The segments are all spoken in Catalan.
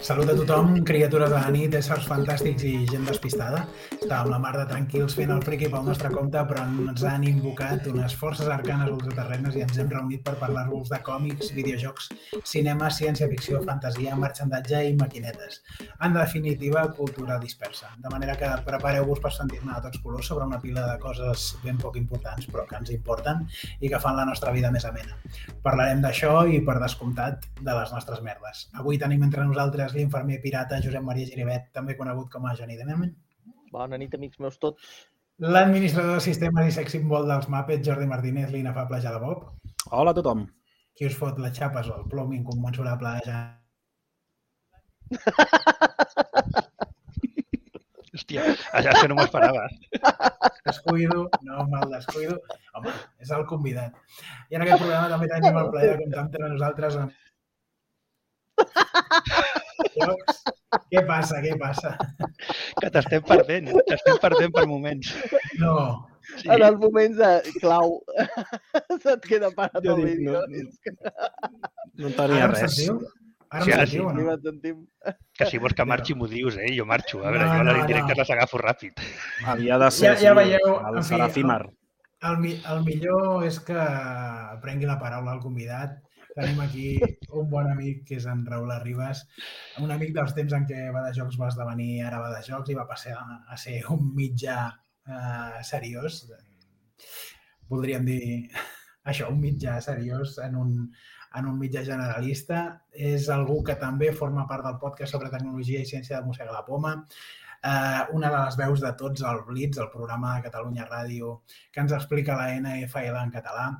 Salut a tothom, criatures de la nit, éssers fantàstics i gent despistada. Estàvem la mar de tranquils fent el friqui pel nostre compte, però ens han invocat unes forces arcanes ultraterrenes i ens hem reunit per parlar-vos de còmics, videojocs, cinema, ciència-ficció, fantasia, marxandatge i maquinetes. En definitiva, cultura dispersa. De manera que prepareu-vos per sentir-ne de tots colors sobre una pila de coses ben poc importants, però que ens importen i que fan la nostra vida més amena. Parlarem d'això i, per descomptat, de les nostres merdes. Avui tenim entre nosaltres l'infermer pirata Josep Maria Giribet, també conegut com a Johnny Demerman. Bona nit, amics meus tots. L'administrador de sistemes i sex symbol dels Muppets, Jordi Martínez, l'inefable Jada Bob. Hola a tothom. Qui us fot les xapes o el plom incommensurable de Jada? Hòstia, això és que no m'ho esperava. Descuido, no me'l descuido. Home, és el convidat. I en aquest programa també tenim el plaer de comptar entre nosaltres amb. Què passa, què passa? Que t'estem perdent, t'estem perdent per moments. No, Sí, En els moments de clau se't queda parat el vídeo. no, No ara tenia em res. sentiu? Ara Sí, em ara sentiu o no? que si vols que marxi m'ho dius, eh? Jo marxo. A veure, No, jo a no, les indirectes no. les agafo ràpid. Havia de ser Ja- ja veieu, el Serafimar. El, mi- el millor és que prengui la paraula al convidat. Tenim aquí un bon amic que és en Raül Arribas, un amic dels temps en què va de jocs va esdevenir ara va de jocs i va passar a, ser un mitjà eh, seriós. Voldríem dir això, un mitjà seriós en un, en un mitjà generalista. És algú que també forma part del podcast sobre tecnologia i ciència de Mossega la Poma, eh, una de les veus de tots el Blitz, el programa de Catalunya Ràdio, que ens explica la NFL en català.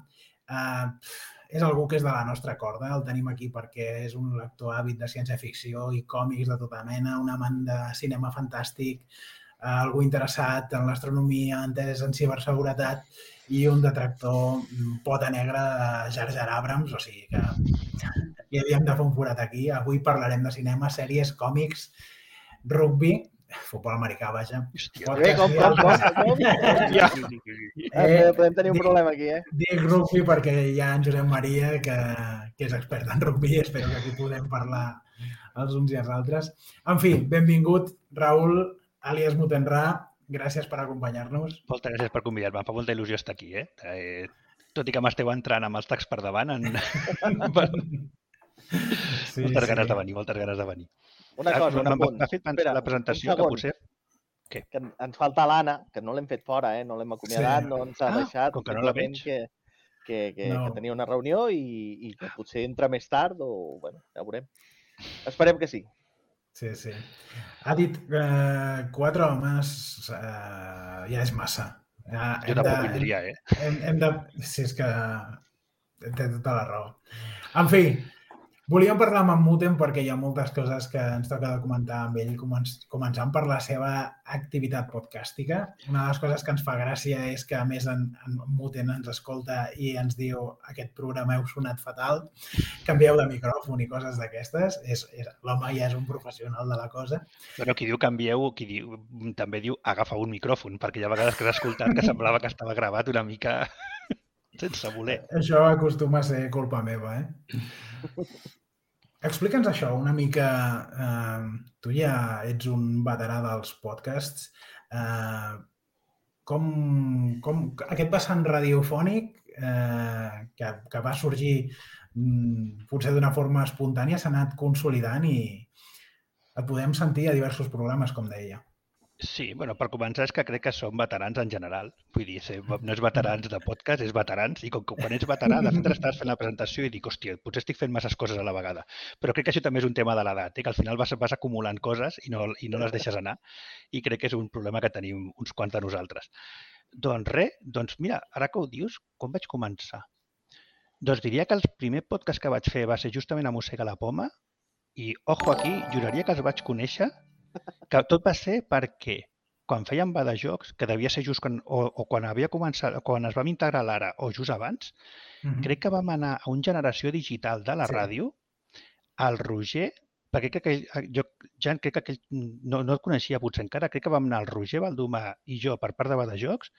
Eh, és algú que és de la nostra corda, el tenim aquí perquè és un lector hàbit de ciència-ficció i còmics de tota mena, un amant de cinema fantàstic, eh, algú interessat en l'astronomia, entès en ciberseguretat i un detractor mm, pota negra de Jar Jar Abrams, o sigui que hi havíem de fer un forat aquí. Avui parlarem de cinema, sèries, còmics, rugby, futbol americà, vaja. Hòstia. Bé, com, com, com, com? Eh, podem tenir un dic- problema aquí, eh? Dic rugby perquè hi ha en Josep Maria, que, que és expert en rugby, espero que aquí podem parlar els uns i els altres. En fi, benvingut, Raül, àlies Mutenrà, gràcies per acompanyar-nos. Moltes gràcies per convidar-me. Em fa molta il·lusió estar aquí, eh? eh tot i que m'esteu entrant amb els tacs per davant, en... Sí, moltes ganes de venir, moltes ganes de venir. Una Ah, cosa, un m'ha- apunt. M'ha fet pensar Espera, la un presentació que potser... Que en- ens falta l'Anna, que no l'hem fet fora, eh? No l'hem acomiadat, Sí. no ens ha Ah, deixat. com que no la veig. Que, que, que, No. que tenia una reunió i, i que potser entra més tard o... Bueno, ja veurem. Esperem que sí. Sí, sí. Ha dit eh, quatre homes eh, ja és massa. Ja, Jo tampoc de- vindria, eh? hem, hem de... Si és que té tota la raó. En fi, volíem parlar amb en Muten perquè hi ha moltes coses que ens toca de comentar amb ell, començ- començant per la seva activitat podcàstica. Una de les coses que ens fa gràcia és que, a més, en, en Muten ens escolta i ens diu aquest programa heu sonat fatal, canvieu de micròfon i coses d'aquestes. És, és, L'home ja és un professional de la cosa. Bueno, qui diu canvieu, qui diu, també diu agafa un micròfon, perquè hi ha vegades que has escoltat que semblava que estava gravat una mica sense voler. Això acostuma a ser culpa meva, eh? Explica'ns això una mica. Eh, tu ja ets un veterà dels podcasts. Eh, com, com aquest vessant radiofònic eh, que, que va sorgir mm, potser d'una forma espontània s'ha anat consolidant i et podem sentir a diversos programes, com deia. Sí, bueno, per començar és que crec que som veterans en general. Vull dir, no és veterans de podcast, és veterans. I com que quan ets veterà, de fet estàs fent la presentació i dic, hòstia, potser estic fent masses coses a la vegada. Però crec que això també és un tema de l'edat, eh? que al final vas, vas acumulant coses i no, i no les deixes anar. I crec que és un problema que tenim uns quants de nosaltres. Doncs res, doncs mira, ara que ho dius, com vaig començar? Doncs diria que el primer podcast que vaig fer va ser justament a Mossega la Poma i, ojo aquí, juraria que els vaig conèixer que tot va ser perquè quan fèiem va de jocs, que devia ser just quan, o, o quan havia començat, quan es vam integrar l'ara o just abans, Mm -hmm. crec que vam anar a un generació digital de la Sí. ràdio, al Roger, perquè crec que aquell, jo, Jan, crec que aquell, no, no et coneixia potser encara, crec que vam anar el Roger Valdumà i jo per part de Badajocs,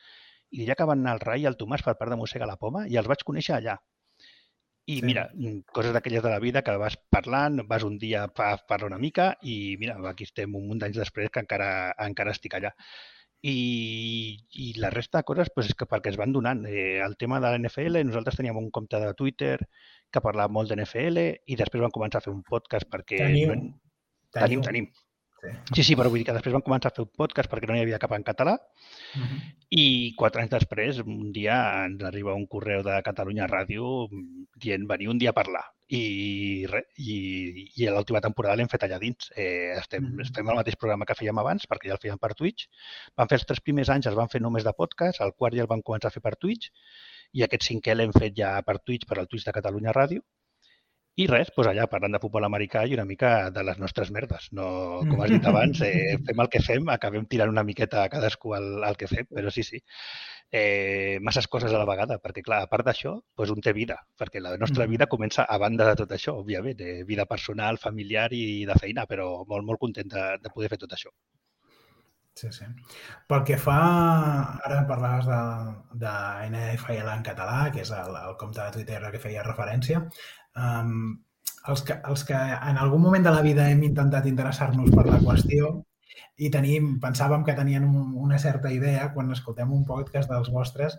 i diria que van anar el Rai i el Tomàs per part de Mossega la Poma, i els vaig conèixer allà. I Sí. mira, mm, coses d'aquelles de la vida que vas parlant, vas un dia a parlar una mica i mira, aquí estem un munt d'anys després que encara, encara estic allà. I, i la resta de coses pues, és que perquè es van donant. Eh, el tema de l'NFL, nosaltres teníem un compte de Twitter que parlava molt d'NFL i després vam començar a fer un podcast perquè... Teniu. No, tenim, tenim. Sí. Sí, sí, però vull dir que després vam començar a fer un podcast perquè no n'hi havia cap en català Mm -hmm. i quatre anys després, un dia ens arriba un correu de Catalunya Ràdio dient venir un dia a parlar. I, re, i, i l'última temporada l'hem fet allà dins. Eh, estem, Mhm. fem el mateix programa que fèiem abans, perquè ja el fèiem per Twitch. Vam fer els tres primers anys, els vam fer només de podcast, el quart ja el vam començar a fer per Twitch, i aquest cinquè l'hem fet ja per Twitch, per al Twitch de Catalunya Ràdio. I res, doncs allà parlant de futbol americà i una mica de les nostres merdes. No, com has dit abans, eh, fem el que fem, acabem tirant una miqueta a cadascú el, el que fem, però sí, sí. Eh, masses coses a la vegada, perquè clar, a part d'això, doncs un té vida, perquè la nostra Mm. vida comença a banda de tot això, òbviament, eh, vida personal, familiar i de feina, però molt, molt content de, de poder fer tot això. Sí, sí. Pel que fa, ara parlaves de, de NFL en català, que és el, el compte de Twitter a què feia referència, um, els, que, els que en algun moment de la vida hem intentat interessar-nos per la qüestió i tenim, pensàvem que tenien un, una certa idea, quan escoltem un podcast dels vostres,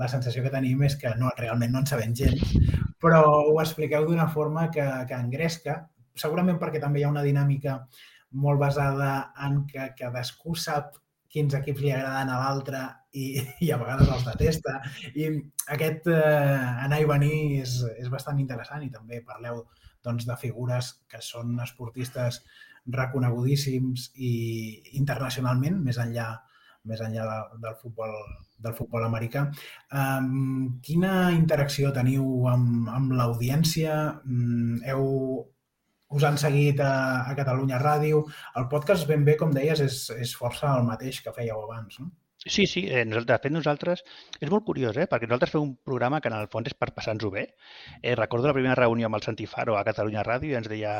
la sensació que tenim és que no, realment no en sabem gens, però ho expliqueu d'una forma que, que engresca, segurament perquè també hi ha una dinàmica molt basada en que cadascú sap quins equips li agraden a l'altre i, i a vegades els detesta. I aquest eh, anar i venir és, és bastant interessant i també parleu doncs, de figures que són esportistes reconegudíssims i internacionalment, més enllà més enllà de, del futbol del futbol americà. Um, quina interacció teniu amb, amb l'audiència? Um, heu, us han seguit a, a Catalunya Ràdio. El podcast, ben bé, com deies, és, és força el mateix que fèieu abans, no? Sí, sí, eh, de fet nosaltres, és molt curiós, eh? perquè nosaltres fem un programa que en el fons és per passar-nos-ho bé. Eh, recordo la primera reunió amb el Santi Faro a Catalunya Ràdio i ens deia,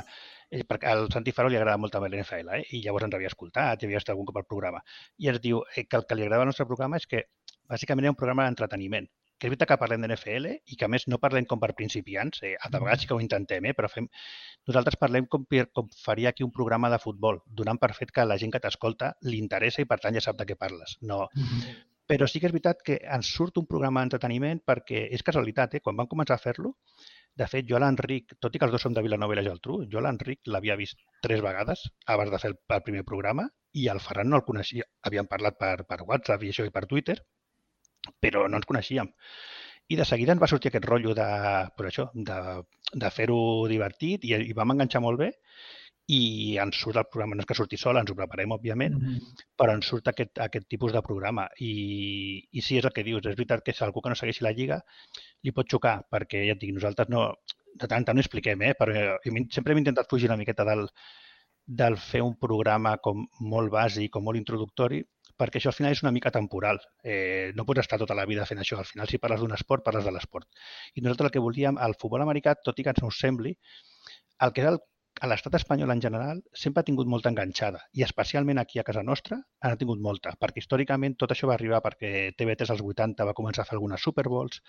eh, perquè al Santi Faro li agrada molt també l'NFL, eh? i llavors ens havia escoltat, havia estat algun cop al programa, i ens diu eh, que el que li agrada al nostre programa és que bàsicament era un programa d'entreteniment, que és veritat que parlem d'NFL i que a més no parlem com per principiants, eh, a vegades sí que ho intentem, eh, però fem... nosaltres parlem com, per, com faria aquí un programa de futbol, donant per fet que la gent que t'escolta li interessa i per tant ja sap de què parles. No. Mm -hmm. Però sí que és veritat que ens surt un programa d'entreteniment perquè és casualitat, eh? quan vam començar a fer-lo, de fet, jo l'Enric, tot i que els dos som de Vilanova i la Geltrú, jo l'Enric l'havia vist tres vegades abans de fer el, el primer programa i el Ferran no el coneixia. Havíem parlat per, per WhatsApp i això i per Twitter, però no ens coneixíem. I de seguida ens va sortir aquest rotllo de, per això, de, de fer-ho divertit i, i vam enganxar molt bé i ens surt el programa, no és que surti sol, ens ho preparem, òbviament, mm -hmm. però ens surt aquest, aquest tipus de programa. I, I sí, és el que dius, és veritat que si algú que no segueixi la Lliga li pot xocar, perquè ja et dic, nosaltres no, de tant en tant no expliquem, eh? però sempre hem intentat fugir una miqueta del, del fer un programa com molt bàsic o molt introductori, perquè això al final és una mica temporal. Eh, no pots estar tota la vida fent això. Al final, si parles d'un esport, parles de l'esport. I nosaltres el que volíem, el futbol americà, tot i que ens no sembli, el que el, a l'estat espanyol en general sempre ha tingut molta enganxada i especialment aquí a casa nostra ha tingut molta, perquè històricament tot això va arribar perquè TV3 als 80 va començar a fer algunes Super Bowls,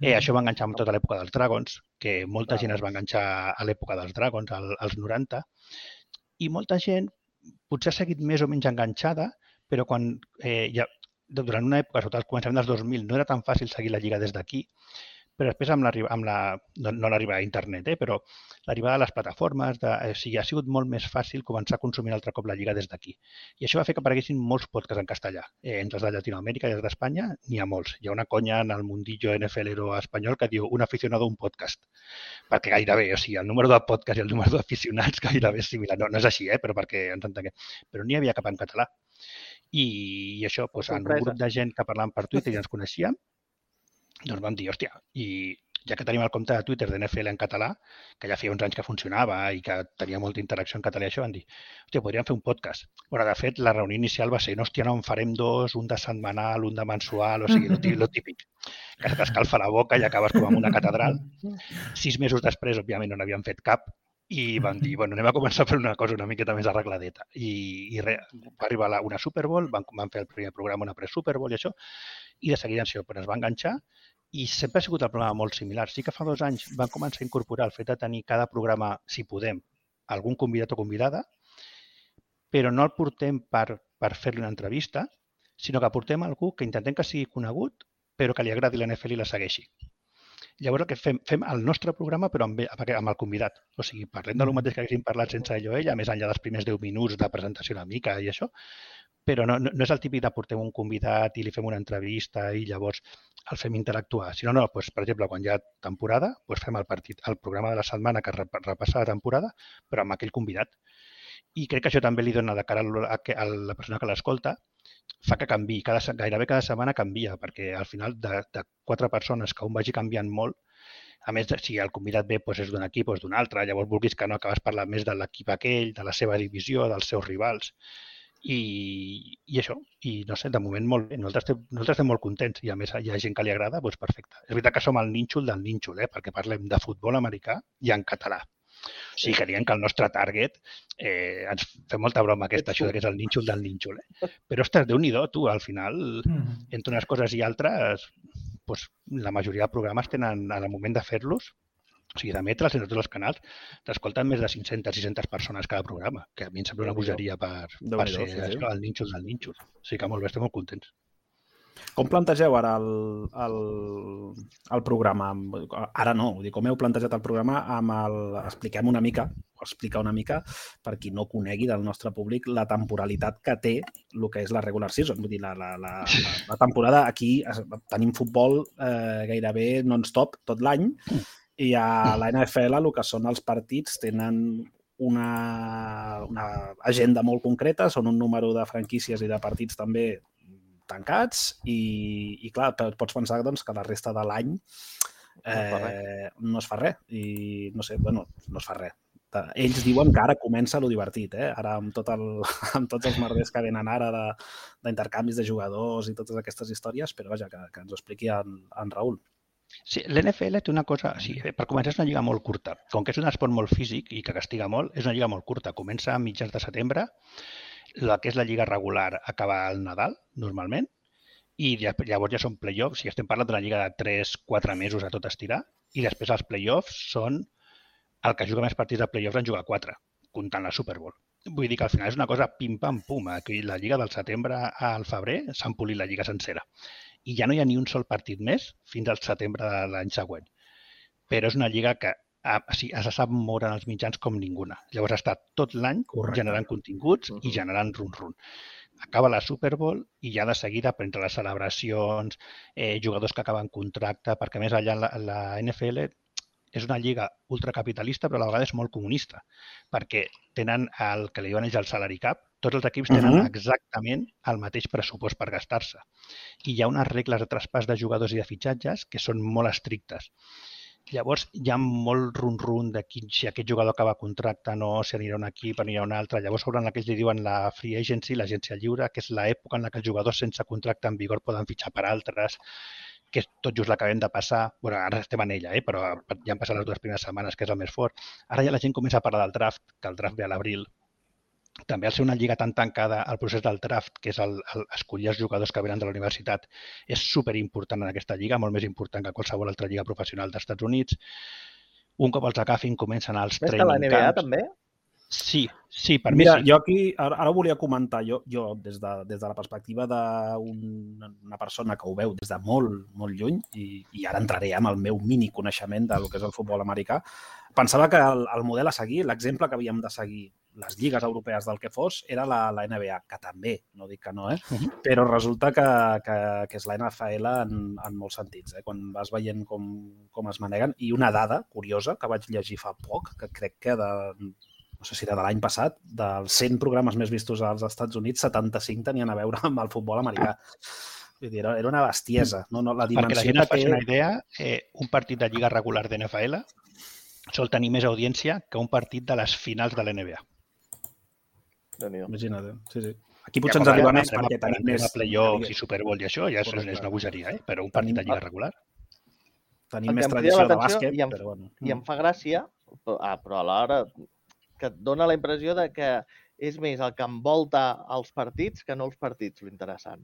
eh, això va enganxar amb tota l'època dels Dragons, que molta gent es va enganxar a l'època dels Dragons, al, als 90, i molta gent potser ha seguit més o menys enganxada, però quan eh, ja, durant una època, sota el començament dels 2000, no era tan fàcil seguir la lliga des d'aquí, però després amb, amb la, no, no l'arribada a internet, eh, però l'arribada de les plataformes, de, eh, o sigui, ha sigut molt més fàcil començar a consumir altre cop la lliga des d'aquí. I això va fer que apareguessin molts podcasts en castellà. Eh, entre els de Llatinoamèrica i els d'Espanya n'hi ha molts. Hi ha una conya en el mundillo NFLero espanyol que diu un aficionado a un podcast. Perquè gairebé, o sigui, el número de podcast i el número d'aficionats gairebé és similar. No, no és així, eh, però perquè ens entenguem. Però n'hi havia cap en català. I, i això, doncs, en un grup de gent que parlàvem per Twitter i ens coneixíem, doncs vam dir, hòstia, i ja que tenim el compte de Twitter de NFL en català, que ja feia uns anys que funcionava i que tenia molta interacció en català i això, van dir, hòstia, podríem fer un podcast. Bueno, de fet, la reunió inicial va ser, no, hòstia, no, en farem dos, un de setmanal, un de mensual, o sigui, lo típic, que t'escalfa la boca i acabes com en una catedral. Sis mesos després, òbviament, no n'havíem fet cap, i van dir, bueno, anem a començar a fer una cosa una miqueta més arregladeta. I, i re, va arribar la, una Super Bowl, van, van fer el primer programa, una pre-Super Bowl i això, i de seguida això, però es va enganxar i sempre ha sigut el programa molt similar. Sí que fa dos anys van començar a incorporar el fet de tenir cada programa, si podem, algun convidat o convidada, però no el portem per, per fer-li una entrevista, sinó que portem algú que intentem que sigui conegut, però que li agradi l'NFL i la segueixi. Llavors el que fem, fem el nostre programa però amb, amb el convidat. O sigui, parlem de lo mateix que haguéssim parlat sense ell o ella, més enllà dels primers 10 minuts de presentació una mica i això, però no, no, no és el típic de portem un convidat i li fem una entrevista i llavors el fem interactuar. Si no, no, doncs, per exemple, quan hi ha temporada, doncs fem el partit, el programa de la setmana que repassa la temporada, però amb aquell convidat. I crec que això també li dona de cara a, a la persona que l'escolta, fa que canvi. Cada, gairebé cada setmana canvia, perquè al final de, de quatre persones que un vagi canviant molt, a més, si el convidat ve doncs és d'un equip o és d'un altre, llavors vulguis que no acabes parlant més de l'equip aquell, de la seva divisió, dels seus rivals i, i això, i no sé, de moment molt bé, nosaltres estem, nosaltres estem molt contents i a més hi ha gent que li agrada, doncs perfecte. És veritat que som el nínxol del nínxol, eh? perquè parlem de futbol americà i en català. O sigui, que diem que el nostre target, eh, ens fem molta broma aquesta, això que és el nínxol del nínxol. Eh? Però, ostres, déu nhi tu, al final, mm. entre unes coses i altres, doncs, la majoria de programes tenen, al moment de fer-los, o sigui, d'emetre'ls entre tots els canals, t'escolten més de 500-600 persones cada programa, que a mi em sembla una bogeria per, per ser sí, sí. el nínxol del nínxol. O sigui que molt bé, estem molt contents. Com plantegeu ara el, el, el programa? Ara no, vull dir, com heu plantejat el programa amb el... Expliquem una mica, o explicar una mica, per qui no conegui del nostre públic, la temporalitat que té el que és la regular season. Vull dir, la, la, la, la temporada aquí tenim futbol eh, gairebé non-stop tot l'any, i a la NFL el que són els partits tenen una, una agenda molt concreta, són un número de franquícies i de partits també tancats i, i clar, pots pensar doncs, que la resta de l'any eh, no es fa res i no sé, bueno, no es fa res ells diuen que ara comença lo divertit, eh? ara amb, tot el, amb tots els merders que venen ara d'intercanvis de, de jugadors i totes aquestes històries, però vaja, que, que ens ho expliqui en, en Raül. Sí, l'NFL té una cosa, sí, per començar és una lliga molt curta. Com que és un esport molt físic i que castiga molt, és una lliga molt curta. Comença a mitjans de setembre, la que és la lliga regular acaba al Nadal, normalment, i llavors ja són play-offs, si estem parlant d'una lliga de 3-4 mesos a tot estirar, i després els play-offs són el que juga més partits de play-offs en jugar 4, comptant la Super Bowl. Vull dir que al final és una cosa pim-pam-pum. Aquí la lliga del setembre al febrer s'han polit la lliga sencera i ja no hi ha ni un sol partit més fins al setembre de l'any següent. Però és una lliga que a, o sigui, se sap moure en els mitjans com ninguna. Llavors ha estat tot l'any generant continguts uh -huh. i generant run-run. Acaba la Super Bowl i ja de seguida, entre les celebracions, eh, jugadors que acaben contracte, perquè més allà la, la NFL és una lliga ultracapitalista, però a la vegada és molt comunista, perquè tenen el que li diuen ells el salary cap, tots els equips tenen uh -huh. exactament el mateix pressupost per gastar-se. I hi ha unes regles de traspàs de jugadors i de fitxatges que són molt estrictes. Llavors, hi ha molt run-run de quin, si aquest jugador acaba contracte, no, si anirà un equip, anirà un altre. Llavors, sobre la que li diuen la free agency, l'agència lliure, que és l'època en la que els jugadors sense contracte en vigor poden fitxar per altres que tot just l'acabem de passar, bueno, ara estem en ella, eh? però ja han passat les dues primeres setmanes, que és el més fort. Ara ja la gent comença a parlar del draft, que el draft ve a l'abril, també al ser una lliga tan tancada, el procés del draft, que és el, el escollir els jugadors que venen de la universitat, és super important en aquesta lliga, molt més important que qualsevol altra lliga professional dels Estats Units. Un cop els agafin, comencen els més training camps. Més que la NBA, també? Sí, sí, per Mira, mi sí. jo aquí, ara, ara ho volia comentar, jo, jo des, de, des de la perspectiva d'una un, persona que ho veu des de molt, molt lluny, i, i ara entraré amb el meu mini coneixement del que és el futbol americà, pensava que el, el model a seguir, l'exemple que havíem de seguir les lligues europees del que fos, era la, la NBA, que també, no dic que no, eh? Però resulta que, que, que és la NFL en, en molts sentits, eh? quan vas veient com, com es maneguen. I una dada curiosa que vaig llegir fa poc, que crec que de, no sé si era de l'any passat, dels 100 programes més vistos als Estats Units, 75 tenien a veure amb el futbol americà. Vull dir, era, una bestiesa. No, no, la Perquè la dimensió gent es que faci té... una idea, eh, un partit de lliga regular d'NFL sol tenir més audiència que un partit de les finals de l'NBA. Imagina't, sí, sí. Aquí potser ens arriba més perquè tenim més... Playoffs i Super Bowl i això ja és, Correcte. és una bogeria, eh? però un partit de lliga regular. Tenim més tradició de bàsquet, i em- però bueno. I em fa gràcia, però, ah, però alhora que et dona la impressió de que és més el que envolta els partits que no els partits, l'interessant.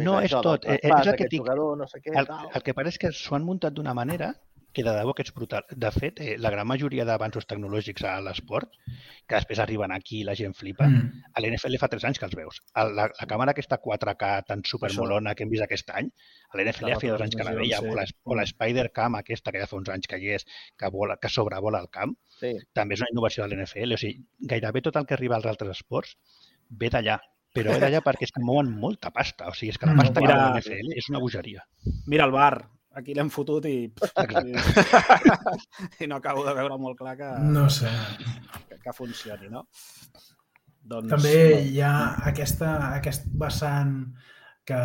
No, és tot. Eh, eh, traspàs, és el que dic. Jugador, no sé què, El, tal. el que pare és que s'ho han muntat d'una manera que de debò que és brutal. De fet, eh, la gran majoria d'avanços tecnològics a l'esport, que després arriben aquí i la gent flipa, Mm. a l'NFL fa 3 anys que els veus. El, la, la càmera aquesta 4K tan supermolona que hem vist aquest any, a l'NFL La ja feia dos anys que la veia, retransmissió, o la, sí. o la Spider-Cam aquesta que ja fa uns anys que hi és, que, vola, que sobrevola el camp, Sí. també és una innovació de l'NFL. O sigui, gairebé tot el que arriba als altres esports ve d'allà, però ve d'allà perquè és que mouen molta pasta. O sigui, és que la Mm, pasta que mira- mou l'NFL és una bogeria. Mira el bar, aquí l'hem fotut i... I no acabo de veure molt clar que, No sé. que, que funcioni, no? Doncs, També hi ha aquesta, aquest vessant que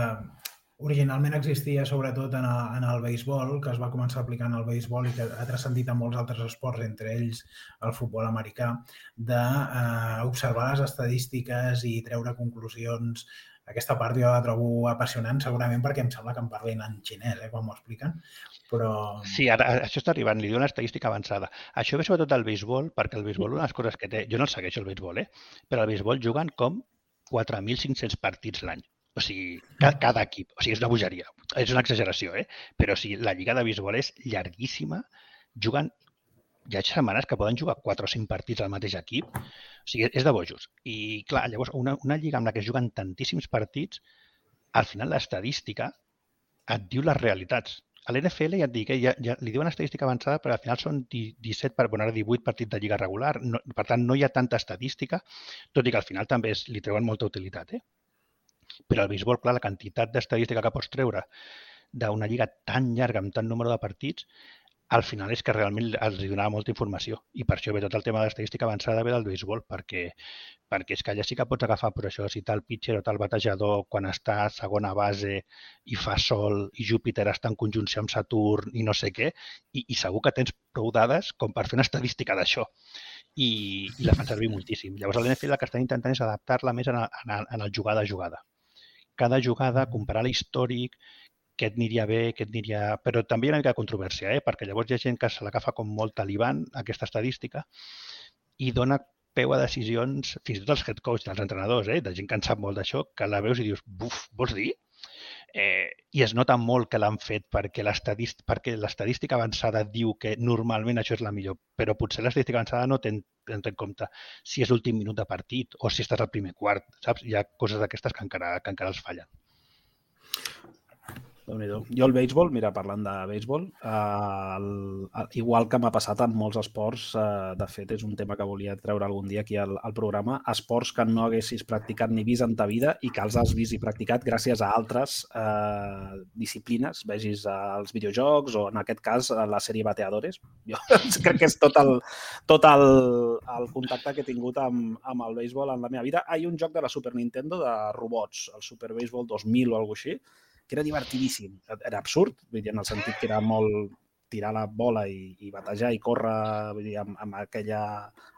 originalment existia sobretot en el, en el béisbol, que es va començar a aplicar en el béisbol i que ha transcendit a molts altres esports, entre ells el futbol americà, d'observar les estadístiques i treure conclusions. Aquesta part jo la trobo apassionant, segurament perquè em sembla que em parlin en xinès, eh, quan m'ho expliquen, però... Sí, ara, això està arribant, li diuen estadística avançada. Això ve sobretot del béisbol, perquè el béisbol, una de les coses que té... Jo no el segueixo, el béisbol, eh? però el béisbol juguen com 4.500 partits l'any. O sigui, cada, cada equip. O sigui, és una bogeria. És una exageració, eh? Però o sigui, la lliga de béisbol és llarguíssima. Juguen... Hi ha setmanes que poden jugar 4 o 5 partits al mateix equip. O sigui, és de bojos. I, clar, llavors, una, una lliga amb la que es juguen tantíssims partits, al final l'estadística et diu les realitats. A l'NFL ja et dic, eh, ja, ja, li diuen estadística avançada, però al final són di- 17, per, bueno, ara 18 partits de lliga regular, no, per tant no hi ha tanta estadística, tot i que al final també es, li treuen molta utilitat. Eh? Però al béisbol, clar, la quantitat d'estadística que pots treure d'una lliga tan llarga amb tant número de partits, al final és que realment els donava molta informació i per això ve tot el tema de l'estadística avançada ve del béisbol, perquè, perquè és que allà sí que pots agafar, per això, si tal pitcher o tal batejador quan està a segona base i fa sol i Júpiter està en conjunció amb Saturn i no sé què, i, i segur que tens prou dades com per fer una estadística d'això. I, I la fan servir moltíssim. Llavors, l'NFL el que estan intentant és adaptar-la més en el, en, el, en el jugada a jugada. Cada jugada, comparar l'històric, què et aniria bé, què et aniria... Però també hi ha una mica de controvèrsia, eh? perquè llavors hi ha gent que se l'agafa com molt talibant, aquesta estadística, i dona peu a decisions, fins i tot els head coach, els entrenadors, eh? de gent que en sap molt d'això, que la veus i dius, buf, vols dir? Eh, I es nota molt que l'han fet perquè l'estadístic- perquè l'estadística avançada diu que normalment això és la millor, però potser l'estadística avançada no ten, té en compte si és l'últim minut de partit o si estàs al primer quart, saps? Hi ha coses d'aquestes que encara, que encara els fallen. Déu nhi Jo el béisbol, mira, parlant de béisbol, eh, el, el, igual que m'ha passat en molts esports, eh, de fet és un tema que volia treure algun dia aquí al, al programa, esports que no haguessis practicat ni vist en ta vida i que els has vist i practicat gràcies a altres eh, disciplines, vegis els videojocs o en aquest cas la sèrie Bateadores. Jo crec que és tot el, tot el, el contacte que he tingut amb, amb el béisbol en la meva vida. Hi ha un joc de la Super Nintendo de robots, el Super Baseball 2000 o alguna així, que era divertidíssim. Era absurd, vull dir, en el sentit que era molt tirar la bola i, i batejar i córrer vull dir, amb, amb, aquella,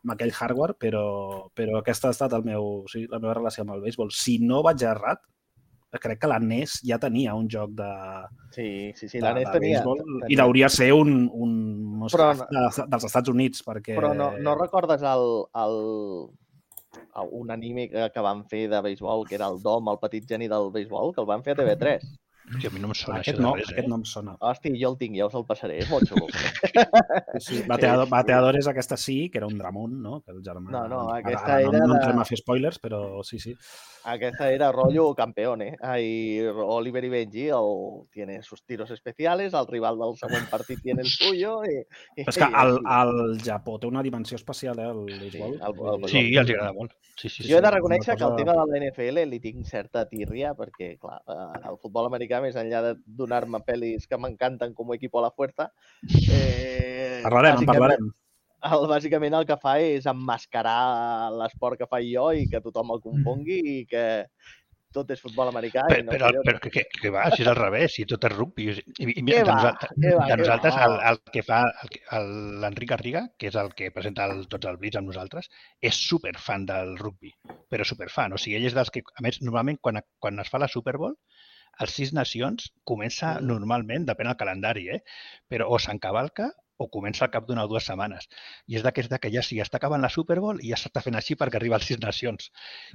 amb aquell hardware, però, però aquesta ha estat el meu, o sigui, la meva relació amb el béisbol. Si no vaig errat, crec que la NES ja tenia un joc de, Sí, sí, sí, de, la NES de tenia... béisbol tenia- i hauria ser un, un Però Mustaf de, dels Estats Units, perquè... Però no, no recordes el, el, un anime que, que van fer de béisbol, que era el Dom, el petit geni del béisbol, que el van fer a TV3. Hòstia, a mi no em sona Aquest això no, res, aquest eh? no em sona. Hosti, jo el tinc, ja us el passaré, és molt xulo. Sí, sí. Bateador, bateador és aquesta sí, que era un Dramón, no? Que el germà... No, no, ara- aquesta ara no, era no de- entrem a fer spoilers, però sí, sí. Aquesta era rollo campeone. Ai, Oliver y Benji el, tiene sus tiros especiales, el rival del següent partit tiene el suyo. I, i, És que i el, el Japó té una dimensió especial, eh, el béisbol. el- Vull el dir, Sí, els agrada molt. Sí, sí, sí. Jo he de reconèixer que el cosa- tema de la NFL li tinc certa tírria perquè, clar, eh, el futbol americà, més enllà de donar-me pel·lis que m'encanten com Equipo a la Fuerza, eh, Parlarem, en bàsicament- parlarem. el, bàsicament el que fa és emmascarar l'esport que faig jo i que tothom el confongui i que, tot és futbol americà. Però, i no, però, però que, que, que va, si és al revés, si tot és rugby. I, i, i de, nosaltres, va? de Què nosaltres el, el que fa l'Enric Garriga, que és el que presenta el, tots els blitz amb nosaltres, és superfan del rugby, però superfan. O sigui, ell és dels que, a més, normalment quan, quan es fa la Super Bowl, els sis nacions comença Mm. normalment, depèn del calendari, eh? però o s'encavalca o comença al cap d'una o dues setmanes. I és d'aquests de que ja sí, està acabant la Super Bowl i ja s'està fent així perquè arriba als sis nacions.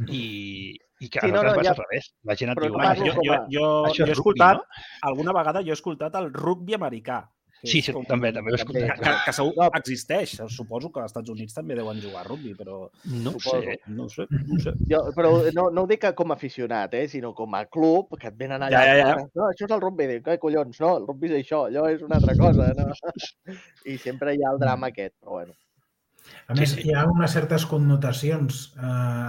I, i que Sí, no, no, ja- al revés. La gent et diu, no "Ai, parlo jo, jo, jo, jo he escoltat, no? alguna vegada jo he escoltat el rugby americà. Que Sí, sí, com- també, també ho he que, escoltat. que, que segur No. existeix. Suposo que als Estats Units també deuen jugar a rugby, però No ho Suposo. sé. no ho sé. No ho sé. Jo, però no, no ho dic que com a aficionat, eh, sinó com a club, que et venen allà. Ja, ja, ja. No, això és el rugby. Dic, "Què collons, no, el rugby és això, allò és una altra cosa. No? I sempre hi ha el drama aquest, però bueno. A més, Sí, sí. hi ha unes certes connotacions eh,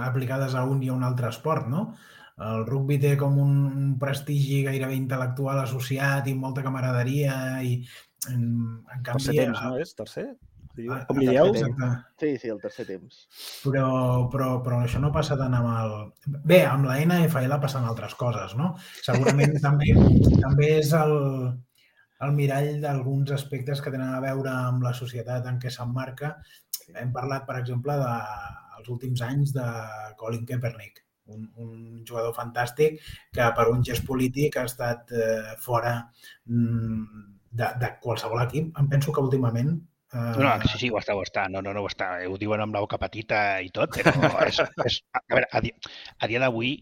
aplicades a un i a un altre esport, no? El rugby té com un prestigi gairebé intel·lectual associat i molta camaraderia i en, en Tercer canvi... temps, no és? Tercer? Ah, Com li dieu? tercer Exacte. Sí, sí, el tercer temps. Però, però, però això no passa tant amb el... Bé, amb la NFL passen altres coses, no? Segurament també, també és el, el mirall d'alguns aspectes que tenen a veure amb la societat en què s'emmarca. Hem parlat, per exemple, dels últims anys de Colin Kaepernick, un, un jugador fantàstic que per un gest polític ha estat eh, fora mm, de, de qualsevol equip. Em penso que últimament eh, No, no, sí, sí, ho està, ho està. No, no, no ho està. Ho diuen amb la boca petita i tot, però és, és, a veure, a, dia, a dia d'avui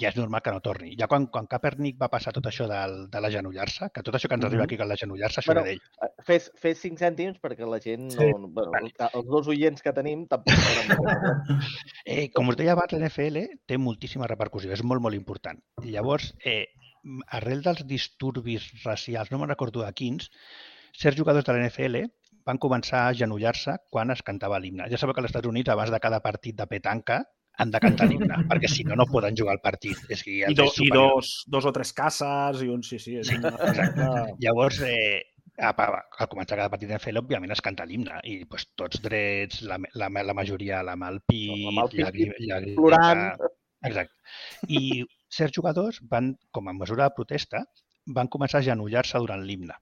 ja és normal que no torni. Ja quan, quan Kaepernick va passar tot això del, de l'agenollar-se, que tot això que ens arriba Mhm. aquí, que l'agenollar-se, això Bueno, era d'ell. Eh, Fes, fes 5 cèntims perquè la gent no... Sí. no bueno, Vale. Els dos oients que tenim tampoc Eh, com us deia abans, l'NFL té moltíssima repercussió, és molt, molt important. Llavors, eh, arrel dels disturbis racials, no me'n recordo de quins, certs jugadors de l'NFL van començar a agenollar-se quan es cantava l'himne. Ja sabeu que als Estats Units, abans de cada partit de petanca, han de cantar l'himne, perquè si no, no poden jugar al partit. És que I, do, i dos, dos o tres caces i un... Sí, sí. És Sí, una, exacte. Llavors, eh, al començar cada partit d'NFL, òbviament, es canta l'himne i pues, tots drets, la, la, la majoria la mà al pit, La mà al pit, llagri- llagri- plorant. Exacte. I certs jugadors van, com a mesura de protesta, van començar a genollar-se durant l'himne.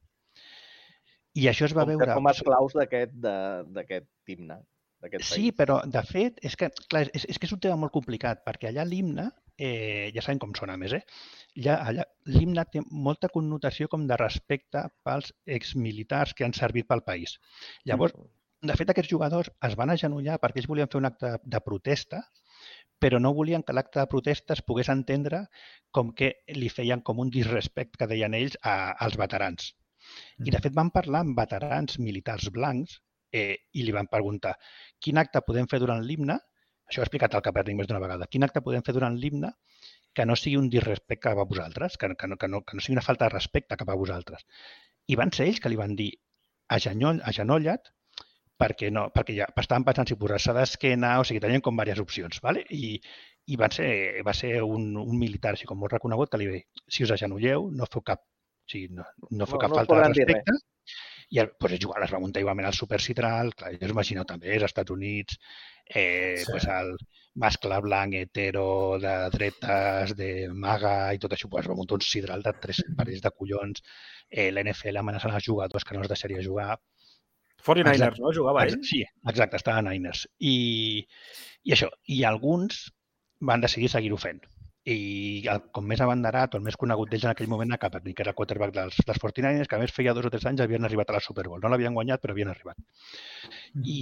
I això es va com, veure... com a esclaus d'aquest himne, Sí, país. però de fet, és que, clar, és, és que és un tema molt complicat, perquè allà l'himne, eh, ja sabem com sona més, eh? Allà, allà l'himne té molta connotació com de respecte pels exmilitars que han servit pel país. Llavors, de fet, aquests jugadors es van agenollar perquè ells volien fer un acte de protesta, però no volien que l'acte de protesta es pogués entendre com que li feien com un disrespect, que deien ells, a, als veterans. I, de fet, van parlar amb veterans militars blancs eh, i li van preguntar quin acte podem fer durant l'himne, això ho ha explicat el Capernic més d'una vegada, quin acte podem fer durant l'himne que no sigui un disrespecte cap a vosaltres, que, que, no, que, no, que no sigui una falta de respecte cap a vosaltres. I van ser ells que li van dir agenoll, agenolla't perquè, no, perquè ja estaven pensant si posar-se d'esquena, o sigui, tenien com diverses opcions, ¿vale? I, i van ser, va ser un, un militar així com molt reconegut que li va dir, si us agenolleu, no feu cap, o sigui, no, no feu No- cap no falta de respecte, i el, pues, ells jugaven, es va muntar igualment al Super Sidral, clar, jo us imagino també, als Estats Units, eh, Sí. pues, el mascle blanc, hetero, de dretes, de maga i tot això, pues, es va muntar un sidral de tres parells de collons, eh, l'NFL amenaçant els jugadors que no es deixaria jugar, 49ers, Exacte. no? Jugava ell? Sí, exacte, estava a Niners. I, I això, i alguns van decidir seguir-ho fent. I el, com més abanderat o el més conegut d'ells en aquell moment era Kaepernick, que era el quarterback dels, dels 49ers, que a més feia dos o tres anys havien arribat a la Super Bowl. No l'havien guanyat, però havien arribat. I,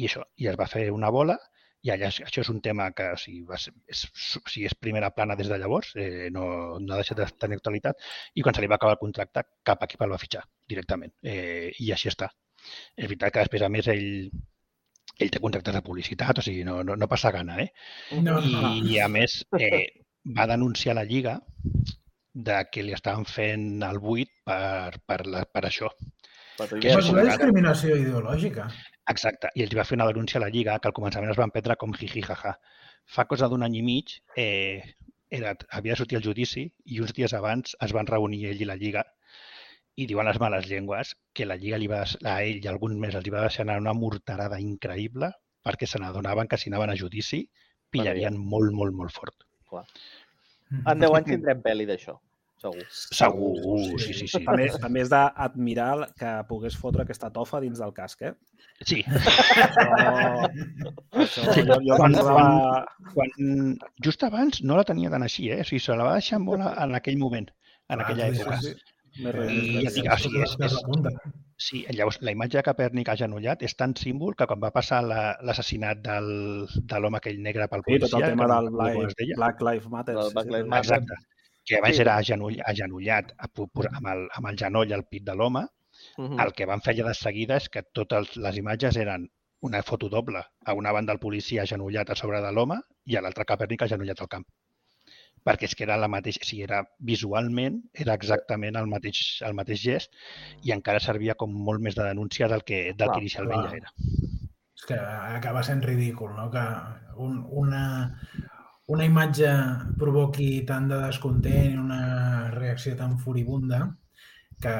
I això, i es va fer una bola, i allà això és un tema que sigui, va ser, és, sigui, és primera plana des de llavors, eh, no, no ha deixat de tenir actualitat, i quan se li va acabar el contracte, cap equip el va fitxar directament. Eh, I així està. És veritat que després, a més, ell, ell té contractes de publicitat, o sigui, no, no, no passa gana, eh? No, I, no. i a més, eh, va denunciar la Lliga de que li estaven fent el buit per, per, la, per això. Patrulles que és una discriminació ideològica. Exacte. I els va fer una denúncia a la Lliga que al començament es van prendre com jiji jaja. Fa cosa d'un any i mig eh, era, havia de sortir el judici i uns dies abans es van reunir ell i la Lliga i diuen les males llengües que la Lliga li va, a ell i a alguns més els va deixar anar una morterada increïble perquè se n'adonaven que si anaven a judici pillarien molt, molt, molt fort. Clar. En 10 anys tindrem pel·li d'això, segur. Segur, sí, sí, sí. També, també és d'admirar que pogués fotre aquesta tofa dins del casc, eh? Sí, Això, això Sí, jo, jo quan- pensava... quan, just abans no la tenia tan així, eh? O sigui, se la va deixar molt a- en aquell moment, en Ah, aquella època. Més res, I més ja res. dic, o sigui, és- Que és-. Sí, llavors la imatge de Capèrnic agenollat és tan símbol que quan va passar la- l'assassinat del, de l'home aquell negre pel Sí, policia... tot el tema del Black, Black Lives Matter. Sí, Black sí, Lives sí. Matter. Exacte. Que abans Sí. era agenoll, agenollat amb el, amb el genoll al pit de l'home. Mhm. El que van fer allà de seguida és que totes les imatges eren una foto doble. A una banda el policia agenollat a sobre de l'home i a l'altra Capèrnic agenollat al camp. Perquè és que era la mateixa, o sigui, era visualment era exactament el mateix, el mateix gest i encara servia com molt més de denúncia del que, del Clar, que inicialment clar. ja era. És que acaba sent ridícul, no? Que un, una, una imatge provoqui tant de descontent i una reacció tan furibunda que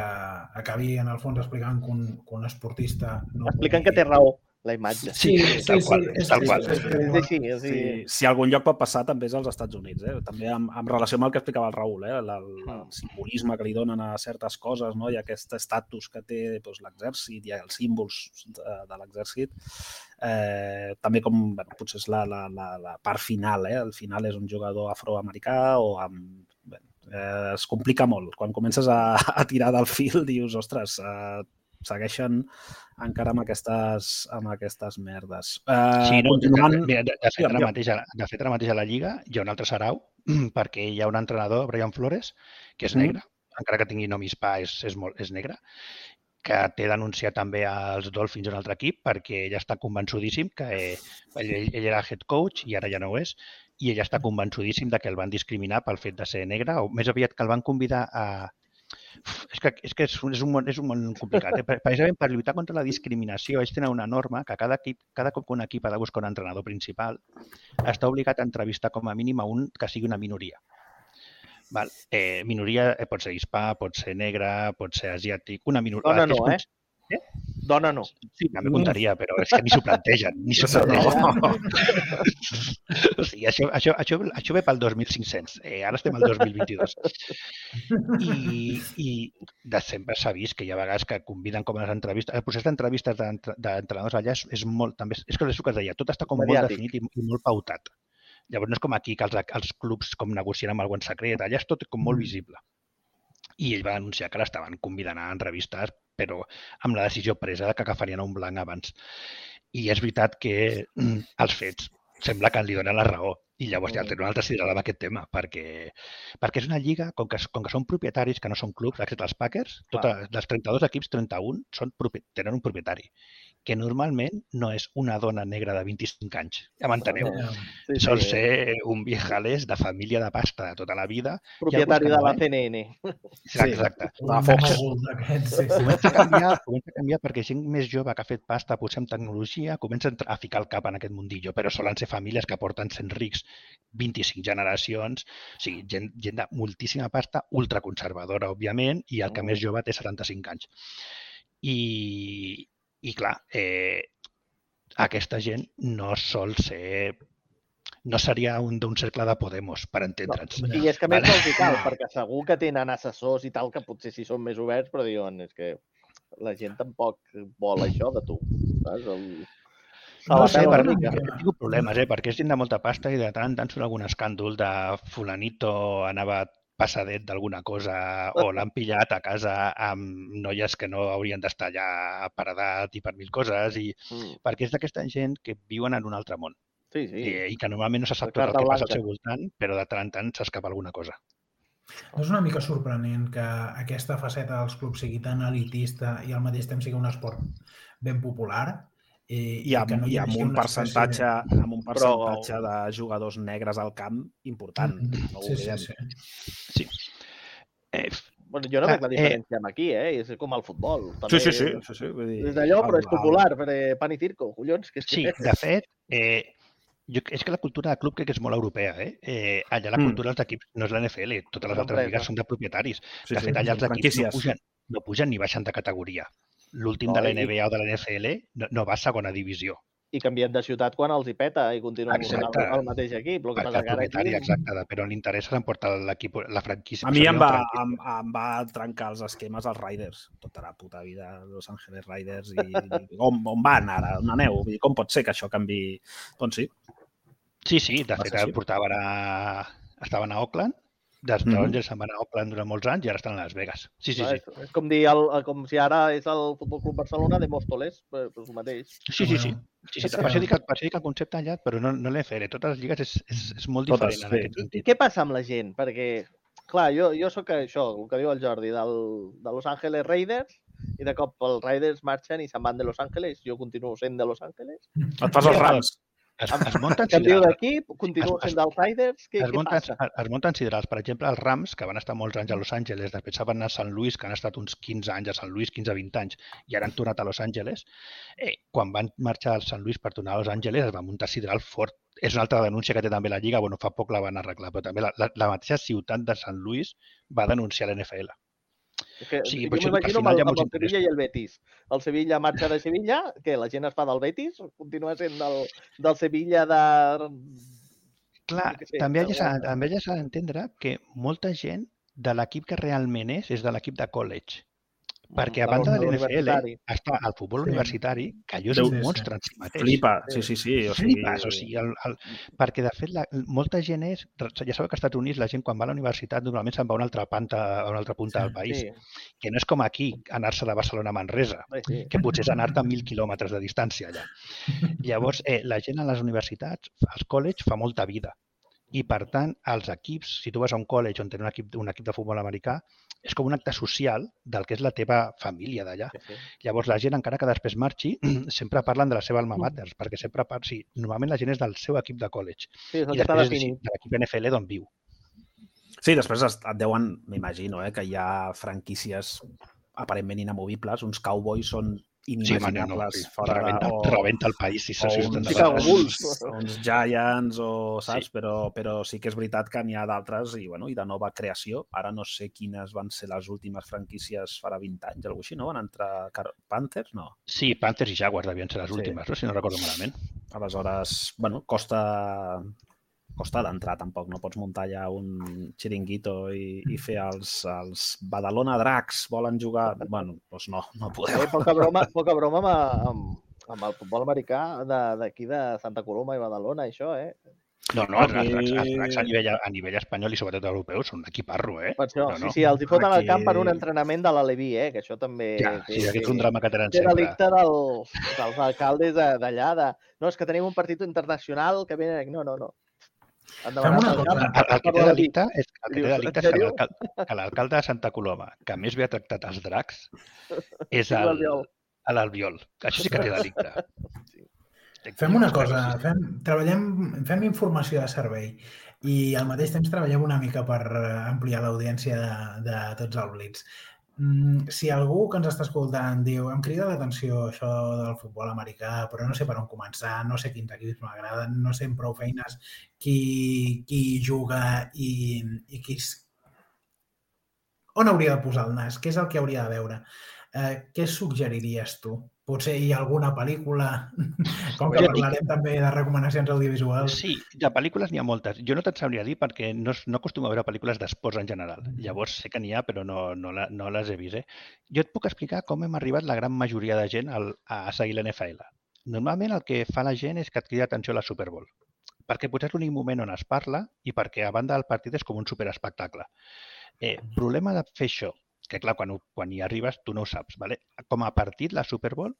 acabi, en el fons, explicant que un, que un esportista... No Expliquen que té raó la imatge. Sí, sí, tal sí, qual, és, tal qual. Sí, si algun lloc pot passar també és als Estats Units, eh? també en, en relació amb el que explicava el Raül, eh? el, el, el simbolisme que li donen a certes coses no? i aquest estatus que té doncs, l'exèrcit i els símbols de, de l'exèrcit. Eh, també com, bueno, potser és la, la, la, la part final, eh? al final és un jugador afroamericà o amb... Eh, es complica molt. Quan comences a, a tirar del fil dius, ostres, eh, segueixen encara amb aquestes, amb aquestes merdes. Eh, Sí, no, continuant... de, mira, de, de, fet, ara mateix, de fet, ara mateix a la Lliga hi ha un altre sarau, perquè hi ha un entrenador, Brian Flores, que és Mm. negre, encara que tingui nom hispà, és, és, molt, és negre, que té denunciat també als Dolphins un altre equip perquè ella està convençudíssim que eh, ell, ell era head coach i ara ja no ho és, i ella està convençudíssim de que el van discriminar pel fet de ser negre, o més aviat que el van convidar a... És que, és, que és, un, és, un món, és un món complicat. Eh? Per- Precisament per lluitar contra la discriminació, ells tenen una norma que cada, equip, cada cop que un equip ha de buscar un entrenador principal està obligat a entrevistar com a mínim a un que sigui una minoria. Val? Eh, minoria eh, pot ser hispà, pot ser negre, pot ser asiàtic, una minoria... Dona no, eh? Dona no. Sí, també comptaria, però és que ni s'ho plantegen, ni s'ho plantegen. No. O sigui, això, això, això, això ve pel 2500, eh, ara estem al 2022. I, i de sempre s'ha vist que hi ha vegades que conviden com a les entrevistes. El procés d'entrevistes d'entre- d'entrenadors allà és, és molt, també, és que és el que es deia, tot està com molt Mediàtic. definit i, i molt pautat. Llavors no és com aquí que els, els clubs com negocien amb algú en secret, allà és tot com molt Mm. visible. I ell va anunciar que l'estaven convidant a entrevistes, però amb la decisió presa de que agafarien un blanc abans. I és veritat que mm, els fets sembla que li donen la raó. I llavors ja Mm. tenen una altra cigrada amb aquest tema, perquè, perquè és una lliga, com que, com que són propietaris, que no són clubs, excepte els Packers, tota, dels 32 equips, 31 són, tenen un propietari, que normalment no és una dona negra de 25 anys, ja m'enteneu. Sí, Sol sí. ser un viejales de família de pasta de tota la vida. Propietari de la eh? CNN. Sí. Exacte. Un La Fox. sí, sí. Comença a canviar, comença a canviar perquè gent més jove que ha fet pasta, potser amb tecnologia, comença a ficar el cap en aquest mundillo, però solen ser famílies que porten sent rics 25 generacions, o sigui, gent, gent de moltíssima pasta, ultraconservadora, òbviament, i el que Mm. més jove té 75 anys. I, i clar, eh, aquesta gent no sol ser no seria un d'un cercle de Podemos, per entendre'ns. No. I és que més Vale. no els cal, perquè segur que tenen assessors i tal, que potser sí són més oberts, però diuen, és que la gent tampoc vol això de tu. Saps? El... No sé, perquè una mica. he tingut problemes, eh? perquè és gent de molta pasta i de tant en tant surt algun escàndol de fulanito anava passadet d'alguna cosa o l'han pillat a casa amb noies que no haurien d'estar allà per edat i per mil coses i Mm, perquè és d'aquesta gent que viuen en un altre món Sí, sí. i, i que normalment no se sap tot el que passa al seu voltant, però de tant en tant s'escapa alguna cosa. No és una mica sorprenent que aquesta faceta dels clubs sigui tan elitista i al mateix temps sigui un esport ben popular i, I amb, que no hi i amb un percentatge, espècie amb un percentatge de jugadors negres al camp important. de- No ho Sí, sí, oblidem. sí. Eh, Bueno, jo no veig la eh, diferència amb aquí, eh? És com el futbol. Sí, sí, sí. sí, sí vull dir, És d'allò, però és popular, per pan i circo, collons. Que és Sí, que... de fet, eh, jo, és que la cultura de club crec que és molt europea. Eh? Eh, allà la Mm. cultura dels equips no és la NFL, totes les És altres lligues són de propietaris. Sí, de sí, fet, allà els equips no pugen, no pugen ni baixen de categoria. L'últim No, de la i- NBA o de la NFL no, no va a segona divisió. i canvien de ciutat quan els hi peta i continuen sent el, el mateix equip. El que passa que aquí... exacte, de- però li interessa l'emportar l'equip, la franquícia. A mi em va, una em, em va trencar els esquemes als Riders. Tota la puta vida, Los Angeles Riders. I, i on, on van ara? On aneu? Vull dir, com pot ser que això canvi? Doncs sí. Sí, sí, de fet portaven a... estaven a Oakland, des de Mhm. Rangers se'n van a Oakland durant molts anys i ara estan a Las Vegas. Sí, sí, no, sí. És, és com dir, el, com si ara és el Futbol Club Barcelona de Móstoles, pues, pues el mateix. Sí, sí, sí. sí, sí. Sí. Per, això dic, que- per això dic el concepte allà, però no, no l'NFL. Totes les lligues és, és, és molt Totes, diferent en sí. aquest sentit. què passa amb la gent? Perquè, clar, jo, jo sóc això, el que diu el Jordi, del, de Los Angeles Raiders, i de cop els Raiders marxen i se'n van de Los Angeles, jo continuo sent de Los Angeles. Et fas els rams. Es, es munten Canvio d'equip, continuo es- sent dels Raiders, què, Es què munten, passa? es munten siderals. Per exemple, els Rams, que van estar molts anys a Los Angeles, després van anar a Sant Louis, que han estat uns 15 anys a Sant Louis, 15-20 anys, i ara han tornat a Los Angeles. Eh, quan van marxar al Sant Louis per tornar a Los Angeles, es va muntar sideral fort. És una altra denúncia que té també la Lliga, bueno, fa poc la van arreglar, però també la, la, la mateixa ciutat de Sant Louis va denunciar l'NFL. Que, Sí, jo m'imagino amb, amb molts el Sevilla i el Betis. El Sevilla marxa de Sevilla, que la gent es fa del Betis, continua sent del, del Sevilla de... Clar, què sé, també, de s'ha d'entendre que molta gent de l'equip que realment és, és de l'equip de college. Perquè a banda de l'NFL està el futbol Sí. universitari, que allò és un sí, sí. monstre en si mateix. Flipa, sí, sí, sí. O sigui, Flipes, o sigui, el, el, perquè de fet la, molta gent és, ja sabeu que als Estats Units la gent quan va a la universitat normalment se'n va a una altra, panta, a una altra punta Sí, del país, Sí, que no és com aquí, anar-se de Barcelona a Manresa, sí, sí. que potser és anar-te a mil quilòmetres de distància allà. Llavors, eh, la gent a les universitats, als college, fa molta vida. I, per tant, els equips, si tu vas a un college on tenen un equip, un equip de futbol americà, és com un acte social del que és la teva família d'allà. sí, sí. Llavors, la gent, encara que després marxi, sempre parlen de la seva alma mater, perquè sempre par... sí, normalment la gent és del seu equip de college. Sí, és I després és de l'equip NFL d'on viu. Sí, després es- et deuen, m'imagino, eh, que hi ha franquícies aparentment inamovibles. Uns cowboys són Sí, inimaginables no, no, sí. fora rebenta, de... rebenta el país si o uns, de Bulls. uns Giants o saps, Sí. però, però sí que és veritat que n'hi ha d'altres i, bueno, i de nova creació. Ara no sé quines van ser les últimes franquícies farà 20 anys, alguna així, no? Van entrar Car- Panthers? No. Sí, Panthers i Jaguars devien ser les Sí. últimes, no? si no recordo malament. Aleshores, bueno, costa costa d'entrar tampoc, no pots muntar ja un xiringuito i, i fer els, els Badalona Dracs volen jugar... Bueno, doncs no, no podeu. Eh, poca broma, poca broma amb, amb, amb el futbol americà de- d'aquí de, de Santa Coloma i Badalona, això, eh? No, no, els, Aquí- els, els Dracs a nivell, a nivell espanyol i sobretot europeu són un equiparro, eh? Per això, No, sí, no. sí, els hi foten al camp per un Aquí- entrenament de l'Aleví, eh? Que això també... Ja, té- sí, aquest és un drama que tenen sempre. delicte del, dels alcaldes de- d'allà, de... No, és que tenim un partit internacional que venen... No, no, no. Fem una cosa. El, el que té delicte és, el que té delicte "En és que sèrio?" l'alcal- que l'alcalde de Santa Coloma, que més bé ha tractat els dracs, és el, l'Albiol. Això sí que té delicte. Fem una cosa, fem, treballem, fem informació de servei i al mateix temps treballem una mica per eh, ampliar l'audiència de, de tots els Blitz. Mm, si algú que ens està escoltant diu em crida l'atenció això del futbol americà, però no sé per on començar, no sé quins equips m'agraden, no sé amb prou feines qui, qui juga i, i qui... On hauria de posar el nas? Què és el que hauria de veure? Eh, què suggeriries tu? Potser hi ha alguna pel·lícula, com que parlarem també de recomanacions audiovisuals. Sí, de pel·lícules n'hi ha moltes. Jo no te'n sabria dir perquè no, no acostumo a veure pel·lícules d'esports en general. Llavors sé que n'hi ha, però no, no, la, no les he vist. Eh? Jo et puc explicar com hem arribat la gran majoria de gent al, a seguir l'NFL. Normalment el que fa la gent és que et crida atenció a la Super Bowl. Perquè potser és l'únic moment on es parla i perquè a banda del partit és com un superespectacle. Eh, problema de fer això, que clar, quan, quan hi arribes tu no ho saps. Vale? Com a partit, la Super Bowl,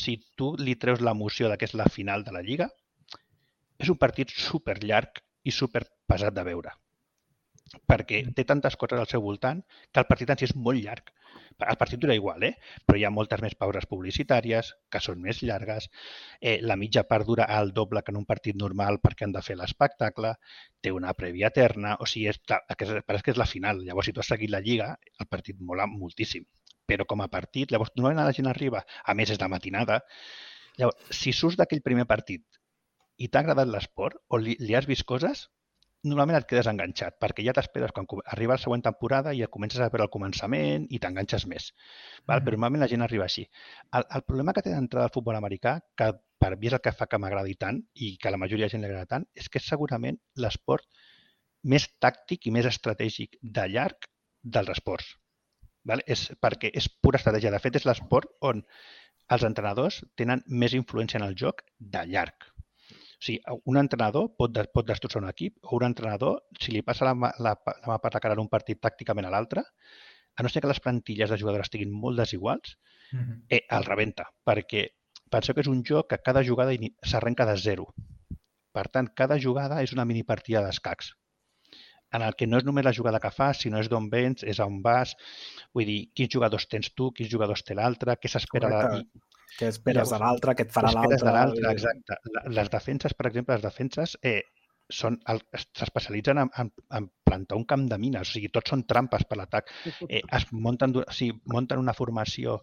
si tu li treus l'emoció de que és la final de la Lliga, és un partit super llarg i super pesat de veure perquè té tantes coses al seu voltant que el partit en si és molt llarg. El partit dura igual, eh? però hi ha moltes més pauses publicitàries que són més llargues. Eh, la mitja part dura el doble que en un partit normal perquè han de fer l'espectacle. Té una prèvia eterna. O sigui, és, clar, és que és la final. Llavors, si tu has seguit la Lliga, el partit mola moltíssim. Però com a partit, llavors, normalment la gent arriba, a més és de matinada, llavors, si surts d'aquell primer partit i t'ha agradat l'esport o li, li has vist coses, normalment et quedes enganxat, perquè ja t'esperes quan arriba la següent temporada i ja comences a veure el començament i t'enganxes més. Val? Mhm. Però normalment la gent arriba així. El, el problema que té d'entrada el futbol americà, que per mi és el que fa que m'agradi tant i que a la majoria de gent li agrada tant, és que és segurament l'esport més tàctic i més estratègic de llarg dels esports. Val? És perquè és pura estratègia. De fet, és l'esport on els entrenadors tenen més influència en el joc de llarg. O sigui, un entrenador pot, de, pot destrossar un equip o un entrenador, si li passa la, mà- la, la mà per la cara en un partit tàcticament a l'altre, a no ser que les plantilles de jugadors estiguin molt desiguals, Mhm. eh, el rebenta, perquè penseu que és un joc que cada jugada s'arrenca de zero. Per tant, cada jugada és una mini partida d'escacs en el que no és només la jugada que fas, sinó és d'on vens, és on vas, vull dir, quins jugadors tens tu, quins jugadors té l'altre, què s'espera de... I- Què esperes de l'altre, què et farà de l'altre. exacte. La- Les defenses, per exemple, les defenses eh, són s'especialitzen en, en, en plantar un camp de mines, o sigui, tots són trampes per l'atac. Eh, es munten, o sigui, munten una formació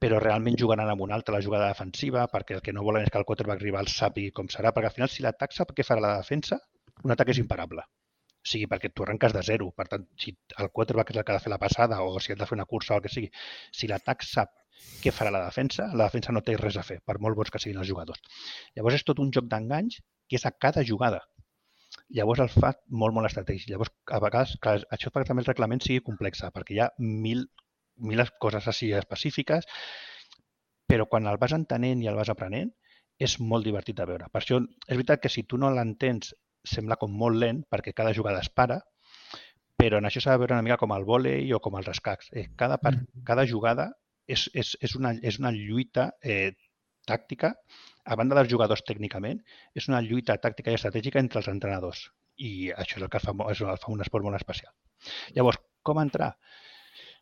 però realment jugaran amb una altra la jugada defensiva perquè el que no volen és que el quarterback rival sàpiga com serà, perquè al final si l'atac sap què farà la defensa, un atac és imparable. O sigui, perquè tu arrenques de zero. Per tant, si el quarterback és el que ha de fer la passada o si ha de fer una cursa o el que sigui, si l'atac sap què farà la defensa, la defensa no té res a fer, per molt bons que siguin els jugadors. Llavors és tot un joc d'enganys que és a cada jugada. Llavors el fa molt, molt estratègic. Llavors, a vegades, clar, això fa que també el reglament sigui complex, perquè hi ha mil, mil coses així específiques, però quan el vas entenent i el vas aprenent, és molt divertit de veure. Per això és veritat que si tu no l'entens sembla com molt lent, perquè cada jugada es para, però en això s'ha de veure una mica com el vòlei o com els escacs. Eh, cada, part, Mhm. cada jugada és, és, és, una, és una lluita eh, tàctica, a banda dels jugadors tècnicament, és una lluita tàctica i estratègica entre els entrenadors. I això és el que fa, és el que fa un esport molt especial. Llavors, com entrar?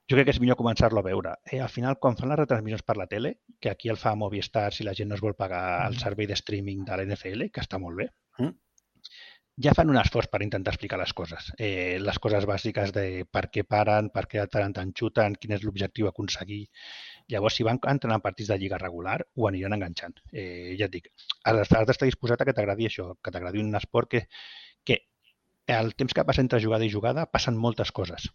Jo crec que és millor començar-lo a veure. Eh, al final, quan fan les retransmissions per la tele, que aquí el fa Movistar si la gent no es vol pagar el Mhm. servei de streaming de la NFL, que està molt bé, Mm. Ja fan un esforç per intentar explicar les coses. Eh, les coses bàsiques de per què paren, per què tant en xuten, quin és l'objectiu a aconseguir. Llavors, si van entrenant partits de lliga regular, ho aniran enganxant. Eh, ja et dic, has d'estar disposat a que t'agradi això, que t'agradi un esport que, que el temps que passa entre jugada i jugada passen moltes coses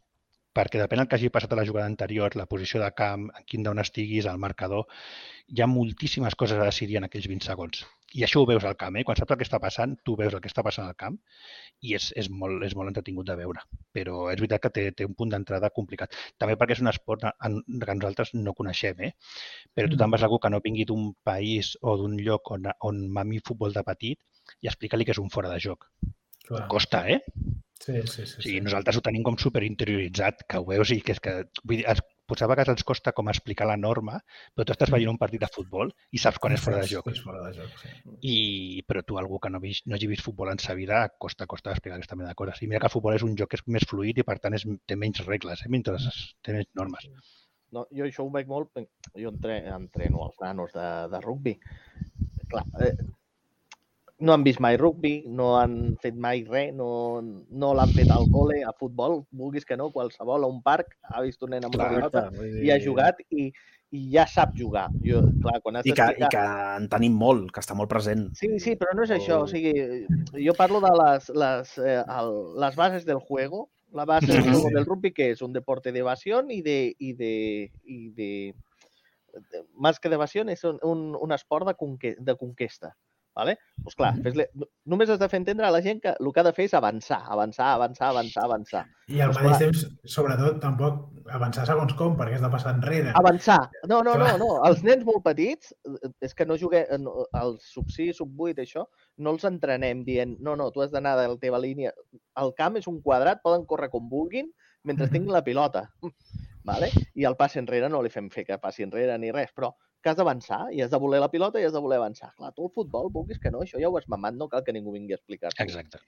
perquè depèn del que hagi passat a la jugada anterior, la posició de camp, en quin down estiguis, el marcador, hi ha moltíssimes coses a decidir en aquells 20 segons. I això ho veus al camp, eh? Quan saps el que està passant, tu veus el que està passant al camp i és, és, molt, és molt entretingut de veure. Però és veritat que té, té un punt d'entrada complicat. També perquè és un esport en, que nosaltres no coneixem, eh? Però tu Mm. te'n vas a algú que no vingui d'un país o d'un lloc on, on mami futbol de petit i explica-li que és un fora de joc. Clar. Costa, eh? Sí, sí, sí. O sigui, sí. nosaltres ho tenim com super interioritzat, que ho veus i que és que... Vull dir, es, potser a vegades ens costa com explicar la norma, però tu estàs veient un partit de futbol i saps quan és fora de joc. És fora de joc, sí. I, però tu, algú que no, vist, no hagi vist futbol en sa vida, costa, costa explicar aquesta mena de coses. I mira que el futbol és un joc que és més fluid i, per tant, és, té menys regles, eh? mentre té menys normes. No, jo això ho veig molt, jo entre, entreno els nanos de, de rugbi. Clar, eh, no han vist mai rugbi, no han fet mai res, no, no l'han fet al col·le, a futbol, vulguis que no, qualsevol, a un parc, ha vist un nen amb una pilota i ha jugat i, i ja sap jugar. Jo, clar, quan has I que, I que en tenim molt, que està molt present. Sí, sí, però no és això. O sigui, jo parlo de les, les, eh, el, les bases del juego. La base del juego sí. del rugby, que es un deporte de evasión y de... Y de, y de, de más que de evasión, és un, un, un esport de, conque, de conquesta. Vale? Pues clar, Mhm. fes només has de fer entendre a la gent que el que ha de fer és avançar, avançar, avançar, avançar, avançar. I al Doncs mateix clar. temps, sobretot, tampoc avançar segons com, perquè has de passar enrere. Avançar. No, no, no, Clar. no. Els nens molt petits, eh, és que no juguem, no, els sub 6, sub 8, això, no els entrenem dient, no, no, tu has d'anar de la teva línia. El camp és un quadrat, poden córrer com vulguin mentre tinguin la pilota. Vale? I el passi enrere no li fem fer que passi enrere ni res, però que has d'avançar i has de voler la pilota i has de voler avançar. Clar, tu el futbol, vulguis que no, això ja ho has mamat, no cal que ningú vingui a explicar-t'ho. Exacte.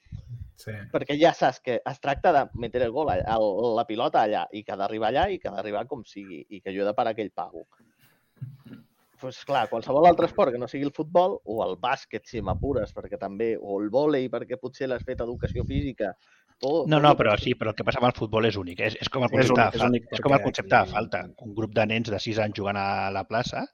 Sí. Perquè ja saps que es tracta de meter el gol, allà, el, la pilota allà, i que ha d'arribar allà i que ha d'arribar com sigui, i que jo he de parar aquell pago. pues clar, qualsevol altre esport que no sigui el futbol, o el bàsquet, si m'apures, perquè també, o el vòlei, perquè potser l'has fet educació física. Tot, No, no, però sí, però el que passa amb el futbol és únic. És, és com el És concepte, únic, de, és fa- únic és com el concepte de falta. Un grup de nens de 6 anys jugant a la plaça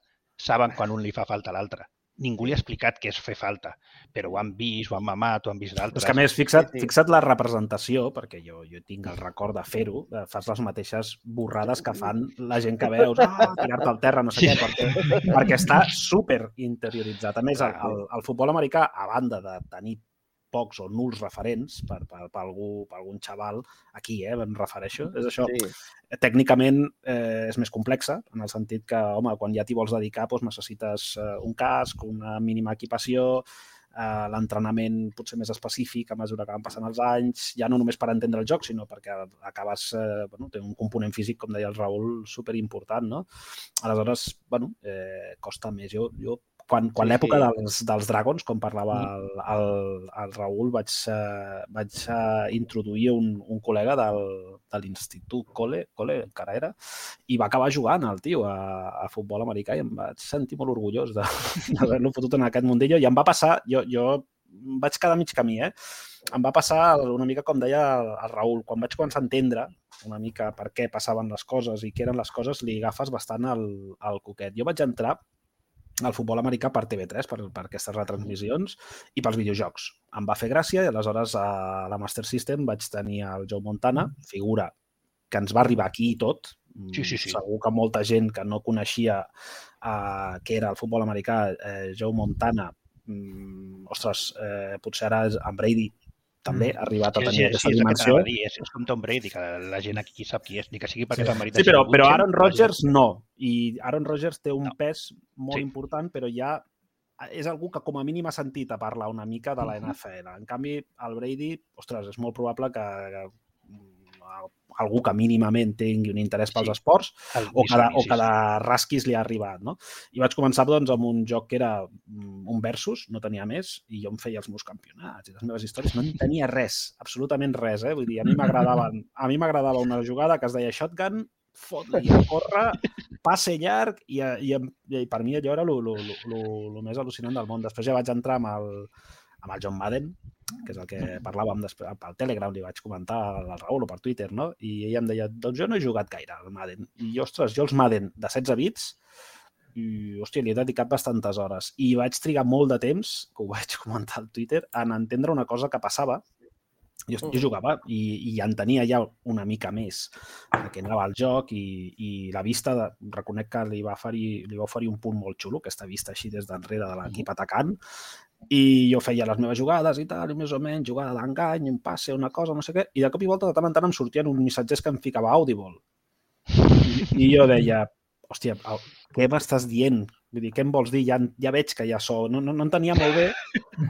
saben quan un li fa falta a l'altre. ningú li ha explicat què és fer falta, però ho han vist, ho han mamat, ho han vist d'altres. És que a més, fixa't, Sí, sí. fixa't la representació, perquè jo, jo tinc el record de fer-ho, fas les mateixes borrades que fan la gent que veus, ah, tirar-te al terra, no sé què, perquè, perquè està super interioritzat. A més, el, el, el futbol americà, a banda de tenir pocs o nuls referents per, per, per, algú, per algun xaval, aquí, eh, em refereixo, és això. Sí, Tècnicament eh, és més complexa, en el sentit que, home, quan ja t'hi vols dedicar, doncs necessites eh, un casc, una mínima equipació, eh, l'entrenament potser més específic a mesura que van passant els anys, ja no només per entendre el joc, sinó perquè acabes, eh, bueno, té un component físic, com deia el Raül, super important, no? Aleshores, bueno, eh, costa més. Jo, jo quan, quan Sí, l'època sí. dels, dels Dragons, com parlava el, el, el Raül, vaig, eh, vaig eh, introduir un, un col·lega del, de l'Institut Cole, Cole encara era, i va acabar jugant el tio a, a futbol americà i em vaig sentir molt orgullós de- d'haver-lo fotut en aquest mundillo i em va passar, jo, jo vaig quedar mig camí, eh? Em va passar una mica com deia el, el Raül, quan vaig començar a entendre una mica per què passaven les coses i què eren les coses, li agafes bastant el, el coquet. Jo vaig entrar al futbol americà per TV3, per, per aquestes retransmissions, i pels videojocs. Em va fer gràcia i aleshores a la Master System vaig tenir el Joe Montana, figura que ens va arribar aquí i tot. Sí, sí, sí. Segur que molta gent que no coneixia uh, què era el futbol americà, eh, Joe Montana, mm, ostres, eh, potser ara en Brady també ha arribat a Sí, tenir sí, aquesta sí, és el que dimensió. a dir, és, és com Tom Brady, que la gent aquí sap qui és, ni que sigui perquè Sí. Brady Sí, però, però Aaron Rodgers no. I Aaron Rodgers té un No. pes molt Sí. important, però ja és algú que com a mínim ha sentit a parlar una mica de la. NFL. En canvi, el Brady, ostres, és molt probable que, mm, algú que mínimament tingui un interès pels Sí. esports o que, o que sí. de rasquis li ha arribat, no? I vaig començar doncs, amb un joc que era mm, un versus, no tenia més, i jo em feia els meus campionats i les meves històries. No en tenia res, absolutament res, eh? Vull dir, a mi m'agradaven, a mi m'agradava una jugada que es deia shotgun, fot-li a córrer, passe llarg, i, i, i per mi allò era el més al·lucinant del món. Després ja vaig entrar amb el, amb el John Madden, que és el que parlàvem després, pel Telegram, li vaig comentar al Raül o per Twitter, no? I ell em deia, doncs jo no he jugat gaire al Madden. I, ostres, jo els Madden de 16 bits, i, hòstia, li he dedicat bastantes hores. I vaig trigar molt de temps, que ho vaig comentar al Twitter, en entendre una cosa que passava. Jo, jo jugava i, i entenia ja una mica més què anava el joc i, i la vista, de, reconec que li va, oferir, li va oferir un punt molt xulo, aquesta vista així des d'enrere de l'equip atacant, i jo feia les meves jugades i tal, i més o menys, jugada d'engany, un passe, una cosa, no sé què, i de cop i volta de tant en tant em sortien uns missatges que em ficava Audible. I, i jo deia, hòstia, què m'estàs dient? Vull dir, què em vols dir? Ja, ja veig que ja sou... No, no, no entenia molt bé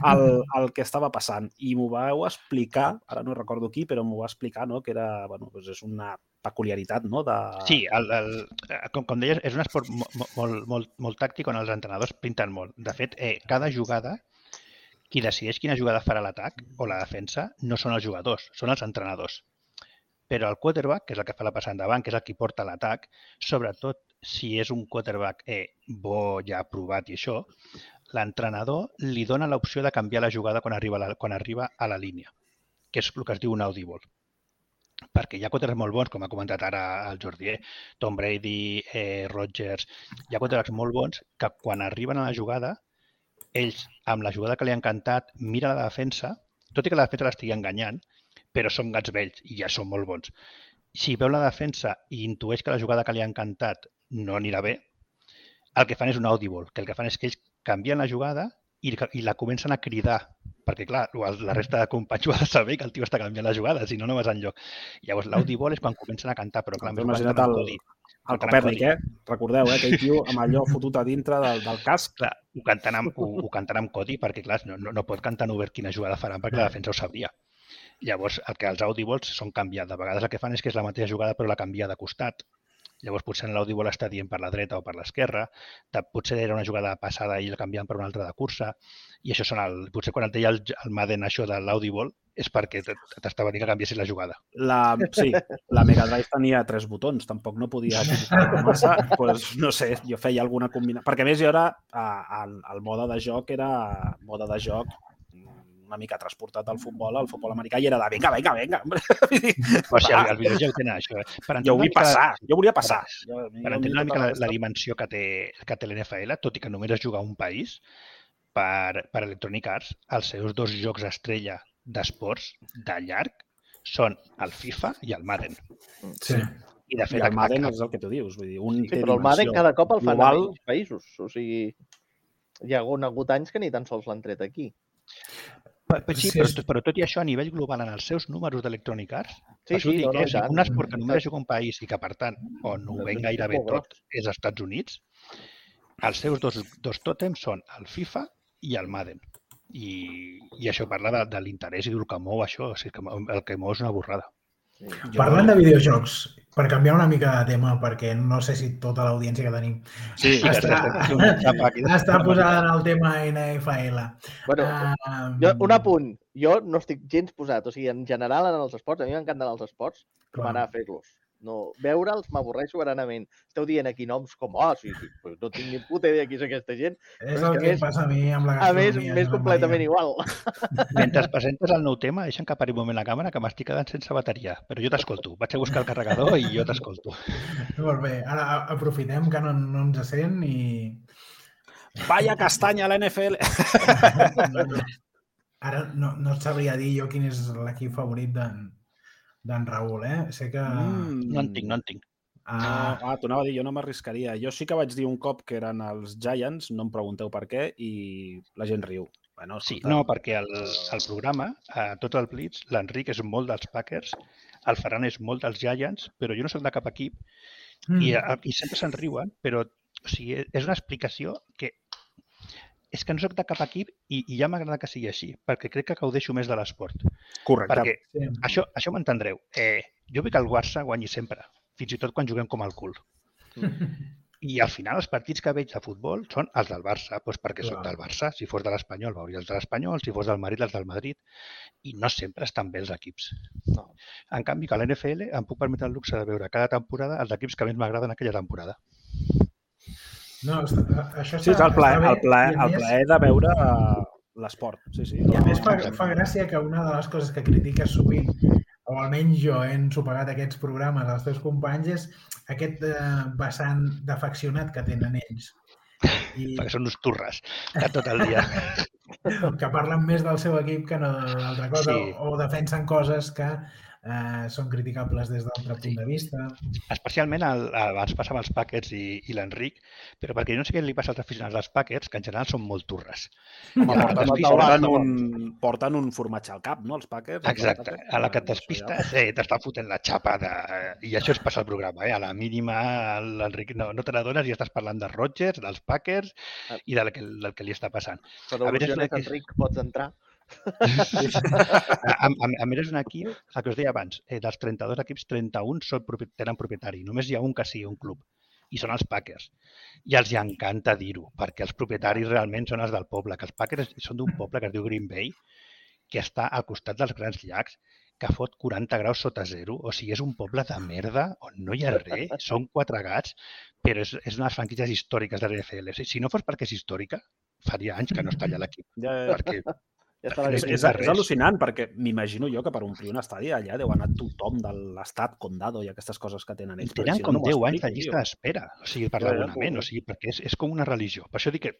el, el que estava passant. I m'ho vau explicar, ara no recordo qui, però m'ho va explicar, no? que era, bueno, doncs és una peculiaritat, no? De... Sí, el, el, com, com deies, és un esport mo- mo- molt, molt, molt tàctic on els entrenadors pinten molt. De fet, eh, cada jugada, qui decideix quina jugada farà l'atac o la defensa, no són els jugadors, són els entrenadors. Però el quarterback, que és el que fa la passada endavant, que és el que porta l'atac, sobretot si és un quarterback eh, bo, ja aprovat i això, l'entrenador li dona l'opció de canviar la jugada quan arriba, la, quan arriba a la línia, que és el que es diu un audible perquè hi ha quarterbacks molt bons, com ha comentat ara el Jordi, eh? Tom Brady, eh, Rodgers, hi ha quarterbacks molt bons que quan arriben a la jugada, ells, amb la jugada que li han cantat, mira la defensa, tot i que la defensa l'estigui enganyant, però són gats vells i ja són molt bons. Si veu la defensa i intueix que la jugada que li han cantat no anirà bé, el que fan és un audible, que el que fan és que ells canvien la jugada i, i la comencen a cridar, perquè clar, la resta de companys ho ha de saber que el tio està canviant la jugada, si no, no vas enlloc. Llavors, l'audible és quan comencen a cantar, però clar, més imagina't el-. El Copèrnic, eh? Recordeu, eh? Aquell tio amb allò fotut a dintre del, del casc. Clar, ho canten, amb, ho, ho canten amb codi perquè, clar, no, no, no pot cantar en obert quina jugada faran perquè la defensa ho sabria. Llavors, el que els audibles són canviats. De vegades el que fan és que és la mateixa jugada però la canvia de costat. Llavors, potser en l'audible està dient per la dreta o per l'esquerra. Potser era una jugada passada i la canvien per una altra de cursa. I això són el... Potser quan et deia el, el Madden això de l'audible és perquè t'estava dient que canviessis la jugada. La, sí, la Mega Drive tenia tres botons, tampoc no podia massa. pues, no sé, jo feia alguna combinació. Perquè a més jo era, el, el mode de joc era mode de joc una mica transportat al futbol, al futbol americà, i era de vinga, vinga, vinga. Sigui, va, el, el videojoc tenen això. eh? Per jo vull mica- passar, jo volia passar. Jo, Per entendre una mica la, la dimensió que té, que té l'NFL, tot i que només es juga a un país, per, per Electronic Arts, els seus dos jocs estrella d'esports de llarg són el FIFA i el Madden. Sí. I de I fet, el Madden és el que tu dius. Vull dir, un Sí, té però el Madden cada cop el fan global. menys països. O sigui, hi ha hagut anys que ni tan sols l'han tret aquí. Però, però, sí, Sí, però, és- però tot i això, a nivell global, en els seus números d'Electronic Arts, Sí, sí, no, no, eh, i tant. un esport que només un país i que, per tant, on ho ven gairebé tot és als Estats Units, els seus dos, dos tòtems són el FIFA i el Madden. I, i això parla de, de l'interès i del que mou això. O sigui, que el que mou és una borrada. Jo- Parlant de videojocs, per canviar una mica de tema, perquè no sé si tota l'audiència que tenim Sí, que està, de- està posada en el tema NFL. Bueno, Um, jo, un apunt. Jo no estic gens posat. O sigui, en general, en els esports, a mi m'encanten els esports, com anar a fer-los. No, veure'ls m'avorreix soberanament. Esteu dient aquí noms com, oh, sí, sí, però no tinc ni puta idea qui és aquesta gent. És el que que passa a mi amb la A més, gastronomia. més completament Maria. igual. Mentre presentes el nou tema, deixa'm que pari un moment la càmera, que m'estic quedant sense bateria. Però jo t'escolto. Vaig a buscar el carregador i jo t'escolto. Molt bé, ara aprofitem que no, no ens sent i... Vaya castanya a la NFL! Ara no, no et sabria dir jo quin és l'equip favorit d'en d'en Raül, eh? Sé que... Mm. No en tinc, no en tinc. Ah, Ah, ah, t'ho anava a dir, jo no m'arriscaria. Jo sí que vaig dir un cop que eren els Giants, no em pregunteu per què, i la gent riu. Bueno, Sí, escolta, no, perquè el, el programa, a tot el Blitz, l'Enric és molt dels Packers, el Ferran és molt dels Giants, però jo no sóc de cap equip mm, i, eh, i sempre se'n riuen, però o sigui, és una explicació que és que no sóc de cap equip i, i ja m'agrada que sigui així, perquè crec que gaudeixo més de l'esport. Correcte. Perquè sí. això, això m'entendreu. Eh, jo vull que el Barça guanyi sempre, fins i tot quan juguem com el cul. I al final els partits que veig de futbol són els del Barça, doncs perquè Clar. del Barça. Si fos de l'Espanyol, veuria els de l'Espanyol, si fos del Madrid, els del Madrid. I no sempre estan bé els equips. No. En canvi, que a l'NFL em puc permetre el luxe de veure cada temporada els equips que més m'agraden aquella temporada. No, està, això Sí, és el plaer, el plaer, el plaer de veure eh, l'esport. Sí, sí. I a més fa, fa gràcia que una de les coses que critiques sovint, o almenys jo he ensopegat aquests programes als teus companys, és aquest eh, vessant d'afeccionat que tenen ells. I Perquè són uns turres de tot el dia. que parlen més del seu equip que no d'altra cosa, Sí. o, o defensen coses que eh, són criticables des d'altre punt de vista. Especialment el, abans passava els Packers i, i l'Enric, però perquè jo no sé què li passa als aficionats dels Packers, que en general són molt turres. Home, porten, et porten, un, porten un formatge al cap, no, els Packers? Exacte. A la que et despistes eh, t'està fotent la xapa de... I això és passar el programa, eh? A la mínima l'Enric no, no te n'adones i estàs parlant de Rodgers, dels Packers Ah. i del que, del que li està passant. Però A veure, una- és- Enric, pots entrar. A, a, a més, és un equip, el que us deia abans, eh, dels 32 equips, 31 són, tenen propietari. Només hi ha un que sigui un club i són els Packers. I els hi encanta dir-ho, perquè els propietaris realment són els del poble, que els Packers són d'un poble que es diu Green Bay, que està al costat dels grans llacs, que fot 40 graus sota zero. O sigui, és un poble de merda on no hi ha res, són quatre gats, però és, és una de les franquícies històriques de l'NFL. Si no fos perquè és històrica, faria anys que no està allà l'equip. Ja, ja. Perquè Ja està la És, és, és al·lucinant, perquè m'imagino jo que per omplir un estadi allà deu anar tothom de l'estat, condado i aquestes coses que tenen ells. tenen si com no m'ho 10 anys de llista d'espera, o sigui, per l'abonament, o sigui, perquè és, és com una religió. Per això dic que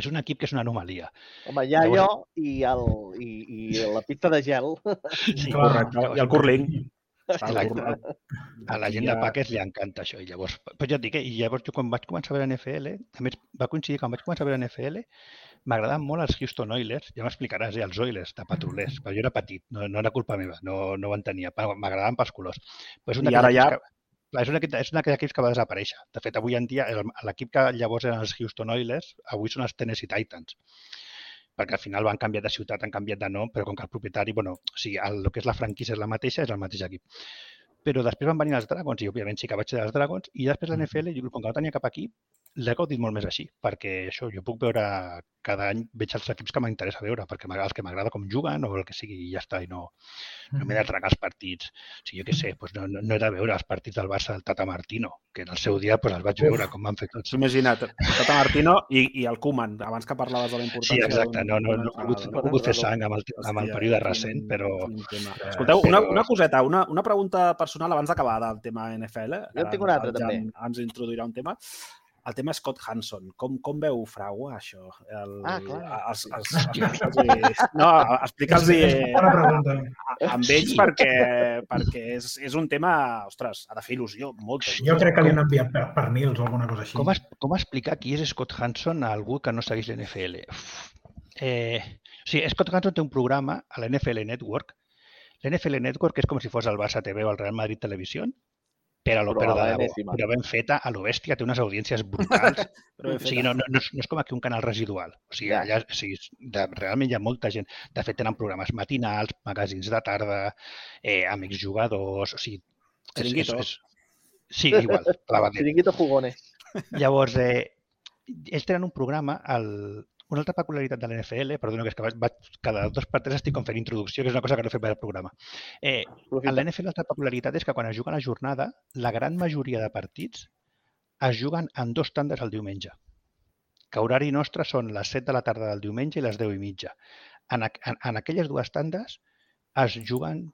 és un equip que és una anomalia. Home, hi ha Llavors- jo i, el, i, i la pista de gel. Sí, Clar. Correcte. I el curling. Exacte. Cur- A la gent de Packers li encanta això. I llavors, però ja et dic, eh, i llavors jo quan vaig començar a veure NFL, a més va coincidir que quan vaig començar a veure NFL, m'agradaven molt els Houston Oilers, ja m'explicaràs, eh, els Oilers de patrulers, però jo era petit, no, no era culpa meva, no, no ho entenia, m'agradaven pels colors. Però és un I ara ja- Que, clar, és un equip- és un d'aquells equips que va desaparèixer. De fet, avui en dia, l'equip que llavors eren els Houston Oilers, avui són els Tennessee Titans perquè al final van canviar de ciutat, han canviat de nom, però com que el propietari, bueno, o sigui, el, el que és la franquícia és la mateixa, és el mateix equip. Però després van venir els Dragons, i òbviament sí que vaig ser dels Dragons, i després l'NFL, jo com que no tenia cap equip, l'he gaudit molt més així, perquè això, jo puc veure, cada any veig els equips que m'interessa veure, perquè els que m'agrada com juguen o el que sigui, i ja està, i no, no m'he de tragar els partits. O sigui, jo què sé, doncs no, no, no he de veure els partits del Barça del Tata Martino, que en el seu dia doncs, els vaig Uf. veure com van fer tots. Imagina't, Tata Martino i, i el Koeman, abans que parlaves de la Sí, importància... exacte, no, no, no, entrenador, no he pogut fer sang amb el, amb el període recent, però... Eh, Escolteu, una, una coseta, una, una pregunta personal abans d'acabar del tema NFL. Jo en tinc una altra, també. Ens introduirà un tema. El tema Scott Hanson. Com, com veu Fragua, això? El, Ah, clar. Els, els, explica'ls no, explica'ls pregunta. amb ells Sí. perquè, perquè és, és un tema, ostres, ha de fer il·lusió, il·lusió. Jo crec que li han enviat per, per Nils o alguna cosa així. Com, es, com explicar qui és Scott Hanson a algú que no segueix l'NFL? Eh, o sigui, Scott Hanson té un programa a l'NFL Network. L'NFL Network és com si fos el Barça TV o el Real Madrid Televisió, però, Però però, de debò, però ben feta, a lo bèstia, té unes audiències brutals. O sigui, no, no, no, és, no és com aquí un canal residual. O sigui, Ja. allà, o sigui, de, realment hi ha molta gent. De fet, tenen programes matinals, magazins de tarda, eh, amics jugadors... O sigui, és- Chiringuito. És, és, sí, igual. Chiringuito Jugone. Llavors, eh, ells tenen un programa, el, una altra peculiaritat de l'NFL, perdona, que és que vaig, vaig, cada dos per tres estic com fent introducció, que és una cosa que no he fet per al programa. Eh, a Aprofita. l'NFL l'altra peculiaritat és que quan es juga la jornada, la gran majoria de partits es juguen en dos tandes el diumenge. Que horari nostre són les 7 de la tarda del diumenge i les 10 i mitja. En, en, en aquelles dues tandes es juguen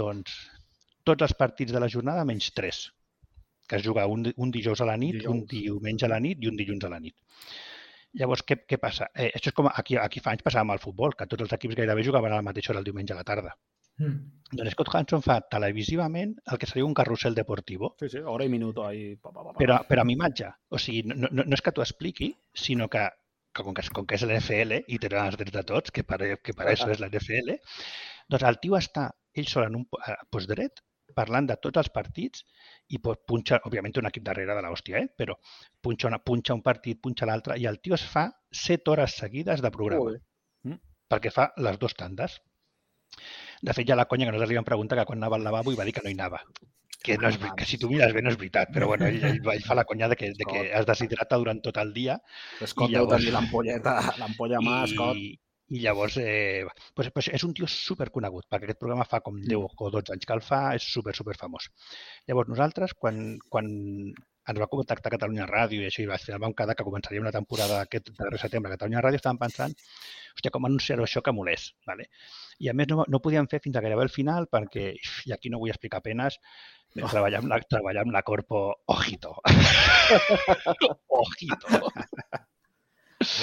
doncs, tots els partits de la jornada menys 3 que es juga un, un dijous a la nit, dijous. un diumenge a la nit i un dilluns a la nit. Llavors, què, què passa? Eh, això és com aquí, aquí fa anys passava amb el futbol, que tots els equips gairebé jugaven a la mateixa hora el diumenge a la tarda. Mm. Doncs Scott Hanson fa televisivament el que seria un carrusel deportivo, Sí, sí, hora i minuto ahí. Pa, pa, pa, pa. però, però amb imatge. O sigui, no, no, no és que t'ho expliqui, sinó que, que com, que com que és l'NFL i tenen els drets de tots, que per, que per això és l'NFL, doncs el tio està ell sol en un eh, postdret parlant de tots els partits i pot punxar, òbviament un equip darrere de l'hòstia, eh? però punxa, una, punxa un partit, punxa l'altre, i el tio es fa 7 hores seguides de programa Ui. perquè fa les dues tandes. De fet, ja la conya que nosaltres li vam preguntar que quan anava al lavabo i va dir que no hi anava. Que, no és, que si tu mires bé no és veritat, però bueno, ell, ell, ell fa la conya de que, de que es deshidrata durant tot el dia Scott deu llavors- tenir l'ampolleta, l'ampolla mà, Scott. i, i llavors eh, pues, pues és un tio super conegut, perquè aquest programa fa com 10 o 12 anys que el fa, és super, super famós. Llavors nosaltres, quan, quan ens va contactar Catalunya Ràdio i això, i al final vam quedar que començaria una temporada aquest darrer setembre a Catalunya Ràdio, estàvem pensant, hòstia, com anunciar-ho això que molés. Vale? I a més no, no podíem fer fins a gairebé el final perquè, i aquí no vull explicar penes, No. treballar, amb la, treballar amb la corpo ojito. ojito.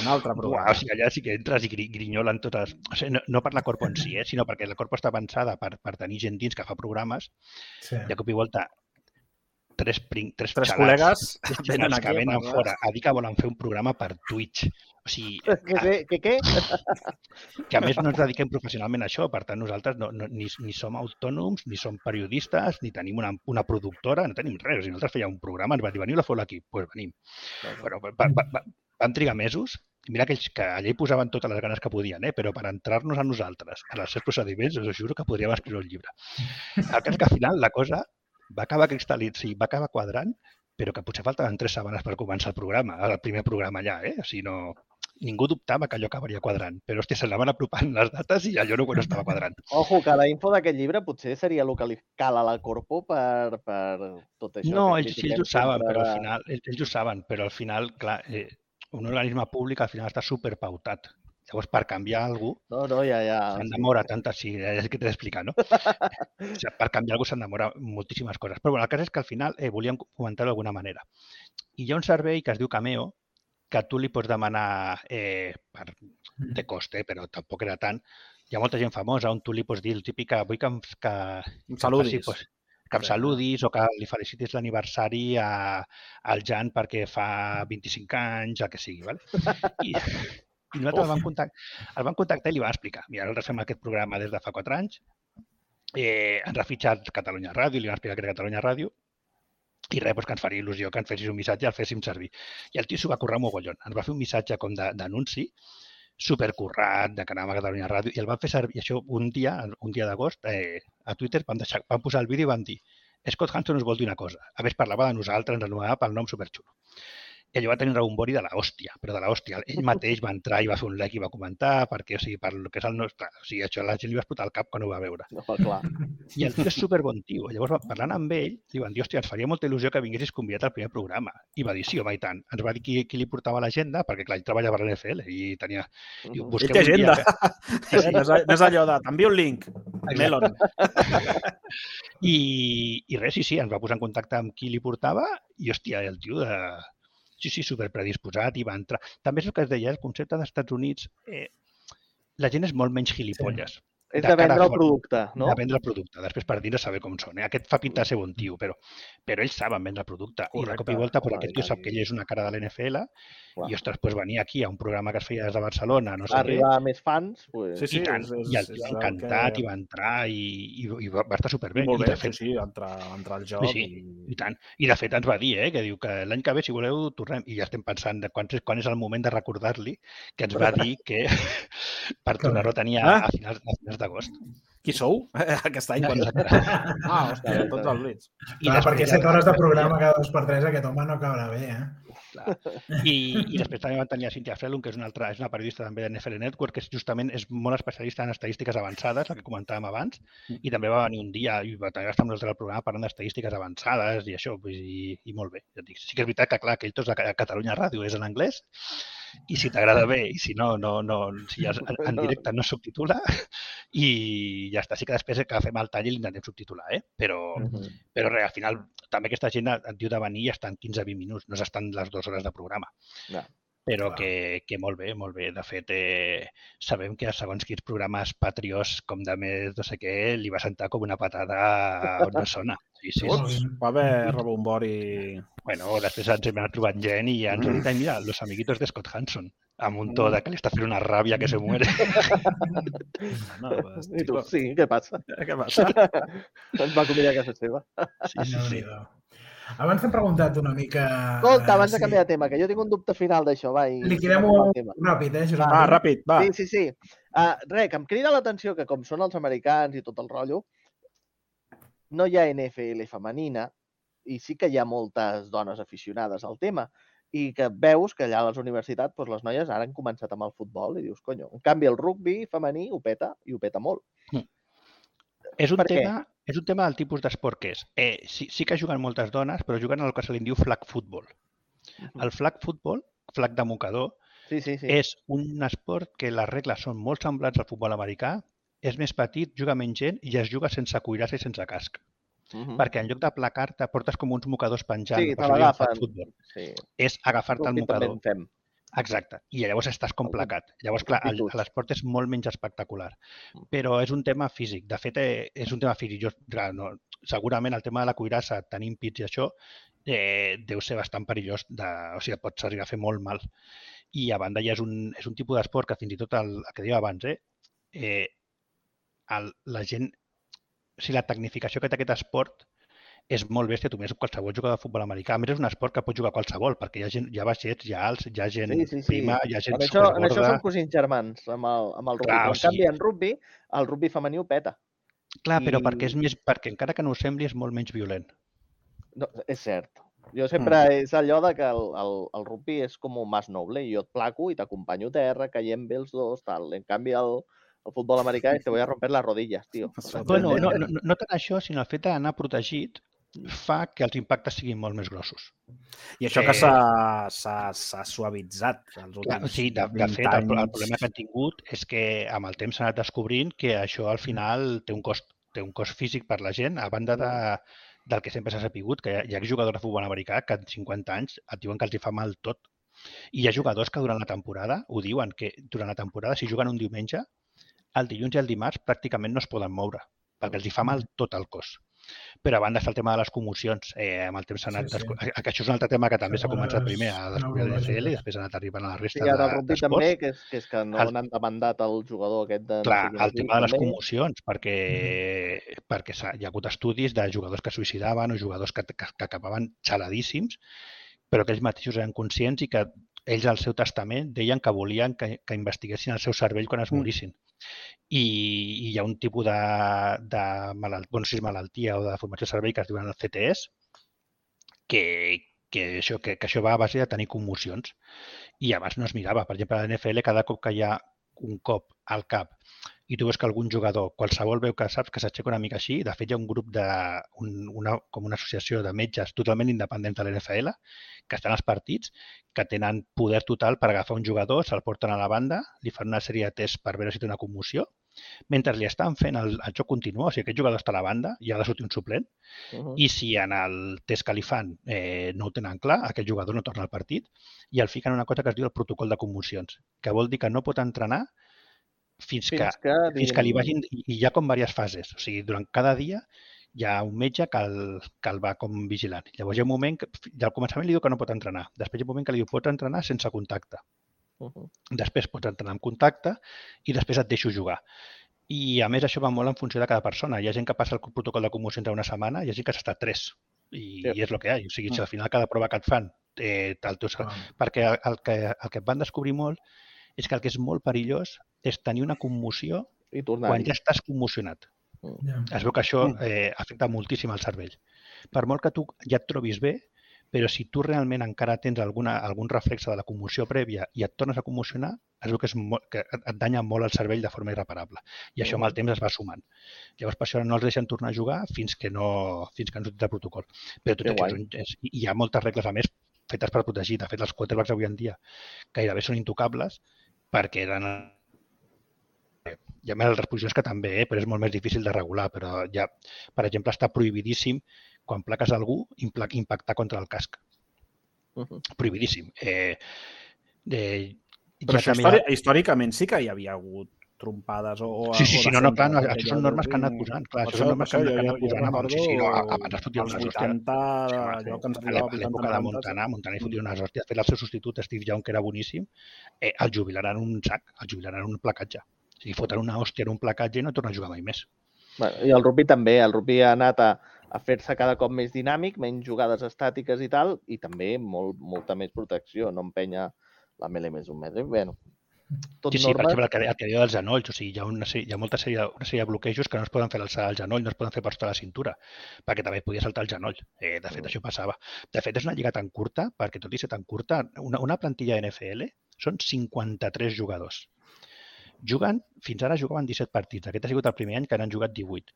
Un altre Uau, programa. o sigui, allà sí que entres i gri grinyolen totes... O sigui, no, no per la corpo en si, eh, sinó perquè la corpo està pensada per, per tenir gent dins que fa programes Sí. i a cop i volta tres, pring, tres, Tres xalats, col·legues venen aquí que venen parlar. fora a dir que volen fer un programa per Twitch. O sigui, Què, què, què, què? que a més no ens dediquem professionalment a això, per tant nosaltres no, no, ni, ni som autònoms, ni som periodistes, ni tenim una, una productora, no tenim res. O sigui, nosaltres fèiem un programa, ens va dir, veniu a fer l'equip, doncs pues venim. Però va, va, va, van trigar mesos, i mira que, ells, que allà hi posaven totes les ganes que podien, eh? però per entrar-nos a nosaltres, en els seus procediments, us juro que podríem escriure un llibre. El cas que al final la cosa va acabar cristal·litzant, sí, va acabar quadrant, però que potser faltaven tres setmanes per començar el programa, el primer programa allà, eh? O sigui, no, ningú dubtava que allò acabaria quadrant, però hòstia, s'anaven apropant les dates i allò no, no estava quadrant. Ojo, que la info d'aquest llibre potser seria el que li cal a la Corpo per, per tot això. No, ells, ells ho saben, però al final, ells, ells ho saben, però al final, clar, eh, un organisme públic al final està superpautat. Llavors, per canviar cosa, No, no, ja, ja. s'han sí. demora tantes, sí, és que t'he d'explicar, no? o sigui, per canviar cosa s'han demora moltíssimes coses. Però bueno, el cas és que al final eh, volíem comentar-ho d'alguna manera. I hi ha un servei que es diu Cameo, que tu li pots demanar eh, per, de cost, eh, però tampoc era tant. Hi ha molta gent famosa on tu li pots dir el típic que vull que, que, Em que faci, pues, que em saludis o que li felicitis l'aniversari a- al Jan perquè fa 25 anys, el que sigui. Vale? I, i nosaltres el vam, contactar, el vam contactar i li vam explicar. Mira, nosaltres fem aquest programa des de fa 4 anys, eh, ens ha fitxat Catalunya Ràdio, li vam explicar que era Catalunya Ràdio, i res, doncs que ens faria il·lusió que ens fessis un missatge i el féssim servir. I el tio s'ho va currar mogollon. Ens va fer un missatge com de- d'anunci, supercurrat, de que anàvem a Catalunya Ràdio, i el van fer servir, i això un dia, un dia d'agost, eh, a Twitter vam, deixar, vam posar el vídeo i vam dir Scott Hanson us vol dir una cosa. A més, parlava de nosaltres, ens anomenava pel nom superxulo. I allò va tenir un rebombori de la hòstia, però de la hòstia. Ell mateix va entrar i va fer un like i va comentar, perquè, o sigui, per lo que és el nostre... O sigui, això la gent li va explotar el cap quan ho va veure. No, clar. I el tio és super bon tio. Llavors, va- parlant amb ell, li van dir, hòstia, ens faria molta il·lusió que vinguessis convidat al primer programa. I va dir, sí, home, i tant. Ens va dir qui, qui li portava l'agenda, perquè, clar, ell treballava a l'NFL i tenia... Diu, Mhm. busquem Ell té un dia agenda. que- Eh, no, és, no és allò de t'envio un link. Melon. I, I res, sí, sí, ens va posar en contacte amb qui li portava i, hòstia, el tio de... Sí, sí, superpredisposat i va entrar. També és el que es deia, el concepte dels Estats Units, eh, la gent és molt menys gilipolles. Sí. És de vendre el producte, no? De vendre el producte. Després per dir saber com són. Eh? Aquest fa pinta de ser bon tio, però, però ells saben vendre el producte. I de cop i Correcte. volta, Home, aquest i tio sap que ell és una cara de l'NFL i, ostres, pues, venir aquí a un programa que es feia des de Barcelona, no sé Arribar a més fans, pues... Sí, sí, I tant, és- és- i el tio encantat que- i va entrar i, i, i va, estar superbé. I molt I, bé, de fet, sí, sí, entrar, entrar al joc. Sí, i... I tant. I de fet ens va dir eh, que diu que l'any que ve, si voleu, tornem. I ja estem pensant de quan, és- quan és el moment de recordar-li que ens va dir que per tornar-ho a tenir a, Ah. a finals, a finals d'agost. Qui sou? Aquest any? Quan... ah, hòstia, tots els blits. I Clar, perquè ja- 7 hores de programa cada dos per tres aquest home no acabarà bé, eh? I, I després també van tenir a Cynthia Frelun, que és una, altra, és una periodista també de NFL Network, que és justament és molt especialista en estadístiques avançades, el que comentàvem abans, i també va venir un dia i va també va estar amb nosaltres al programa parlant d'estadístiques avançades i això, pues, i, i molt bé. Ja et dic, sí que és veritat que, clar, aquell tots a Ca- a Catalunya Ràdio és en anglès, i si t'agrada bé, i si no, no, no si ja en, en directe no es subtitula, i ja està. Sí que després que fem el tall i l'intentem subtitular, eh? però, però res, al final també aquesta gent et diu de venir i estan 15-20 minuts, no s'estan les dues hores de programa. Ja. Però que, que molt bé, molt bé. De fet, eh, sabem que a segons quins programes patriós com de més no sé què, li va sentar com una patada on no sona. Sí, sí. Bé. Va haver rebombori... Bueno, després ens hem anat trobant gent i ja ens han dit, "Ai, mira, los amiguitos de Scott Hanson, amb un to de que li està fent una ràbia que se muere. No, pues, I tu, sí, què passa? Què passa? Ens va convidar a casa seva. Sí, sí, sí. Déu-n'hi-do. Abans t'hem preguntat una mica... Escolta, abans de sí. canviar de tema, que jo tinc un dubte final d'això, va. I... Liquidem-ho tema. ràpid, eh, Josep? Ah, ràpid, va. Sí, sí, sí. Uh, res, que em crida l'atenció que com són els americans i tot el rotllo, no hi ha NFL femenina i sí que hi ha moltes dones aficionades al tema i que veus que allà a les universitats doncs, les noies ara han començat amb el futbol i dius, conyo, en canvi el rugby femení ho peta i ho peta molt. És un, Per què? És un tema del tipus d'esport que és. Eh, sí, sí que juguen moltes dones, però juguen el que se li diu flag football. El flag football, flag de mocador, Sí, sí, sí. és un esport que les regles són molt semblants al futbol americà, és més petit, juga menys gent i es juga sense cuirassa i sense casc. Mhm. Perquè en lloc de placar-te portes com uns mocadors penjant. Sí, te l'agafen. sí. És agafar-te el mocador. fem. Exacte. I llavors estàs com El placat. Llavors, clar, l'esport és molt menys espectacular. Mm. Però és un tema físic. De fet, eh, és un tema físic. Jo, clar, no, segurament el tema de la cuirassa, tenint pits i això, eh, deu ser bastant perillós. De, o sigui, et pots arribar a fer molt mal. I a banda ja és un, és un tipus d'esport que fins i tot el, el que deia abans, eh, eh, el, la gent... O sigui, la tecnificació que té aquest esport és molt bèstia, tu mires qualsevol jugador de futbol americà. A més, és un esport que pot jugar qualsevol, perquè hi ha, gent, hi ha baixets, hi ha alts, hi ha gent Sí, sí, sí. prima, hi ha gent En això, en això som cosins germans, amb el, amb el rugby. Clar, en canvi, sigui- en rugby, el rugby femení ho peta. Clar, però I- perquè és més, perquè encara que no ho sembli és molt menys violent. No, és cert. Jo sempre mm. és allò de que el, el, el rugby és com un mas noble i jo et placo i t'acompanyo a terra, caiem bé els dos, tal. En canvi, el, el futbol americà és te voy a romper las rodillas, tio. Bueno, no, no, no tant això, sinó el fet d'anar protegit fa que els impactes siguin molt més grossos. I això que s'ha s'ha- suavitzat els Clar, últims sí, de, de 20 fet, el, pro- el anys. problema que han tingut és que amb el temps s'ha anat descobrint que això al final té un cost, té un cost físic per la gent, a banda de, del que sempre s'ha sapigut, que hi ha, hi ha jugadors de futbol americà que en 50 anys et diuen que els hi fa mal tot. I hi ha jugadors que durant la temporada ho diuen, que durant la temporada, si juguen un diumenge, el dilluns i el dimarts pràcticament no es poden moure, perquè els hi fa mal tot el cos. Però a banda està el tema de les comocions. Eh, amb el temps s'ha anat... Sí, Sí, sí. sí. Que això és un altre tema que també s'ha començat primer a descobrir la NFL i després ha anat arribant a la Sí, resta ara el de- d'esports. també, que és, que és que no El- n'han demandat el jugador aquest de... no Clar, sé quin el tema de les comocions, perquè, perquè s'ha- hi ha hagut estudis de jugadors que suïcidaven o jugadors que, que, que acabaven xaladíssims, però que ells mateixos eren conscients i que ells al seu testament deien que volien que, que investiguessin el seu cervell quan es Mm. I, I hi ha un tipus de, de malalt, bueno, si és malaltia o de formació cervell que es diuen el CTS, que, que, això, que, que això va a base de tenir commocions. I abans no es mirava. Per exemple, a la NFL, cada cop que hi ha un cop al cap i tu veus que algun jugador, qualsevol veu que saps que s'aixeca una mica així, de fet hi ha un grup de, un, una, com una associació de metges totalment independents de l'NFL que estan als partits, que tenen poder total per agafar un jugador, se'l porten a la banda, li fan una sèrie de tests per veure si té una commoció mentre li estan fent el, el joc continu, o sigui, aquest jugador està a la banda i ha de sortir un suplent, Uh -huh. i si en el test que li fan eh, no ho tenen clar, aquest jugador no torna al partit, i el fiquen una cosa que es diu el protocol de commocions, que vol dir que no pot entrenar fins, Fins que, que, fins que li vagin... I hi ha com diverses fases. O sigui, durant cada dia hi ha un metge que el, que el va com vigilant. Llavors hi ha un moment que, al començament li diu que no pot entrenar. Després hi ha un moment que li diu pot entrenar sense contacte. Uh -huh. Després pots entrenar amb contacte i després et deixo jugar. I a més això va molt en funció de cada persona. Hi ha gent que passa el protocol de commocions a una setmana i hi ha gent que s'està tres. I, Ja. i és el que hi ha. O sigui, si al final cada prova que et fan eh, el teu, Ah, perquè el que, el que et van descobrir molt és que el que és molt perillós és tenir una commoció I tornar quan ja estàs commocionat. ja. Es veu que això Mm. eh, afecta moltíssim al cervell. Per molt que tu ja et trobis bé, però si tu realment encara tens alguna, algun reflexe de la commoció prèvia i et tornes a commocionar, es veu que, és molt, que et danya molt el cervell de forma irreparable. I això amb el temps es va sumant. Llavors, per això no els deixen tornar a jugar fins que no, fins que no el protocol. Però tot Que això és, hi ha moltes regles, a més, fetes per protegir. De fet, els quarterbacks avui en dia gairebé són intocables perquè eren hi ha més altres posicions que també, eh? però és molt més difícil de regular. Però ja, per exemple, està prohibidíssim quan plaques algú impactar contra el casc. Uh -huh. Prohibidíssim. Eh, de, Però ja això històricament sí que hi havia hagut trompades o... o Sí, sí, o sí, no, no, clar, no, descens, això són normes que han anat posant, clar, això són normes que han anat posant abans, sí, sí, no, abans es fotien als unes hòsties. 80, Sí, allò que ens a arribava a l'època de 80, Montana, Montana hi fotien unes hòsties. De fet, el seu substitut, Steve Young, que era boníssim, eh, el jubilaran un sac, el jubilaran un placatge. O sigui, foten una hòstia en un placatge i no torna a jugar mai més. Bueno, I el rugby també. El rugby ha anat a, a fer-se cada cop més dinàmic, menys jugades estàtiques i tal, i també molt, molta més protecció, no empenya la mele més un metre. Bueno, tot Sí, sí, per normes. exemple, el que, el que diu dels genolls, o sigui, hi ha, una, hi ha molta sèrie, una sèrie de bloquejos que no es poden fer alçar al genoll, no es poden fer per sota la cintura, perquè també podia saltar el genoll. Eh, de fet, Mm. això passava. De fet, és una lliga tan curta, perquè tot i ser tan curta, una, una plantilla NFL són 53 jugadors. Juguen, fins ara jugaven 17 partits. Aquest ha sigut el primer any que n'han jugat 18.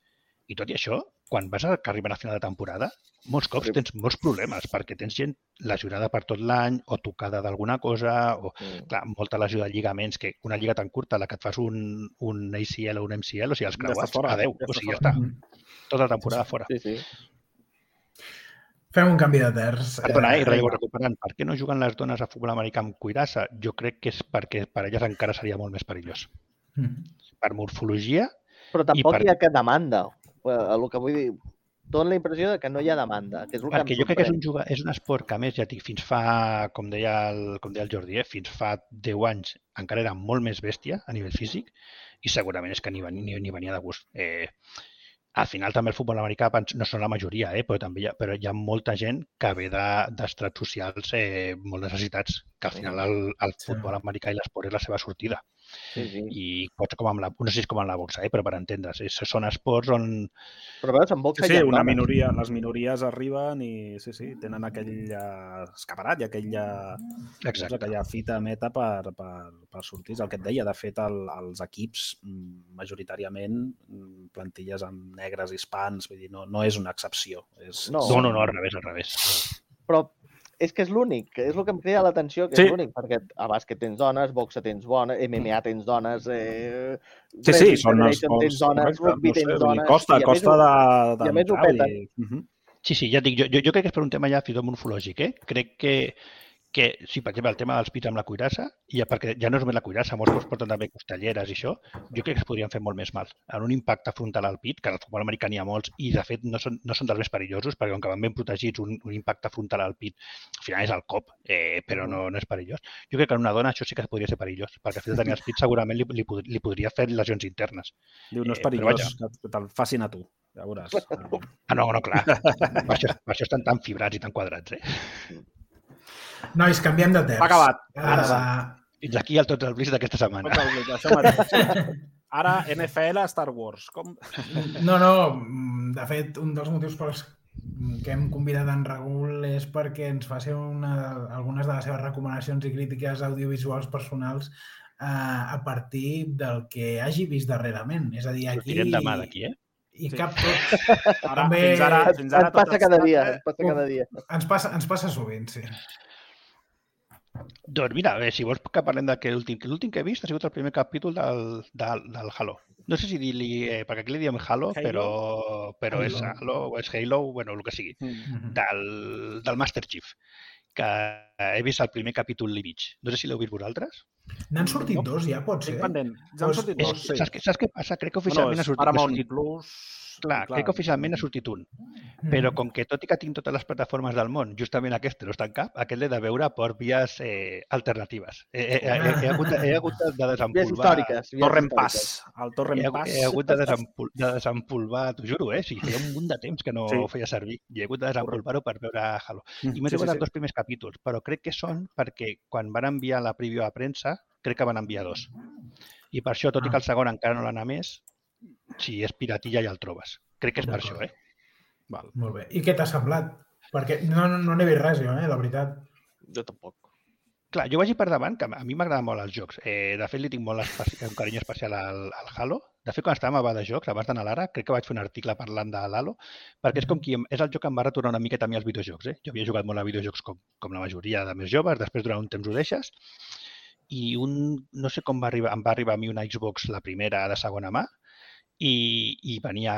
I tot i això, quan vas a que arriben a final de temporada, molts cops tens molts problemes, perquè tens gent lesionada per tot l'any o tocada d'alguna cosa, o Mm. clar, molta lesió de lligaments, que una lliga tan curta, la que et fas un, un ACL o un MCL, o sigui, els Ja creuats, fora, adeu, ja o sigui, ja està, Mm. tota la temporada fora. Sí, sí. Fem un canvi de terç. Perdona, eh, i Eh, relleu recuperant, per què no juguen les dones a futbol americà amb cuirassa? Jo crec que és perquè per elles encara seria molt més perillós. mm. Per morfologia, Però tampoc per- hi ha que demanda. El que vull dir, dona la impressió de que no hi ha demanda, que és el que perquè em jo crec que és un, juga, és un esport que, a més, ja dic, fins fa, com deia el, com deia el Jordi, eh, fins fa 10 anys encara era molt més bèstia a nivell físic i segurament és que ni, venia- ni, ni venia de gust. Eh, al final també el futbol americà no són la majoria, eh, però també hi ha, però hi ha molta gent que ve de- d'estrats socials eh, molt necessitats, que al final el, el futbol americà i l'esport és la seva sortida. Sí, sí. I pot ser com amb la, no sé si és com amb la boxa, eh, però per entendre's, és, són esports on Però veus, en boxa Sí, sí, una minoria, les minories arriben i sí, sí, tenen aquell eh, escaparat i aquella, Exacte. aquella fita meta per, per, per sortir. És el que et deia, de fet, el, els equips mm, majoritàriament mm, plantilles amb negres i hispans, vull dir, no, no és una excepció. És, No. No, no, no, al revés, al revés. Però és que és l'únic, és el que em crida l'atenció, que Sí. és l'únic, perquè a bàsquet tens dones, boxa tens dones, MMA tens dones, eh, Sí, sí, són els tens dones, rugby no sé, tens dones... Costa, i costa de, de i a més ho peten. uh -huh. Sí, sí, ja et dic, jo, jo, jo crec que és per un tema ja fins i tot morfològic, eh? Crec que, que sí, per exemple, el tema dels pits amb la cuirassa, i ja, perquè ja no és només la cuirassa, molts cops porten també costelleres i això, jo crec que es podrien fer molt més mal. En un impacte frontal al pit, que en el futbol americà n'hi ha molts, i de fet no són, no són dels més perillosos, perquè com que van ben protegits, un, un impacte frontal al pit, al final és el cop, eh, però no, no és perillós. Jo crec que en una dona això sí que podria ser perillós, perquè el fet de tenir els pits segurament li, li, li podria fer lesions internes. Diu, no és Eh, però perillós, que, que te'l facin a tu. Ja veuràs. Ah, no, no, clar. per, això, per això estan tan fibrats i tan quadrats, eh? Nois, canviem de terç. S'ha acabat. Ara, Ara Fins aquí el Tots els Blitz d'aquesta setmana. Mateix. Ara, NFL, Star Wars. Com... No, no, de fet, un dels motius pels que hem convidat en Raül és perquè ens faci una, algunes de les seves recomanacions i crítiques audiovisuals personals eh, a partir del que hagi vist darrerament. És a dir, aquí... Sortirem demà d'aquí, eh? I Sí. cap tot. Ara, També- fins ara, Ens, fins ara ens passa tot cada dia, ens passa cada dia. Ens passa, ens passa sovint, sí. Doncs mira, a veure, si vols que parlem de que l'últim que l'últim que he vist ha sigut el primer capítol del, del, del Halo. no sé si dir-li, eh, perquè aquí li diem Halo, Halo? però, però és Halo. Halo o és Halo, bueno, el que sigui, Mm. Mhm. del, del Master Chief, que he vist el primer capítol i mig. No sé si l'heu vist vosaltres. N'han sortit No. dos ja, pot ser? Estic pendent. Ja han Pues- sortit És, dos, sí. saps, què, saps què passa? Crec que Bueno, oficialment és ha sortit... Paramount Plus... clar, crec que oficialment ha sortit un. Però com que tot i que tinc totes les plataformes del món, justament aquest no està en cap, aquest l'he de veure per vies eh, alternatives. He, he, he, he, hagut, de- he hagut de Vies desempolvar... històriques. vies Torrent històriques. Pass. El He, Torrent he, Pass. he hagut de, desempol, de desempolvar, t'ho juro, eh? Sí, feia un munt de temps que no Sí. ho feia servir i he hagut de desempolvar-ho per veure Halo. I m'he Sí, sí, trobat sí. dos primers capítols, però crec que són perquè quan van enviar la preview a premsa, crec que van enviar dos. I per això, tot i que el segon encara no l'han emès, si és piratilla ja el trobes. Crec que és per això, eh? Val. Molt bé. I què t'ha semblat? Perquè no, no, no n'he vist res, jo, eh, la veritat. Jo tampoc. Clar, jo vagi per davant, que a mi m'agraden molt els jocs. Eh, de fet, li tinc molt un carinyo especial al, al Halo. De fet, quan estàvem a Badajocs, abans d'anar a l'Ara, crec que vaig fer un article parlant de l'Halo, perquè és com qui, em- és el joc que em va retornar una miqueta a mi als videojocs. Eh? Jo havia jugat molt a videojocs com, com la majoria de més joves, després durant un temps ho deixes, i un, no sé com va arribar, em va arribar a mi una Xbox, la primera de segona mà, i, i venia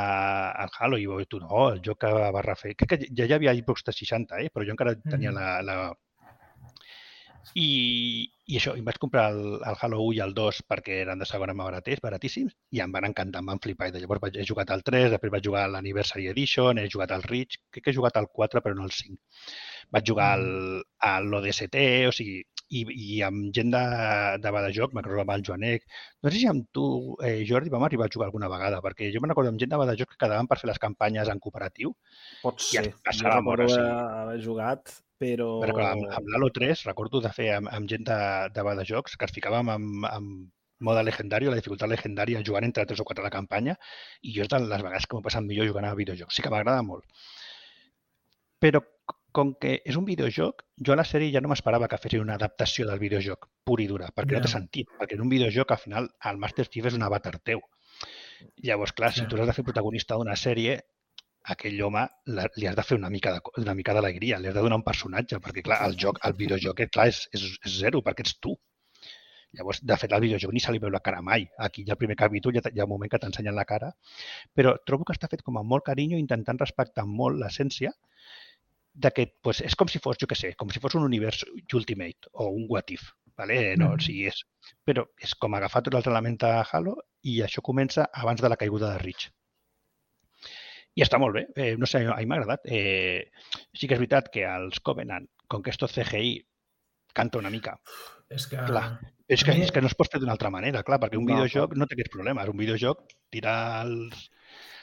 el Halo i dir, no, el joc que va refer... Crec que ja hi havia Xbox 360, eh? però jo encara tenia la, la, i, i això, i em vaig comprar el, el Halo 1 i el 2 perquè eren de segona mà baraters, baratíssims, i em van encantar, em van flipar. I de llavors vaig, he jugat al 3, després vaig jugar a l'Anniversary Edition, he jugat al Reach, crec que he jugat al 4 però no al 5. Vaig jugar al, a l'ODST, o sigui, i, i amb gent de, de Badajoc, me'n recordo amb el Joanec, no sé si amb tu, eh, Jordi, vam arribar a jugar alguna vegada, perquè jo me'n recordo amb gent de Badajoc que quedaven per fer les campanyes en cooperatiu, Pot I ser. jo molt, recordo sigui. haver, jugat, però... Perquè amb, amb l'Halo 3 recordo de fer amb, amb gent de, de Badajocs que es ficàvem amb, amb mode legendari, la dificultat legendària, jugant entre 3 o 4 a la campanya, i jo és de les vegades que m'ho he passat millor jugant a videojocs. Sí que m'agrada molt. Però com que és un videojoc, jo a la sèrie ja no m'esperava que fessin una adaptació del videojoc pur i dura, perquè no té sentit, perquè en un videojoc al final el Master Chief és un avatar teu. Llavors, clar, si Ja. tu has de fer protagonista d'una sèrie, aquell home la, li has de fer una mica de, una mica d'alegria, li has de donar un personatge, perquè clar, el joc, el videojoc, eh, clar, és, és, és zero, perquè ets tu. Llavors, de fet, al videojoc ni se li veu la cara mai. Aquí ja el primer capítol ja hi ha un moment que t'ensenyen la cara, però trobo que està fet com amb molt carinyo, intentant respectar molt l'essència d'aquest, pues, és com si fos, jo què sé, com si fos un univers Ultimate o un What If, ¿vale? No, Mhm. o sigui, és, però és com agafar tots els elements de Halo i això comença abans de la caiguda de Reach. I està molt bé, eh, no sé, a mi m'ha agradat. Eh, sí que és veritat que els Covenant, com que esto CGI, canta una mica. És que... Clar. És que, A mi- és que no es pot fer d'una altra manera, clar, perquè un No, videojoc no té aquests problemes. Un videojoc tira els,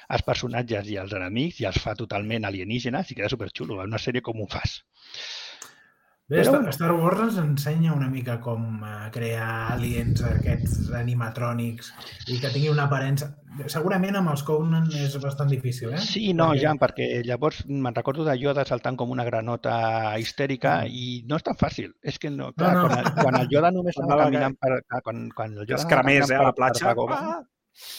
els personatges i els enemics i els fa totalment alienígenes i queda superxulo. En una sèrie com ho fas? Bé, Però Star, Wars ens ensenya una mica com eh, crear aliens, aquests animatrònics, i que tinguin una aparença... Segurament amb els Conan és bastant difícil, eh? Sí, no, Perquè- ja, perquè llavors me'n recordo de Yoda saltant com una granota histèrica Mm. i no és tan fàcil. És que no, clar, no. quan, el, quan el Yoda només anava caminant per... Quan, quan el Yoda es cremés, eh, a la per- per platja. Dagobah, Ah!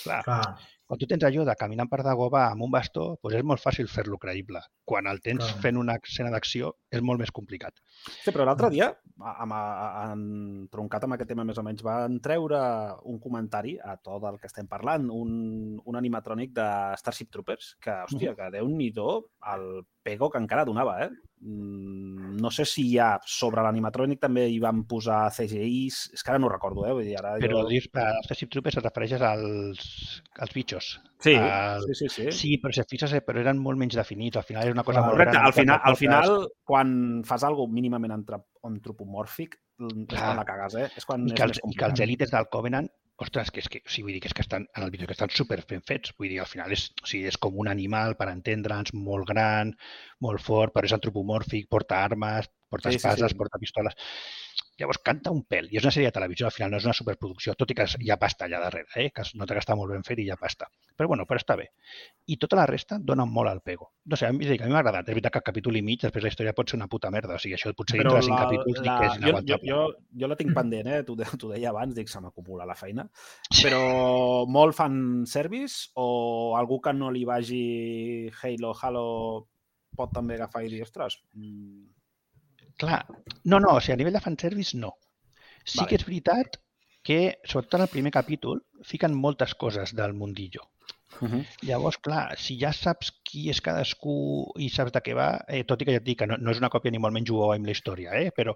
clar, Clar, quan tu tens a Yoda caminant per Dagobah amb un bastó, doncs és molt fàcil fer-lo creïble. Quan el tens Clar. fent una escena d'acció és molt més complicat. Sí, però l'altre dia, amb, en, troncat amb aquest tema més o menys, van treure un comentari a tot el que estem parlant, un, un animatrònic de Starship Troopers, que, hòstia, que déu-n'hi-do el pego que encara donava, eh? Mm, No sé si ja sobre l'animatrònic també hi van posar CGIs, és que ara no ho recordo, eh? Vull dir, ara Però jo... dius, a Starship Troopers et refereixes als, als bitxos. Sí, al- sí, sí, sí. Sí, però si et fixes, eh, però eren molt menys definits. Al final és una cosa Clar, molt Correcte, gran. al final, al final, quan fas alguna mínimament antropomòrfic, és quan la cagues, eh? És quan I és que, més els, i que els èlites del Covenant, ostres, que és que, o sigui, vull dir que és que estan, en el vídeo que estan super ben fets. Vull dir, al final és, o sigui, és com un animal, per entendre'ns, molt gran, molt fort, però és antropomòrfic, porta armes, porta Sí, sí, espases, sí. porta pistoles. Llavors canta un pèl. I és una sèrie de televisió, al final no és una superproducció, tot i que hi ha pasta allà darrere, eh? que es nota que està molt ben fet i hi ha pasta. Però bueno, però està bé. I tota la resta dona molt al pego. No sé, a mi, a mi m'ha agradat. És veritat que el capítol i mig, després la història pot ser una puta merda. O sigui, això potser dintre de cinc capítols dic que és jo, jo, jo, jo la tinc pendent, eh? T'ho de- deia abans, dic, se m'acumula la feina. Però molt fan service o algú que no li vagi Halo, Halo pot també agafar i dir, ostres, mm, Clar, no, no, o sigui, a nivell de fanservice no. Sí Vale. que és veritat que, sobretot en el primer capítol, fiquen moltes coses del mundillo. Uh -huh. Llavors, clar, si ja saps qui és cadascú i saps de què va, eh, tot i que ja et dic que no, no és una còpia ni molt menys ho amb la història, eh, però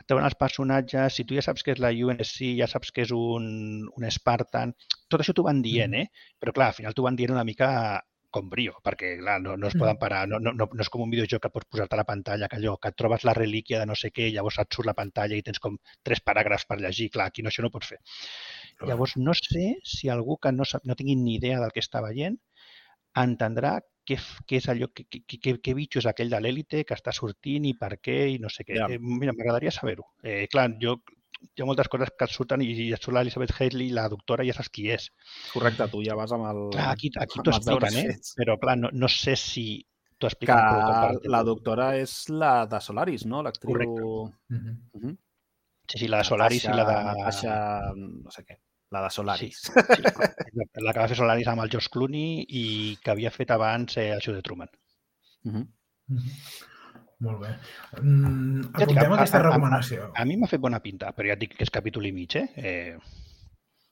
et treuen els personatges, si tu ja saps que és la UNSC, ja saps que és un, un Spartan, tot això t'ho van dient, eh? Però clar, al final t'ho van dient una mica com brio, perquè clar, no, no es poden parar, no, no, no, és com un videojoc que pots posar-te a la pantalla, que allò, que et trobes la relíquia de no sé què, i llavors et surt la pantalla i tens com tres paràgrafs per llegir, clar, aquí no, això no ho pots fer. Llavors, no sé si algú que no, sap, no tingui ni idea del que està veient entendrà què, què és allò, què, què, què, què bitxo és aquell de l'èlite que està sortint i per què i no sé què. Ja. Eh, mira, m'agradaria saber-ho. Eh, clar, jo hi ha moltes coses que et surten i, i et surt l'Elizabeth Haley, la doctora, ja saps qui és. Correcte, tu ja vas amb el... Clar, aquí, aquí t'ho expliquen, eh? fets. Però clar, no, no sé si t'ho Que expliquen per la doctora és la de Solaris, no? L'actriu... Correcte. Mhm. Sí, sí, la de Solaris i la de... Natasha, no sé què. La de Solaris. Sí, sí. La que va fer Solaris amb el George Clooney i que havia fet abans eh, el show de Truman. Uh -huh. Mhm. Molt bé. Mm, Ja et dic, apuntem a- aquesta a- a- recomanació. A mi m'ha fet bona pinta, però ja et dic que és capítol i mig, eh? eh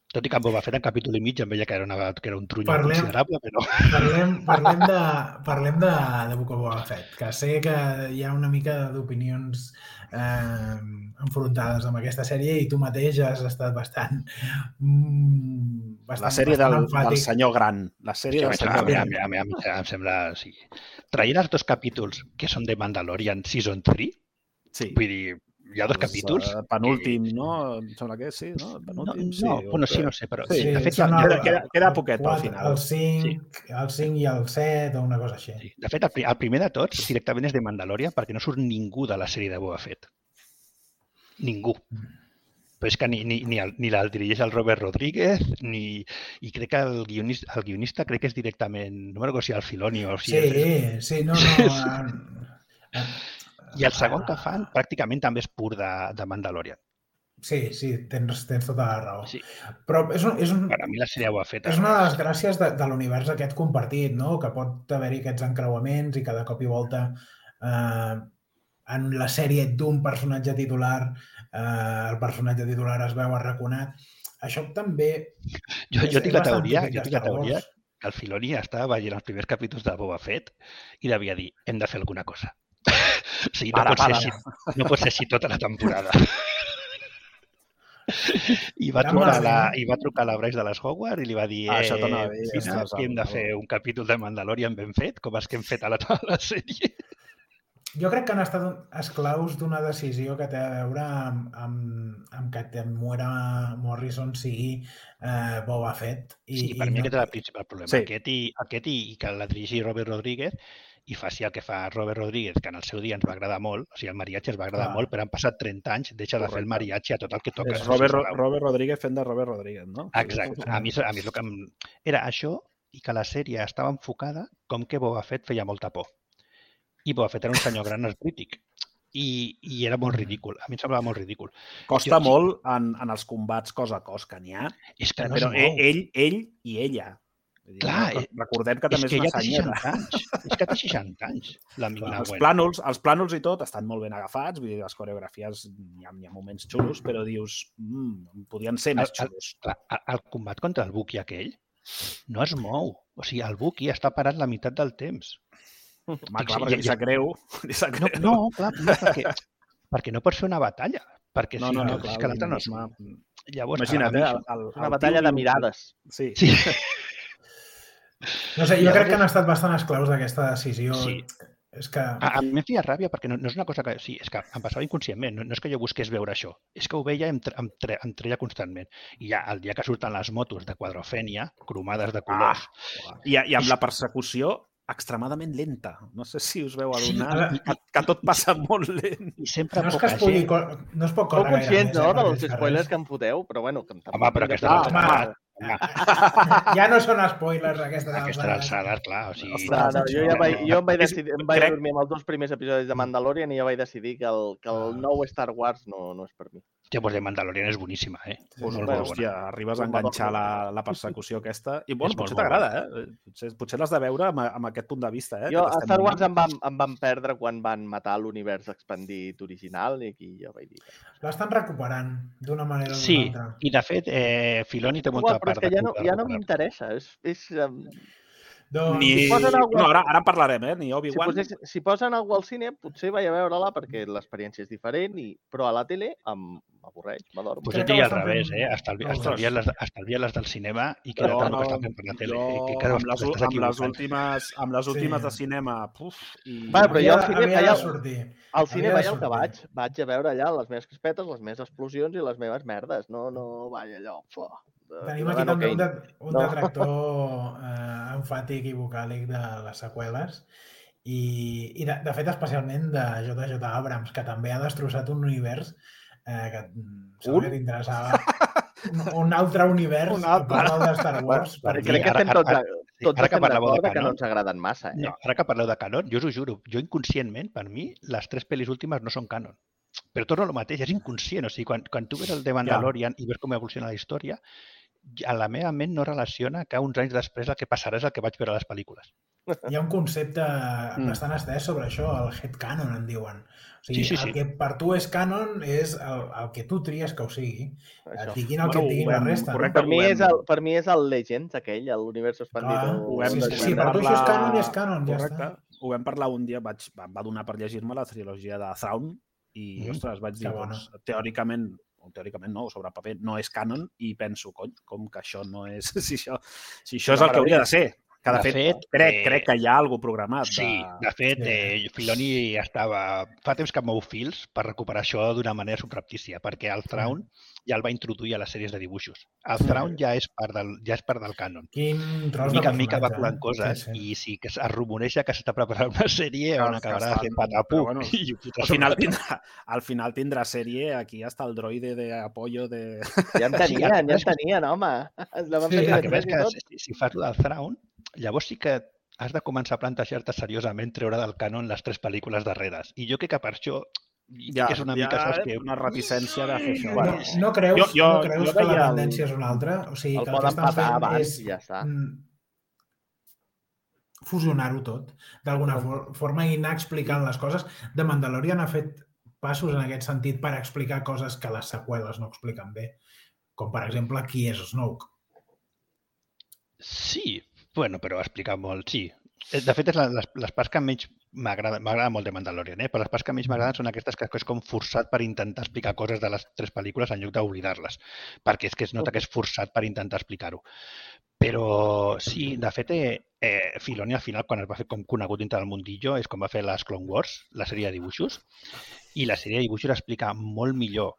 tot i que en Boba Fett en capítol i mig em veia que era, una, que era un trunyó Parlem- considerable, però... Parlem, parlem, de, parlem de, de Book of Boba Fett, que sé que hi ha una mica d'opinions eh, enfrontades amb aquesta sèrie i tu mateix has estat bastant... Mm, bastant La sèrie bastant del, del senyor gran. La sèrie del senyor a mi, a gran. mi, a mi, a mi, em sembla... Sí. Traient els dos capítols que són de Mandalorian Season 3, Sí. vull dir, hi ha dos Els, capítols... eh, penúltim, no? Em sembla que sí, no? El No, penúltim, no, sí. bueno, sí, no sé, però Sí, de fet, el- queda- queda- queda poquet quatre- final. El 5, el 5 i el 7 o una cosa així. Sí. De fet, el, el primer de tots directament és de Mandalorian perquè no surt ningú de la sèrie de Boba Fett. Ningú. Però és que ni, ni, ni, el, ni la dirigeix el Robert Rodríguez, ni... I crec que el guionista, el guionista crec que és directament... No me'n recordo si el Filoni o si... Sí, sí, no, no. eh, eh, I el segon que fan pràcticament també és pur de, de Mandalorian. Sí, sí, tens, tens tota la raó. Sí. Però és, un, és, un, Per a mi la sèrie de Boba Fett... és una de les gràcies de, de l'univers aquest compartit, no? que pot haver-hi aquests encreuaments i cada cop i volta eh, en la sèrie d'un personatge titular eh, el personatge titular es veu arraconat. Això també Jo, és- jo tinc la teoria, jo tinc la teoria que el Filoni estava veient els primers capítols de Boba Fett i devia dir, hem de fer alguna cosa. O sigui, no, Para, pot ser para. així, no pot ser així tota la temporada. I va, Era trucar la, bé. I va trucar a la Bryce de les Hogwarts i li va dir Ah, eh, això t'anava a dir, Fina, estàs que hem de fer un capítol de Mandalorian ben fet, com els que hem fet a la, a la sèrie. Jo crec que han estat esclaus d'una decisió que té a veure amb, amb, amb que Temuera Morrison sigui eh, Boba Fett. I, Sí, per i mi no- aquest és el principal problema. Sí. Aquest, i, aquest i, i que la dirigeixi Robert Rodríguez i faci el que fa Robert Rodríguez, que en el seu dia ens va agradar molt, o sigui, el mariachi ens va agradar Clar. molt, però han passat 30 anys, deixa de fer el Correcte. mariachi a tot el que toca. És Robert, sisplau. Robert Rodríguez fent de Robert Rodríguez, no? Exacte. A mi, a mi el que em... Era això i que la sèrie estava enfocada com que Boba Fett feia molta por. I Boba Fett era un senyor gran esbrític. I, I era molt ridícul. A mi em semblava molt ridícul. Costa Jo- molt en, en els combats cos a cos, que n'hi ha, És que no però es mou. ell, ell i ella. Dir, Clar, no? eh, recordem que és també és, que una ja. 60 anys. És que té 60 anys, l'amic Clar, els, plànols, els plànols i tot estan molt ben agafats, vull dir, les coreografies hi ha, hi ha moments xulos, però dius, mm, podien ser més El- el- xulos. Clar, el, el combat contra el Buki aquell no es mou. O sigui, el Buki està parat la meitat del temps. Home, clar, perquè ja- li sap greu. Li sap No, greu. no clar, no perquè, perquè no pots fer una batalla. Perquè no, si no, no, és clar, que l'altre no mou. Llavors, Imagina't, mi eh? El, el, Una el batalla de mirades. Sí. Sí. No sé, jo crec que han estat bastant esclaus d'aquesta decisió. Sí. És que... A, a mi em feia ràbia perquè no, no és una cosa que... Sí, és que em passava inconscientment. No, no és que jo busqués veure això. És que ho veia em, tre- em, tre, em treia constantment. I ja el dia que surten les motos de quadrofènia, cromades de colors... I, I amb la persecució extremadament lenta. No sé si us veu Sí, adonar i- que, que tot passa molt lent. I sempre no és que es pugui... gent... No es pot Sou córrer gaire conscients, no, dels spoilers que em foteu? Però bueno, que em Home, però aquesta Ah, alçada... home. Ja no són spoilers aquestes aquesta alçades. alçada, clar, o sigui... No, no, jo, ja vaig, jo em vaig, decidir, em vaig crec- dormir amb els dos primers episodis de Mandalorian i ja vaig decidir que el, que el Ah. nou Star Wars no, no és per mi. Hòstia, pues de Mandalorian és boníssima, eh? Sí, molt, sí, molt hòstia, bona. arribes a enganxar la, la persecució aquesta. I bueno, És potser t'agrada, eh? Potser, potser l'has de veure amb, amb aquest punt de vista, eh? Jo que a Star Wars em van, em van perdre quan van matar l'univers expandit original i aquí jo vaig dir... L'estan recuperant d'una manera o d'una Sí, altra. i de fet, eh, Filoni té molta Igual, però és part que ja no, de ja no m'interessa. És, és, um, Doncs, Ni... Si posen alguna- No, ara, ara en parlarem, eh? Ni si, Obi-Wan. posés, si posen alguna al cine, potser vaig a veure-la perquè l'experiència és diferent, i, però a la tele em m'avorreix, m'adormo. Pues jo que diria al estan revés, eh? Estalvi, estalvia, les, estalvia les del cinema i Jo amb el no, que està fent per la tele. jo? Que cada amb les, amb les últimes, amb les Sí. últimes de cinema, puf, i... Va, però jo al cine havia vaig de al- sortir. Al cine Havia de vaig al que vaig. Vaig a veure allà les meves crispetes, les meves explosions i les meves merdes. No, no vaig allò... De Tenim aquí també un, de, un No. detractor eh, enfàtic i vocàlic de les seqüeles i, i de, de fet especialment de J.J. Abrams, que també ha destrossat un univers eh, que mm, segur Un? que t'interessava. Un, un altre univers, Un altre. a del de Star Wars. Perquè crec que estem tots, a- Sí, tots ara que parlàveu de d'acord que no canon, ens agraden massa, eh? No, ara que parleu de canon, jo us ho juro, jo inconscientment, per mi, les tres pel·lis últimes no són canon. Però torno al mateix, és inconscient. O sigui, quan, quan tu ves el de Mandalorian i ves com evoluciona la història, a la meva ment no relaciona que uns anys després el que passarà és el que vaig veure a les pel·lícules. Hi ha un concepte Mm. bastant estès sobre això, el headcanon, en diuen. O sigui, Sí, sí, sí. el que per tu és canon és el, el que tu tries que ho sigui. Et Això. diguin el Bueno, que et diguin la resta. correcte, No? Per mi, és el, per mi és el Legends, aquell, l'univers expandit. O- ho hem- sí, sí, sí, per tu això és canon i és canon, ja Correcte. està. Ho vam parlar un dia, vaig, em va donar per llegir-me la trilogia de Thrawn i, Mhm. ostres, vaig dir, doncs, teòricament, teòricament no, sobre paper, no és canon i penso, cony, com que això no és... Si això, si això és el que hauria de ser. Que, de, De fet, fet, crec, eh, crec que hi ha alguna programat. Sí, De... de fet, Sí. eh, Filoni estava... Fa temps que mou fils per recuperar això d'una manera subreptícia, perquè el Thrawn ja el va introduir a les sèries de dibuixos. El Thrawn ja és part del, ja és part del canon. Quin tros mica de en mica va colant eh? coses Sí, sí. i sí que es rumoreja que s'està preparant una sèrie on Que acabarà fent patapú bueno, i Al final, tindrà, al final tindrà sèrie, aquí està el droide de apoyo de... Ja en Sí, tenien, ja en tenien, home. La van Sí, fer que que si, si fas el del Thrawn, llavors sí que has de començar a plantejar-te seriosament treure del canon les tres pel·lícules darreres. I jo crec que per això ja, és una ha mica, saps, que una reticència de fer això. No, Bueno, no creus, jo- jo- no creus jo que la veia el- tendència és una altra? O sigui, El que poden fent abans és i ja està. mm, fusionar-ho tot. D'alguna for forma i anar explicant les coses. De Mandalorian ha fet passos en aquest sentit per explicar coses que les seqüeles no expliquen bé. Com, per exemple, qui és Snoke. Sí, bueno, però explicar molt, sí. Eh, De fet, és la, les, les parts que menys m'agrada molt de Mandalorian, eh? però les parts que menys m'agraden són aquestes que és com forçat per intentar explicar coses de les tres pel·lícules en lloc d'oblidar-les, perquè és que es nota que és forçat per intentar explicar-ho. Però sí, de fet, eh, eh, Filoni al final, quan es va fer com conegut dintre del mundillo, és com va fer les Clone Wars, la sèrie de dibuixos, i la sèrie de dibuixos explica molt millor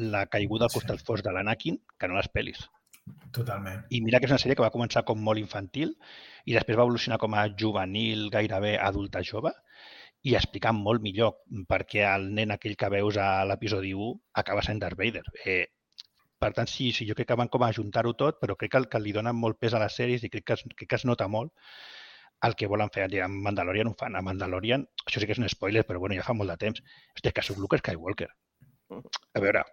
la caiguda al costat fos de l'Anakin que no les pel·lis. Totalment. I mira que és una sèrie que va començar com molt infantil i després va evolucionar com a juvenil, gairebé adulta jove i explicant molt millor per què el nen aquell que veus a l'episodi 1 acaba sent Darth Vader. Eh, per tant, sí, sí, jo crec que van com a ajuntar-ho tot, però crec que, el, que li donen molt pes a les sèries i crec que es, crec que es nota molt el que volen fer. A Mandalorian ho fan. A Mandalorian, això sí que és un spoiler, però bueno, ja fa molt de temps. Hòstia, que sóc Luke Skywalker. A veure,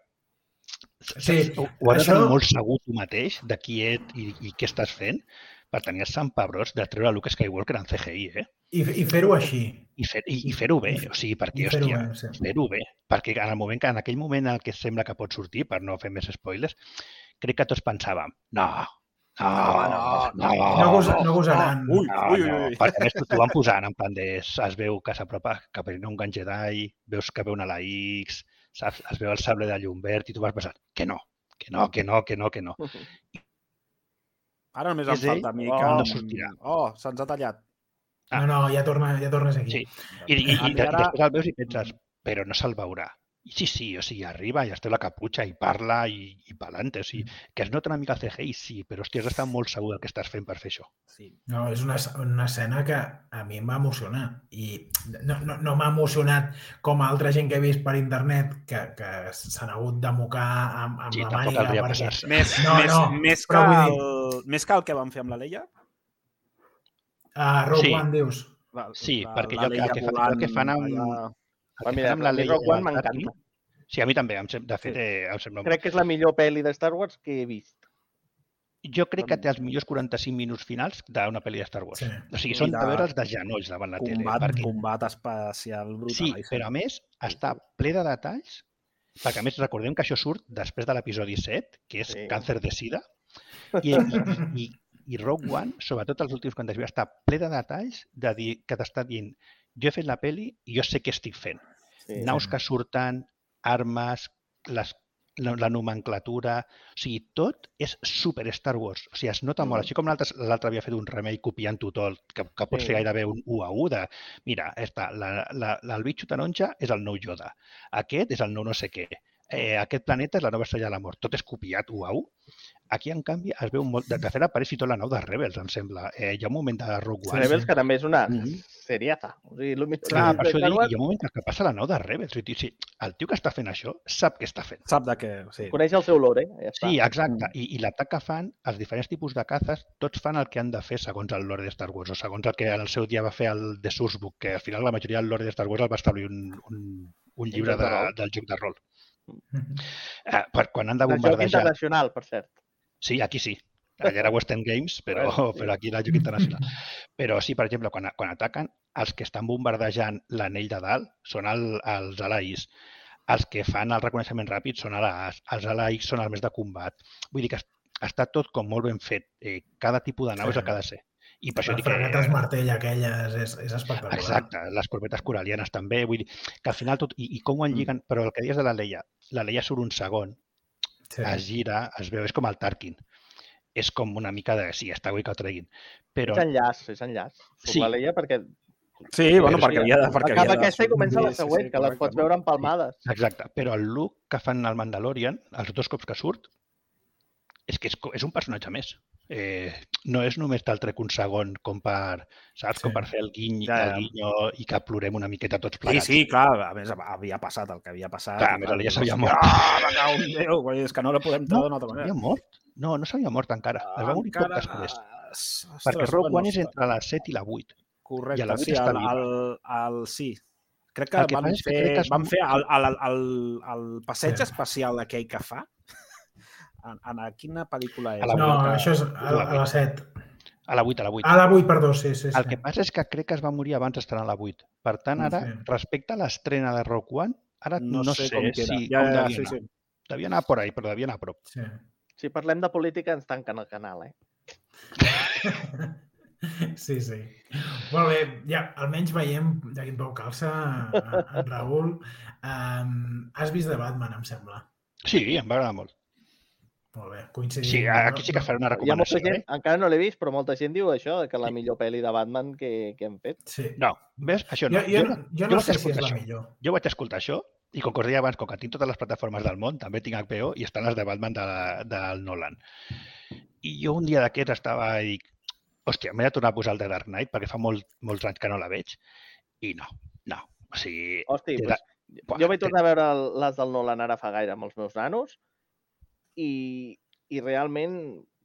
Sí, ho, has de això- tenir molt segur tu mateix de qui ets i, i què estàs fent per tenir els Sant Pebrots de treure Luke Skywalker en CGI, eh? I, i fer-ho així. I, fer, i, i fer-ho bé, o sigui, perquè, I fer-ho hòstia, bé, sí. fer-ho bé. Perquè en el moment que, en aquell moment en que sembla que pot sortir, per no fer més spoilers, crec que tots pensàvem, no, no, no, no, No, gosa, no gosaran. Ui, no, ui, ui, no, ui. perquè a més t'ho van posant en plan de es veu que s'apropa cap a un gran Jedi, veus que veu una la X, saps? es veu el sable de llum verd i tu vas pensant que no, que no, que no, que no, que no. Ara només em falta a mi Oh, que... no sortirà. Oh, se'ns ha tallat. Ah. No, no, ja, torna, ja tornes aquí. Sí. I, i, i, de- ara- després el veus i penses, però no se'l veurà. I sí, sí, o sigui, arriba i es té la caputxa i parla i, i pa'lante. O sigui, que es nota una mica el CGI, sí, però hòstia, has d'estar molt segur del que estàs fent per fer això. Sí. No, és una, una escena que a mi em va emocionar i no, no, no m'ha emocionat com altra gent que he vist per internet que, que s'han hagut de mocar amb, amb Sí, la màniga perquè... Més, No, més, no, més, que el, més que el que van fer amb la Leia? Uh, Rogue Sí. One, dius? La, Sí, la- perquè la jo el que- el que fa- volant el que fan amb- allà- Va, mira, amb la a mi Leia Rogue One m'encanta. Sí, a mi també. Em sem- De fet, eh, em sembla... Crec que és la millor pel·li de Star Wars que he vist. Jo crec que té els millors 45 minuts finals d'una pel·li de Star Wars. Sí. O sigui, són de- veure'ls de genolls davant la tele. Combat, perquè- combat espacial brutal. Sí, però a més està ple de detalls, perquè a més recordem que això surt després de l'episodi 7, que és Sí. càncer de sida, i, i, i, i Rogue One, sobretot els últims 40 minuts, està ple de detalls de dir, que t'està dient jo he fet la peli i jo sé què estic fent. Sí. Naus que surten, armes, les, la, la nomenclatura... O sigui, tot és super Star Wars. O sigui, es nota molt. Mm. Així com l'altre havia fet un remake copiant-ho tot, que, que pot Sí. ser gairebé un 1 a 1 de... Mira, està, la, la, la, el bitxo taronja és el nou Yoda. Aquest és el nou no sé què. Eh, aquest planeta és la nova estrella de la mort. Tot és copiat 1 a 1. Aquí, en canvi, es veu molt... De, de fet, apareix i tot la nau de Rebels, em sembla. Eh, hi ha un moment de Rogue One. Rebels, que també és una Mhm. seriata. O sigui, Clar, de per això dic, hi ha un moment que passa la nau de Rebels. I dic, sí, el tio que està fent això sap què està fent. Sap de què... Sí. Coneix el seu lore, ja està. Sí, exacte. I, i l'atac que fan, els diferents tipus de cazes, tots fan el que han de fer segons el lore de Star Wars, o segons el que en el seu dia va fer el de Sursbook, que al final la majoria del lore de Star Wars el va establir un, un, un llibre de del joc de rol. Eh, per, quan han de El joc bombardejar... internacional, per cert. Sí, aquí sí. Allà era Western Games, però, però aquí era joc internacional. Però sí, per exemple, quan, quan ataquen, els que estan bombardejant l'anell de dalt són el, els alaïs. Els que fan el reconeixement ràpid són ALAs. Els alaïs són els més de combat. Vull dir que es- està tot com molt ben fet. Eh, cada tipus de nau Sí. és el que ha de ser. I per això dic que... fregates martell aquelles és, és espectacular. Exacte, les corbetes coralianes també, vull dir que al final tot, i, i com ho enlliguen, però el que dius de la Leia, la Leia surt un segon, Sí. es gira, es veu, és com el Tarkin. És com una mica de, sí, està bé que ho treguin, però És enllaç, és enllaç. Surt Sí. la Leia perquè Sí, bueno, Però perquè havia de... Perquè acaba havia de aquesta i comença la sortir, sí, següent, sí, que les pots veure empalmades. exacte, però el look que fan al Mandalorian, els dos cops que surt, és que és, és un personatge més. Eh, no és només te'l trec un segon com per, saps, com Sí. per fer el guiny, Ja, el ja. guinyo i que plorem una miqueta tots Sí, plegats. sí, clar, a més havia passat el que havia passat. Clar, a més, tal, ja s'havia no mort. Ah, me cau en Déu, és que no la podem treure d'una altra S'havia manera. mort? No, no s'havia mort encara. Es va morir poc Encara- després. Ostres, Perquè Rogue bueno, One és entre la 7 i la 8. Correcte, i la vuit sí, està el, el, el, sí. Crec que, El que van, que fer, crec que es- van fer el, el, el, el passeig Sí. espacial aquell que fa. En, en a quina pel·lícula és? A la No, vuit, això és a, la- a la 7. A la 8, a la 8. A la 8, perdó, sí, sí. sí. El que passa és que crec que es va morir abans d'estrenar a la 8. Per tant, ara, Sí. respecte a l'estrena de Rock One, ara no, no, sé, sé, com queda. si ja, com ja, devia sí, anar. sí. Devia anar por ahí, però devia anar a prop. Sí. Si parlem de política ens tanquen el canal, eh? Sí, sí. Molt bé, ja, almenys veiem de quin peu calça en Raül. Um, has vist de Batman, em sembla. Sí, em va agradar molt. Molt bé, coincidim. Sí, aquí sí que faré una recomanació. gent, Eh? encara no l'he vist, però molta gent diu això, que la millor pel·li de Batman que, que hem fet. Sí. No, ves? Això Jo, no. jo, no- jo jo no sé si és la això. millor. Jo vaig escoltar això i com que us deia abans, com que tinc totes les plataformes del món, també tinc HBO i estan les de Batman de, del Nolan. I jo un dia d'aquests estava i dic, hòstia, m'he de tornar a posar el de Dark Knight perquè fa molt, molts anys que no la veig. I no, no. O sigui, Hosti, Té pues, Buah, jo vaig tornar a veure les del Nolan ara fa gaire amb els meus nanos i, i realment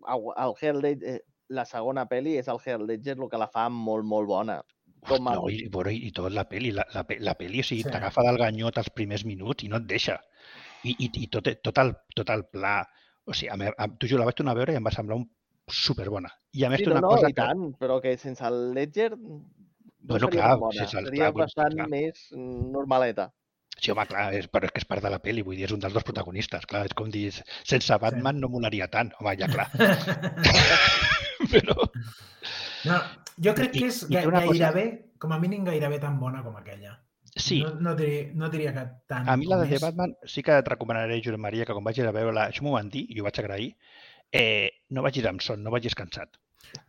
el el Hell Ledger, eh, la segona pel·li és el Hell Ledger el que la fa molt, molt bona. Com a... no, i, bueno, i tot la peli, la, la, la peli, o sigui, Sí. t'agafa del ganyot els primers minuts i no et deixa. I, i, i tot, tot, el, tot el pla... O sigui, a, mi- a, tu jo la vaig tornar a veure i em va semblar un superbona. I a més Sí, té no, una no, cosa i tant, però que sense el Ledger no Bueno, seria clar, bona. sense el- seria clar, bastant clar. més mm, normaleta. Sí, home, clar, és, però és que és part de la pel·li, vull dir, és un dels dos protagonistes, clar, és com dir, sense Batman no molaria tant, home, ja clar, però... No, jo crec I- que és i té ga- una cosa- gairebé, com a mínim gairebé tan bona com aquella. Sí, No, no, diria, no diria que tant a mi la de més. Batman sí que et recomanaré, Josep Maria, que quan vagis a veure-la, això m'ho van dir i ho vaig agrair, eh, no vagis amb son, no vagis cansat.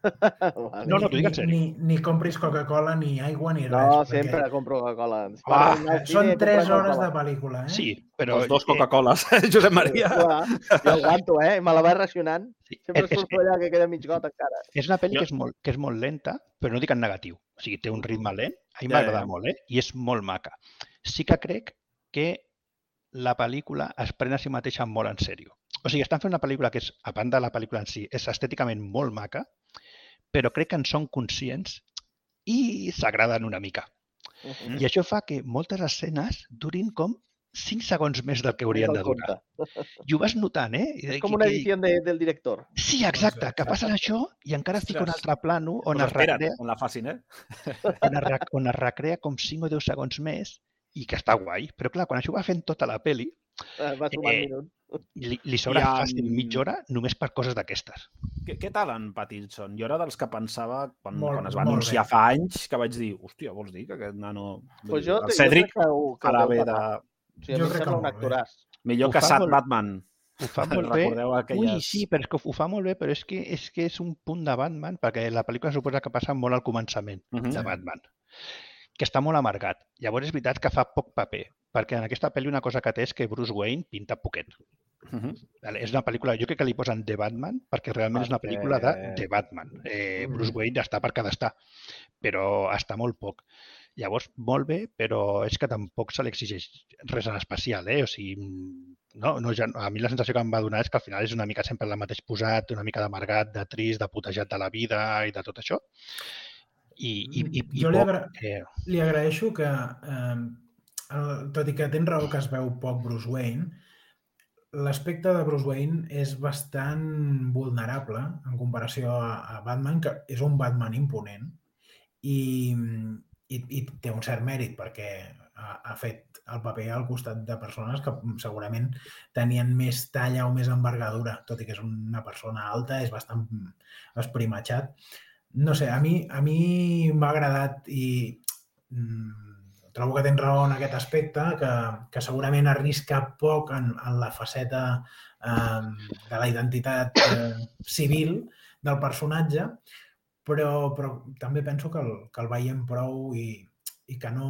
Vale. No, no, t'ho dic en ni, sèrio. ni, ni compris Coca-Cola, ni aigua, ni res. No, perquè, sempre compro Coca-Cola. Ah, cine, són 3 comprem hores de pel·lícula, eh? Sí, però... Els dos eh, Coca-Coles, Josep Maria. Clar, jo aguanto, eh? Me la vaig racionant. sí, Sempre és, és, surto allà que queda mig got encara. és una pel·li Jo- que és, molt, que és molt lenta, però no dic en negatiu. O sigui, té un ritme lent, a mi Ja, m'agrada ja. molt, eh? I és molt maca. Sí que crec que la pel·lícula es pren a si mateixa molt en sèrio. O sigui, estan fent una pel·lícula que és, a banda de la pel·lícula en si, és estèticament molt maca, però crec que en són conscients i s'agraden una mica. Mhm. I això fa que moltes escenes durin com 5 segons més del que haurien de durar. I ho vas notant, eh? I, És com una edició de, del director. Sí, exacte, que passa això i encara es fica un altre plano on Pues es, recrea, on la facin, eh? on, es, on es recrea com 5 o 10 segons més i que està guai. Però clar, quan això ho va fent tota la peli, Eh, Va sumant Eh, minuts. Li, li sobra amb- fàcil mitja hora només per coses d'aquestes. Què, què tal en Pattinson? Jo era dels que pensava, quan, Molt- quan es va anunciar bé. fa anys, que vaig dir, hòstia, vols dir que aquest nano... Pues jo, el jo Cedric crec que, ho, que de... O sigui, a Jo crec que un actoràs. Millor Ho que Sad molt- Batman. Ho fa molt bé. Recordeu aquelles... Ui, sí, però és que ho fa molt bé, però és que és, que és un punt de Batman, perquè la pel·lícula suposa que passa molt al començament Mhm. de Batman, que està molt amargat. Llavors és veritat que fa poc paper, perquè en aquesta pel·li una cosa que té és que Bruce Wayne pinta poquet. Mhm. Vale? És una pel·lícula, jo crec que li posen The Batman perquè realment és una Perquè- pel·lícula de The Batman. Eh, Mm. Bruce Wayne està per cada està, però està molt poc. Llavors, molt bé, però és que tampoc se li exigeix res en especial, eh? O sigui, no, no, ja, a mi la sensació que em va donar és que al final és una mica sempre el mateix posat, una mica d'amargat, de trist, de putejat de la vida i de tot això. I, i, i, i Jo li poc, agra- eh, Li agraeixo que, eh, tot i que tens raó que es veu poc Bruce Wayne, l'aspecte de Bruce Wayne és bastant vulnerable en comparació a, a Batman, que és un Batman imponent i, i, i té un cert mèrit perquè ha, ha fet el paper al costat de persones que segurament tenien més talla o més envergadura, tot i que és una persona alta, és bastant esprimatxat. No sé, a mi, a mi m'ha agradat i mm, trobo que tens raó en aquest aspecte, que, que segurament arrisca poc en, en la faceta eh, de la identitat eh, civil del personatge, però, però també penso que el, que el veiem prou i, i que no,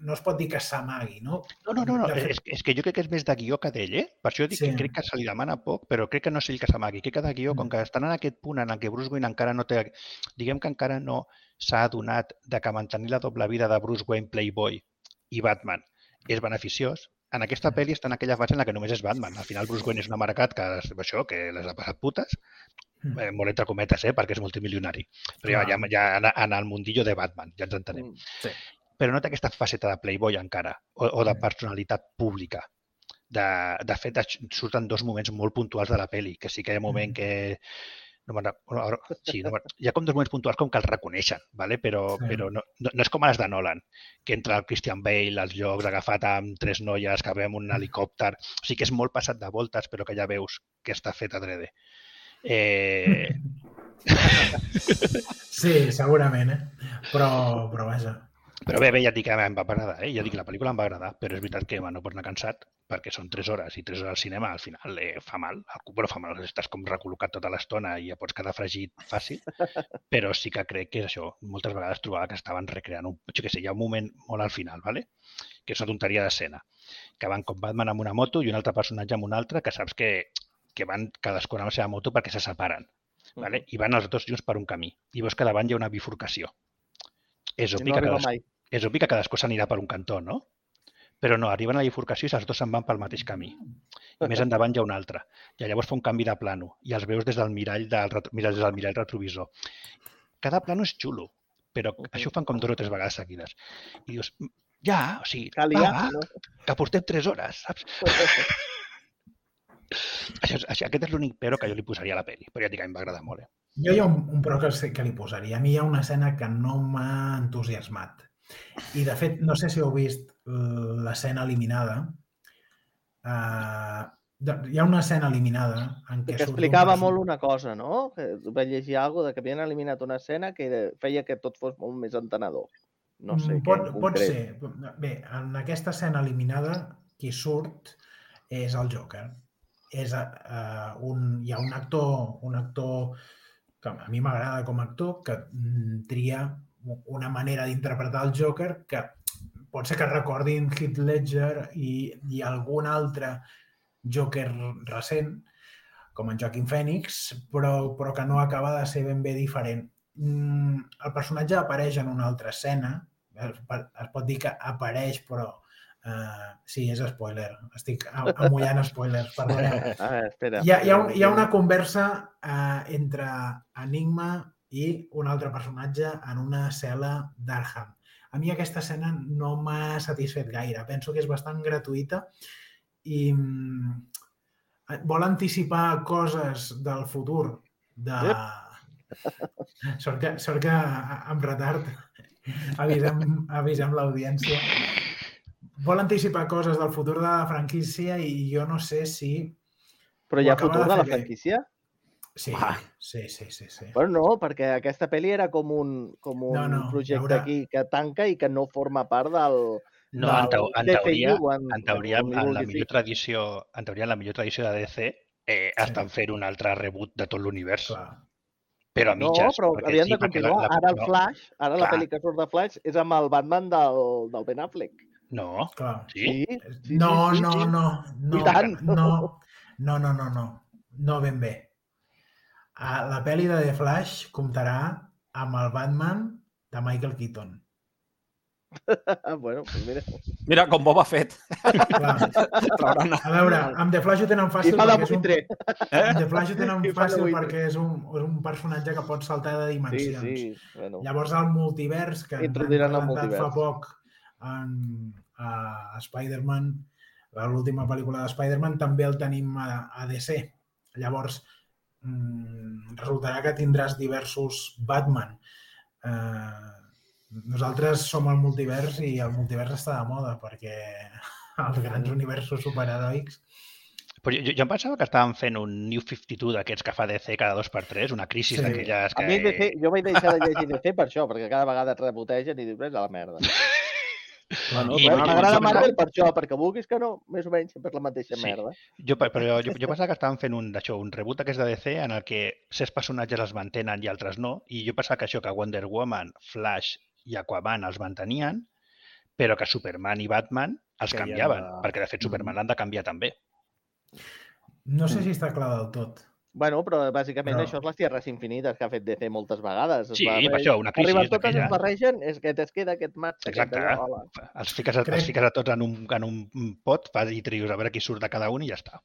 no es pot dir que s'amagui, no? No, no, no, no. Fet- És, és que jo crec que és més de guió que d'ell, eh? Per això dic Sí. que crec que se li demana poc, però crec que no és ell que s'amagui. Crec que de guió, com Mm. que estan en aquest punt en el que Bruce Wayne encara no té... Diguem que encara no s'ha adonat de que mantenir la doble vida de Bruce Wayne Playboy i Batman és beneficiós, en aquesta Mm. pel·li està en aquella fase en la que només és Batman. Al final Bruce Wayne és un amargat que, això, que les ha passat putes, Mm. eh, molt entre cometes, eh, perquè és multimilionari. Però ja, ja, ja en, en el mundillo de Batman, ja ens entenem Mm. Però no té aquesta faceta de playboy encara, o, o de Mm. personalitat pública. De, de fet, surten dos moments molt puntuals de la peli, que sí que hi ha un moment Mm. que... No sí, no hi ha com dos moments puntuals com que els reconeixen, ¿vale? però, Sí. però no, no, no és com a les de Nolan, que entra el Christian Bale als llocs agafat amb tres noies, que ve amb un helicòpter... O sigui que és molt passat de voltes, però que ja veus que està fet adrede. Eh, Sí, segurament, eh? Però, però vaja. Però bé, bé, ja et dic que em va agradar, eh? Ja dic, la pel·lícula em va agradar, però és veritat que bueno, no pots anar cansat perquè són 3 hores i 3 hores al cinema al final eh, fa mal, el cul, però fa mal, estàs com recol·locat tota l'estona i ja pots quedar fregit fàcil, però sí que crec que és això, moltes vegades trobava que estaven recreant, un, jo què sé, hi ha un moment molt al final, ¿vale? que és una tonteria d'escena, que van com Batman amb una moto i un altre personatge amb una altra, que saps que, que van cadascun amb la seva moto perquè se separen, ¿vale? i van els dos junts per un camí, i veus que davant hi ha una bifurcació. És obvi no que cadascú mai. És obvi que cadascú s'anirà per un cantó, no? Però no, arriben a la bifurcació i els dos se'n van pel mateix camí. I més endavant hi ha un altre. I llavors fa un canvi de plano i els veus des del mirall del, des del mirall retrovisor. Cada plano és xulo, però Mhm. això ho fan com dues o tres vegades seguides. I dius, "Mm, ja, o sigui, Calia, va, va, no? que portem tres hores, saps? Això, és- això, aquest és l'únic però que jo li posaria a la pel·li, però ja et dic que a mi em va agradar molt. Eh? Jo hi ha un, un però que, que li posaria. A mi hi ha una escena que no m'ha entusiasmat. I, de fet, no sé si heu vist l'escena eliminada. Uh, hi ha una escena eliminada en què Que un explicava perso- molt una cosa, no? Que vaig llegir alguna de que havien eliminat una escena que feia que tot fos molt més entenedor. No sé Mm, què pot, pot ser. Bé, en aquesta escena eliminada, qui surt és el Joker. És, uh, un, hi ha un actor, un actor que a mi m'agrada com a actor, que mm, tria una manera d'interpretar el Joker que pot ser que recordin Heath Ledger i, i algun altre Joker recent, com en Joaquin Phoenix, però, però que no acaba de ser ben bé diferent. Mm, el personatge apareix en una altra escena, es, pot dir que apareix, però uh, sí, és spoiler. Estic a- amullant spoilers, perdoneu. A veure, espera. Hi ha, hi ha, un, hi ha una conversa uh, entre Enigma i un altre personatge en una cel·la d'Arkham. a mi aquesta escena no m'ha satisfet gaire. Penso que és bastant gratuïta i mm, vol anticipar coses del futur de... Sort que, sort que amb retard avisem, avisem l'audiència. Vol anticipar coses del futur de la franquícia i jo no sé si... Però hi ha futur de de la fer bé. Sí, Ah. sí, sí, sí. sí. Bueno, no, perquè aquesta pel·li era com un, com un No, no, projecte haurà- aquí que tanca i que no forma part del... No, del en, teo en DCU, teoria, en, en teoria, li en la millor tradició, en teoria, en la millor tradició de DC, eh, estan fent un altre reboot de tot l'univers, però a No, mitges. però perquè havien sí, de continuar. Ara el no, Flash, ara la Clar. pel·li que surt de Flash és amb el Batman del, del Ben Affleck. No, Clar. sí? sí, No, sí, no, sí. no, no, I tant. no, no, no, no, no, no ben bé. Ah, La pel·li de The Flash comptarà amb el Batman de Michael Keaton. Bueno, pues mira. Mira, com Boba Fett. Clar. A veure, amb The Flash ho tenen fàcil perquè és un, buitre. amb The Flash ho tenen fàcil perquè és un, és un personatge que pot saltar de Sí, dimensions. sí. Bueno. Llavors el multivers, que han Introduiran el presentat fa multivers. poc en, a Spider-Man, l'última pel·lícula de Spider-Man, també el tenim a, a DC. Llavors, resultarà que tindràs diversos Batman. Eh, nosaltres som el multivers i el multivers està de moda perquè els grans universos superheroics Però jo, jo em pensava que estàvem fent un New 52 d'aquests que fa DC cada dos per tres, una crisi Sí. d'aquelles A que... mi DC, jo vaig deixar de llegir DC per això, perquè cada vegada et rebotegen i dius, a la merda. bueno, I- M'agrada i- Marvel per això, perquè vulguis que no, més o menys sempre és la mateixa Sí. merda. Jo, pe- però jo, jo pensava que estàvem fent un, d'això, un reboot d'aquest de DC en el que certs personatges els mantenen i altres no, i jo pensava que això, que Wonder Woman, Flash i Aquaman els mantenien, però que Superman i Batman els Que canviaven, de- perquè de fet Superman l'han de canviar també. no sé si està clar del tot. Bueno, però bàsicament Però- això és les tierres infinites que ha fet DC moltes vegades. Es Sí, barre- per això, una crisi Arriben totes, d'aquella. es barregen, és que es queda aquest matx. aquest Exacte. hola. Els fiques, a, Crec- els fiques a tots en un, en un pot fas i trius a veure qui surt de cada un i ja està.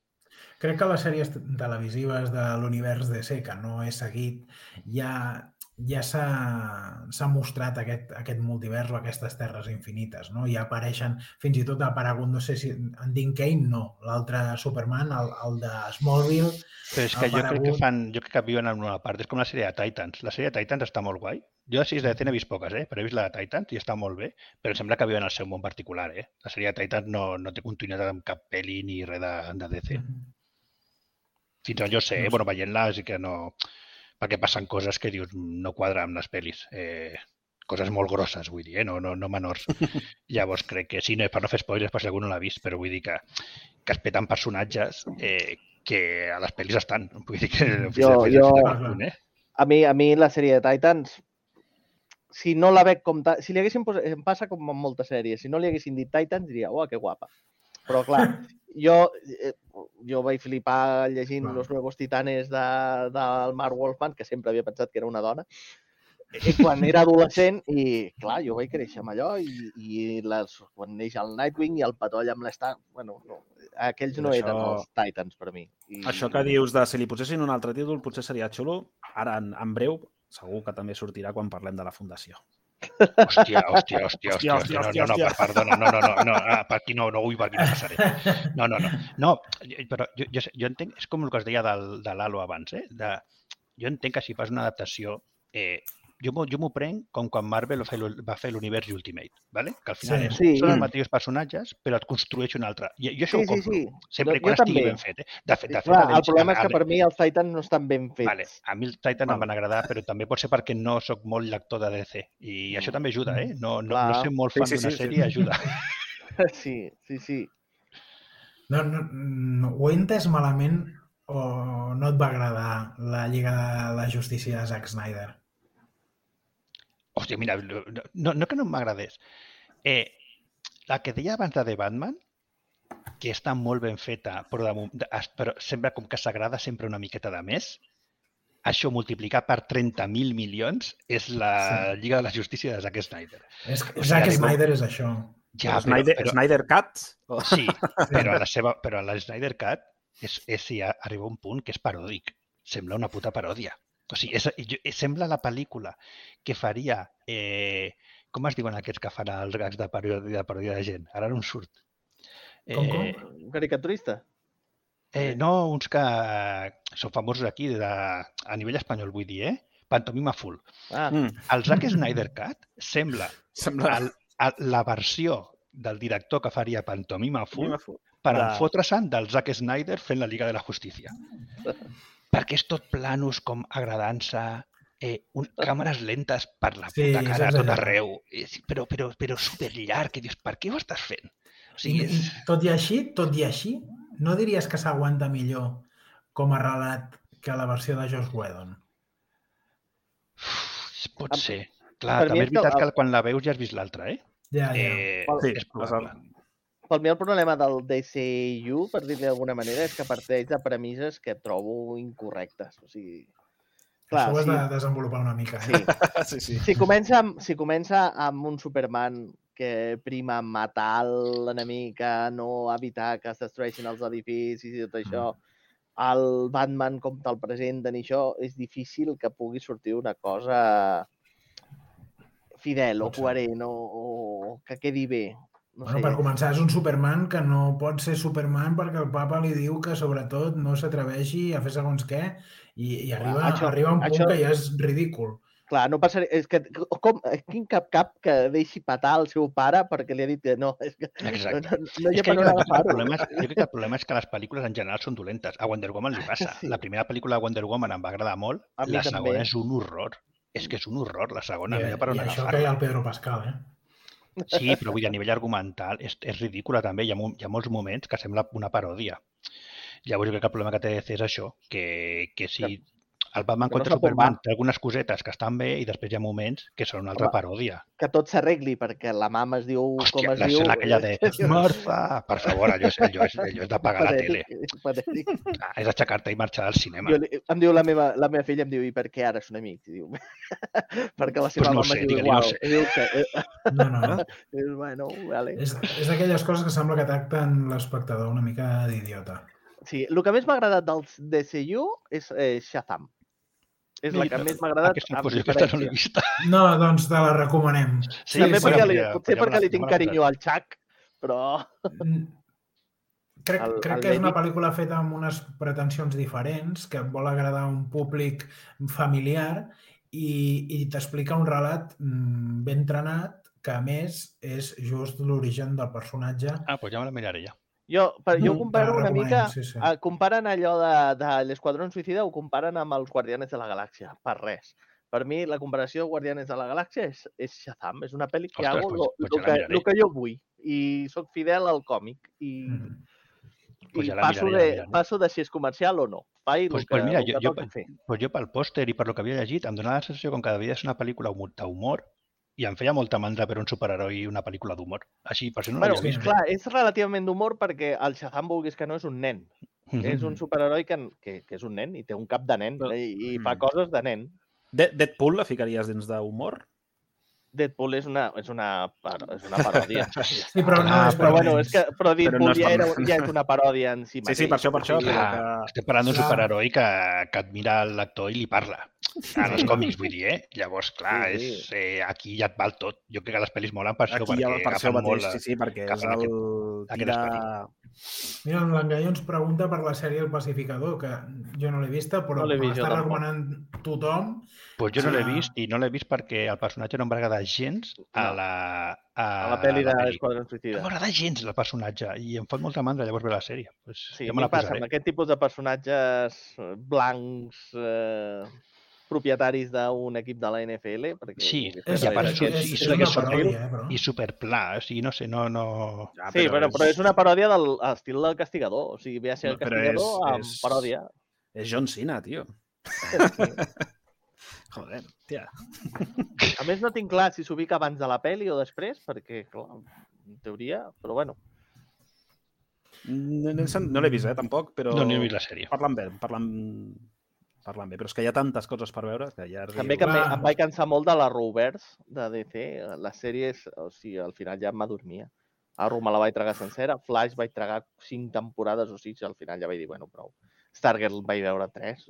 Crec que les sèries televisives de l'univers DC, que no he seguit, ja, ja s'ha mostrat aquest, aquest multivers o aquestes terres infinites. No? Ja apareixen, fins i tot ha aparegut, no sé si en Dean Kane, no, l'altre Superman, el, el de Smallville, Però és que jo crec que fan, jo crec que viuen en una part, és com la sèrie de Titans. La sèrie de Titans està molt guai. Jo sèries de DC n'he vist poques, eh? però he vist la de Titans i està molt bé, però em sembla que viuen al seu món particular. Eh? La sèrie de Titans no, no té continuïtat amb cap pel·li ni res de, de DC. Fins on jo sé, eh? Sé. bueno, veient-la sí que no... Perquè passen coses que dius no quadra amb les pel·lis. Eh, coses molt grosses, vull dir, eh? no, no, no menors. Llavors crec que sí, no, per no fer spoilers per si algú no l'ha vist, però vull dir que, que es peten personatges eh, que a les pel·lis estan. Vull dir que Jo- a- jo- fins a quin punt, eh? A mi, a mi la sèrie de Titans, si no la veig com... ta- Si li haguessin posat... Em passa com amb moltes sèries. Si no li haguessin dit Titans, diria, uah, que guapa. Però, clar, jo, eh, jo vaig flipar llegint Clar. Los Nuevos Titanes de, del Mark Wolfman, que sempre havia pensat que era una dona, i quan era adolescent i, clar, jo vaig créixer amb allò i, i les, quan neix el Nightwing i el patoll amb l'Star, bueno, no, aquells no Això- eren els Titans per mi. I, Això que dius de si li posessin un altre títol potser seria xulo. Ara, en, en breu, segur que també sortirà quan parlem de la Fundació. Hòstia, hòstia, hòstia, Hòstia, hòstia, hòstia, no, no, no, perdona, no, no, no, no, ah, per aquí no, no, ui, per aquí no passaré. No, no, no, no, però jo, jo, jo entenc, és com el que es deia del, de l'Halo abans, eh? De, jo entenc que si fas una adaptació, eh, jo jo m'ho prenc com quan Marvel va fer l'u- va fer l'univers Ultimate, ¿vale? que al final Sí. és, Sí. són els mateixos personatges, però et construeix un altre. I, jo això Sí, ho sí, compro, sí. sempre Jo- quan jo estigui també. ben fet. Eh? De fet, de fet Clar, el problema és que per mi els Titans no estan ben fets. Vale. A mi els Titans em van agradar, però també pot ser perquè no sóc molt lector de DC. I això també ajuda, eh? No, no, no ser molt Sí, fan sí, d'una sí, sí. sèrie ajuda. Sí, sí, sí. No, no, no, ho he entès malament o no et va agradar la Lliga de la Justícia de Zack Snyder? Hòstia, mira, no, no que no m'agradés. Eh, la que deia abans de The Batman, que està molt ben feta, però, de- però sembla com que s'agrada sempre una miqueta de més, això multiplicat per 30.000 milions és la Sí. Lliga de la Justícia de Zack Snyder. És O sigui, Zack Snyder és això. Ja, però, Snyder, però, Snyder Cut? O- Sí, però a la, seva, però a la Snyder Cut és, és, sí, arriba un punt que és paròdic. Sembla una puta paròdia. O sigui, és, jo- sembla la pel·lícula que faria eh, com es diuen aquests que fan els gags de paròdia de, paròdia de gent? Ara no em surt. Com, com? Eh, Un caricaturista? eh, no, uns que són famosos aquí de, a nivell espanyol, vull dir, eh? Pantomima full. Ah, Mm, El Zack Snyder Cut sembla sembla... el, el, la versió del director que faria Pantomima full Full. per de- enfotre-se'n del Zack Snyder fent la Liga de la Justícia. Perquè és tot planos com agradant-se, eh, un, càmeres lentes per la Sí, puta cara a tot arreu, és, però, però, però superllarg, que dius, per què ho estàs fent? O I, sigui, i, és, tot i així, tot i així, no diries que s'aguanta millor com a relat que la versió de Josh Whedon? pot ser. Clar, per també és és veritat que que quan la veus ja has vist l'altra, eh? Ja, ja. eh Sí, és probable. Per mi el problema del DCU, per dir-li d'alguna manera, és que parteix de premisses que trobo incorrectes. O sigui, clar, Això ho has si, de desenvolupar una mica. sí, Eh? sí, sí. si, comença amb, si comença amb un Superman que prima matar l'enemic, no evitar que es destrueixin els edificis i tot això, el Batman com te'l presenten i això, és difícil que pugui sortir una cosa fidel o coherent o, o que quedi bé. No Bueno, sé. per començar, és un Superman que no pot ser Superman perquè el papa li diu que, sobretot, no s'atreveixi a fer segons què i, i arriba, això- arriba un punt això- que ja és ridícul. Clar, no passaria... És que, com, quin cap cap que deixi patar el seu pare perquè li ha dit que no. És que Exacte. no, no hi És ha que per jo, on crec que el agafar-ho. problema és, jo crec que el problema és que les pel·lícules en general són dolentes. A Wonder Woman li passa. Sí. La primera pel·lícula de Wonder Woman em va agradar molt, A mi la també. segona és un horror. És que és un horror, la segona, I, no hi ha per on I això que hi ha el Pedro Pascal, eh? Sí, però vull dir, a nivell argumental és, és ridícula també. Hi ha, hi ha molts moments que sembla una paròdia. Llavors jo crec que el problema que té DC és això, que, que si el Batman no contra on Superman té algunes cosetes que estan bé i després hi ha moments que són una altra Home, paròdia. Que tot s'arregli perquè la mama es diu Hòstia, com es diu. l'escena aquella de és Martha! Per favor, allò és, allò és, allò és d'apagar la tele. patètic, és. Ah, és aixecar-te i marxar al cinema. Jo, li- em diu la meva, la meva filla, em diu, i per què ara són amics? I diu, perquè la seva Pues no mama sé, diu no sé. Diu que, eh, No, no, no. és, bueno, vale. És, és d'aquelles coses que sembla que tracten l'espectador una mica d'idiota. Sí, el que més m'ha agradat del DCU és eh, Shazam. És la que més m'ha agradat Aquesta, pues, aquesta no l'he vista. No, doncs te la recomanem. Sí, també sí, perquè, li, ja, potser ja perquè li tinc carinyo al Chuck, però... Mm. Crec, El- crec el que és una pel·lícula feta amb unes pretensions diferents, que vol agradar a un públic familiar i, i t'explica un relat mm, ben trenat que, a més, és just l'origen del personatge. Ah, doncs ja me la miraré ja. Jo, per, jo Mm, comparo la una mica... sí, sí. eh, comparen allò de, de l'Esquadrón Suïcida, ho comparen amb els Guardianes de la Galàxia, per res. Per mi, la comparació de Guardianes de la Galàxia és, és Shazam. És una pel·li que Ostres, hago pues- lo, pues que, lo que jo vull. I sóc fidel al còmic. I, Mm. Pues i ja passo, miraré, de, miraré. passo de si és comercial o no. Faig Pues- el que, pues mira, el jo- jo. Pues jo pel pòster i per lo que havia llegit em donava la sensació com que devia ser una pel·lícula humo- d'humor i em feia molta mandra per un superheroi i una pel·lícula d'humor. Així, per si no Bueno, vist. clar, és relativament d'humor perquè el Shazam, vulguis que no, és un nen. És un superheroi que, que, que és un nen i té un cap de nen Però- i, i fa Mm. coses de nen. De Deadpool la ficaries dins d'humor? Deadpool és una, és una, és una paròdia. Sí, però no Ah, però bueno, és que però Deadpool no és ja, era, ja és una paròdia en si Sí, mateix. sí, per això, per això. Sí, Però Clar, que... estem parlant d'un superheroi que, que admira el lector i li parla. En els còmics, vull dir, eh? Llavors, clar, Sí, sí. és, eh, aquí ja et val tot. Jo crec que les pel·lis molen per això, Aquí ja perquè per això agafen molt... mateix, sí, sí, perquè és el aquest- aquest tira... Mira, en l'Engaio ens pregunta per la sèrie El Pacificador, que jo no l'he vista, però No l'està tampoc. recomanant tothom. Pues jo no l'he vist i no l'he vist perquè el personatge no em va agradar gens a No. la, a, A la pel·li a la de peli. l'Esquadrón No Suïcida. m'agrada gens el personatge i em fa molta mandra llavors veure la sèrie. Pues Sí, jo a me la passa posaré. amb aquest tipus de personatges eh, blancs eh, propietaris d'un equip de la NFL. Perquè, Sí, És, I a és, part és, és, és, una que són paròdia, eh, però... I superpla, o sigui, no sé, no... no... Ja, Sí, però, però és una paròdia del estil del Castigador. O sigui, ve a ser el No, Castigador és- amb és- paròdia. És John Cena, tio. Joder, tia. A més, no tinc clar si s'ubica abans de la pel·li o després, perquè, clar, en teoria, però bueno. No, no, no l'he vist, eh, tampoc, però... No n'he vist la sèrie. Parlant bé, parlant, parlant bé, però és que hi ha tantes coses per veure que ja... També que em, em vaig cansar molt de la Rovers de DC. Les sèries, o sigui, al final ja m'adormia. Arrow me la vaig tragar sencera, Flash vaig tragar cinc temporades o sis, i al final ja vaig dir, bueno, prou. Stargirl vaig veure tres.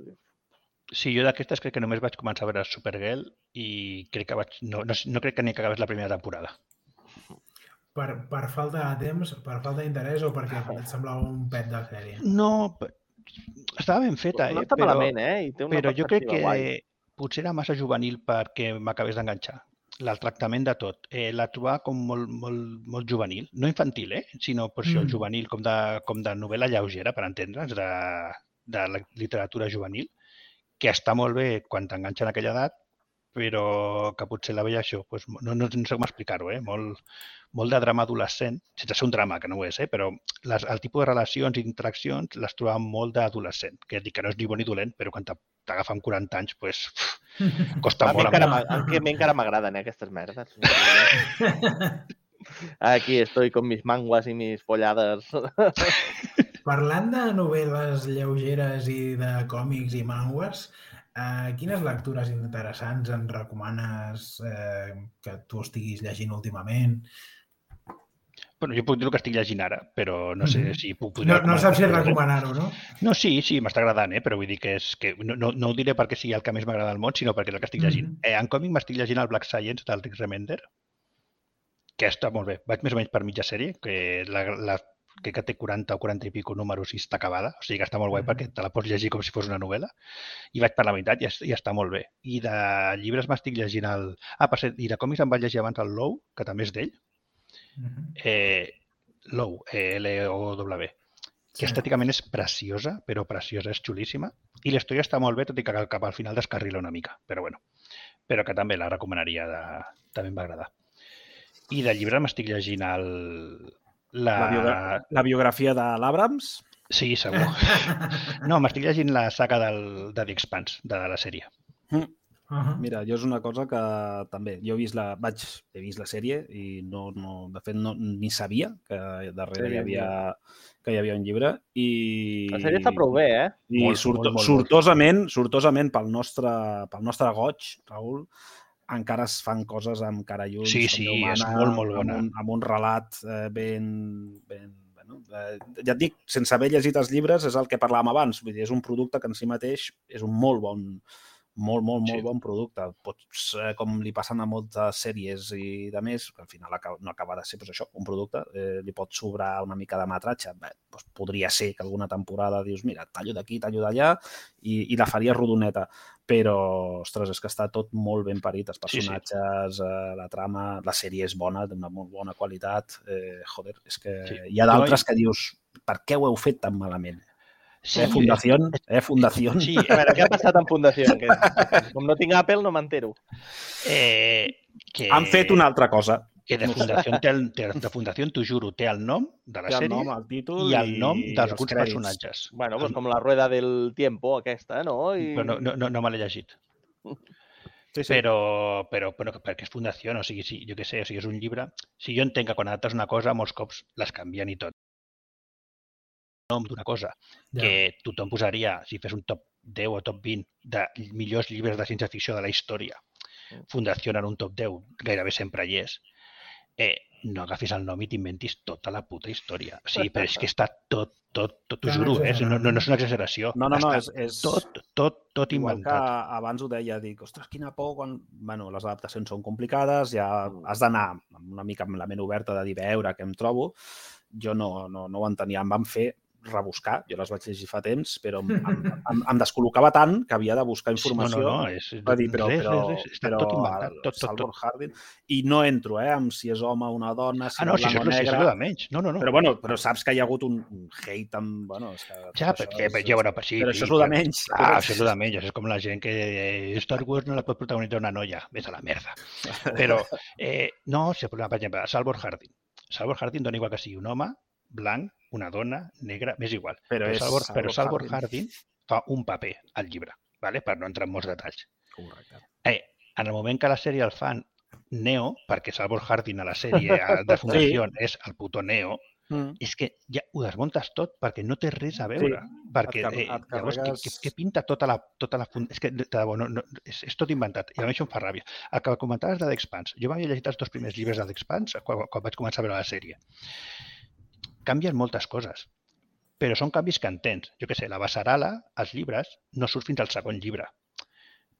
Sí, jo d'aquestes crec que només vaig començar a veure Supergirl i crec que vaig... No, no, no crec que ni que acabés la primera temporada. Per, per falta de temps, per falta d'interès o perquè et semblava un pet de sèrie? No, p- estava ben feta, No eh? està però, malament, eh? I té una però jo crec que guai. potser era massa juvenil perquè m'acabés d'enganxar. El tractament de tot. Eh, la trobava com molt, molt, molt juvenil. No infantil, eh? Sinó per això, Mm. juvenil, com de, com de novel·la lleugera, per entendre'ns, de, de la literatura juvenil, que està molt bé quan t'enganxa en aquella edat, però que potser la veia això, doncs, no, no, no sé com explicar-ho, eh? molt, molt de drama adolescent, sense ser un drama, que no ho és, eh? però les, el tipus de relacions i interaccions les trobava molt d'adolescent, que dic que no és ni bon ni dolent, però quan t'ag- t'agafa amb 40 anys, doncs, pff, costa A molt. encara, a mi encara m'agraden eh, aquestes merdes. Aquí estoy con mis manguas i mis pollades. Parlant de novel·les lleugeres i de còmics i mangues, eh, quines lectures interessants en recomanes eh, que tu estiguis llegint últimament? Bueno, jo puc dir el que estic llegint ara, però no sé si puc... No, no saps si recomanar-ho, no? No, sí, sí, m'està agradant, eh? però vull dir que, és, que no, no, no ho diré perquè sigui el que més m'agrada del món, sinó perquè és el que estic llegint. Mhm. eh, en còmic m'estic llegint el Black Science del Rick Remender, que està molt bé. Vaig més o menys per mitja sèrie, que la, la crec que té 40 o 40 i pico números i està acabada, o sigui que està molt guai Mhm. perquè te la pots llegir com si fos una novel·la, i vaig per la meitat i, es- i està molt bé. I de llibres m'estic llegint el... Ah, per cert, i de còmics em vaig llegir abans el Low, que també és d'ell, Mhm. eh, Low, eh, L-O-W, que Sí. estèticament és preciosa, però preciosa, és xulíssima. I la història està molt bé, tot i que cap al final descarrila una mica, però bueno. Però que també la recomanaria, de... també em va agradar. I de llibre m'estic llegint el... La... La, biogra la biografia de l'Abrams. Sí, segur. No, m'estic llegint la saga del, de The Expanse, de la sèrie. Uh Mira, jo és una cosa que també, jo he vist la, vaig, he vist la sèrie i no, no, de fet no, ni sabia que darrere Sí, hi havia, que hi havia un llibre i... La sèrie està prou bé, eh? I Molt, surt, molt, molt, molt. sortosament, sortosament pel nostre, pel nostre goig, Raül, encara es fan coses amb cara i ulls, Sí, sí, veu és humana, molt, molt bona. Amb un, amb un relat eh, ben... ben bueno, eh, ja et dic, sense haver llegit els llibres, és el que parlàvem abans. Vull dir, és un producte que en si mateix és un molt bon, molt, molt, molt Sí. bon producte. Pots, eh, com li passen a moltes sèries i de més, que al final acaba, no acaba de ser pues, això, un producte, eh, li pot sobrar una mica de metratge. Bé, doncs podria ser que alguna temporada dius, mira, tallo d'aquí, tallo d'allà, i, i la faria rodoneta. Però, ostres, és que està tot molt ben parit, els Sí, sí. personatges, eh, la trama, la sèrie és bona, d'una molt bona qualitat. Eh, joder, és que Sí. hi ha d'altres que dius, per què ho heu fet tan malament? Sí, eh, Fundació? Eh, Fundació? Sí, A veure, què ha passat en Fundació? Que, com no tinc Apple, no m'entero. eh, que, Han fet una altra cosa. Que de Fundació, té el, té, de Fundació, t'ho juro, té el nom de la Té el sèrie nom, el títol i el nom i dels els alguns crèdits. personatges. Bueno, doncs com la rueda del tiempo aquesta, no? I... Però no, no, no, no me l'he llegit. Sí, sí. Però, però, però perquè és fundació, o sigui, si, jo què sé, o sigui, és un llibre... Si jo entenc que quan adaptes una cosa, molts cops les canvien i tot. Nom d'una cosa Ja. que tothom posaria, si fes un top 10 o top 20 de millors llibres de ciència-ficció de la història, Fundació en un top 10 gairebé sempre hi és, eh, no agafis el nom i t'inventis tota la puta història. O sigui, però és que està tot, tot, tot, t'ho juro, eh? no, no, no és una exageració. No, no, no, Està és, és tot, tot, tot igual que inventat. abans ho deia, dic, ostres, quina por quan... Bueno, les adaptacions són complicades, ja has d'anar amb una mica amb la ment oberta de dir, veure què em trobo. Jo no, no, no ho entenia, em van fer rebuscar, jo les vaig llegir fa temps, però em, em, em, em descol·locava tant que havia de buscar informació. No, no, no, és, Va dir, però, res, però, res, res, està però tot inventat, tot, tot, tot. Hardin... I no entro, eh, amb si és home o una dona, si Ah, no, és si és, si això negre. és de menys. No, no, no. Però, bueno, però saps que hi ha hagut un, hate amb... Bueno, és que Ja, perquè, però, ja, bueno, però sí, però això és el de però- menys. Ah, això és el de menys. És com la gent que eh, Star Wars no la pot protagonitzar una noia. Ves a la merda. Però, eh, no, si el problema, per exemple, Salvor Hardin. Salvor Hardin dona igual que sigui un home, blanc, una dona, negra, m'és igual. Però Però, és Salvor, però Salvor Hardin fa un paper al llibre, vale? per no entrar en molts detalls. Correcte. Eh, en el moment que la sèrie el fan Neo, perquè Salvor Hardin a la sèrie de Fundació és el puto Neo, Mm. és que ja ho desmuntes tot perquè no té res a veure. perquè car- eh, et llavors, carregues- què, què pinta tota la, tota la fund... És que, de debò, no, no, és, és tot inventat. I a mi això em fa ràbia. El que comentaves de l'Expans. Jo m'havia llegit els dos primers llibres de l'Expans quan, quan vaig començar a veure la sèrie. Canvien moltes coses, però són canvis que entens. Jo què sé, la Basarala, els llibres, no surt fins al segon llibre.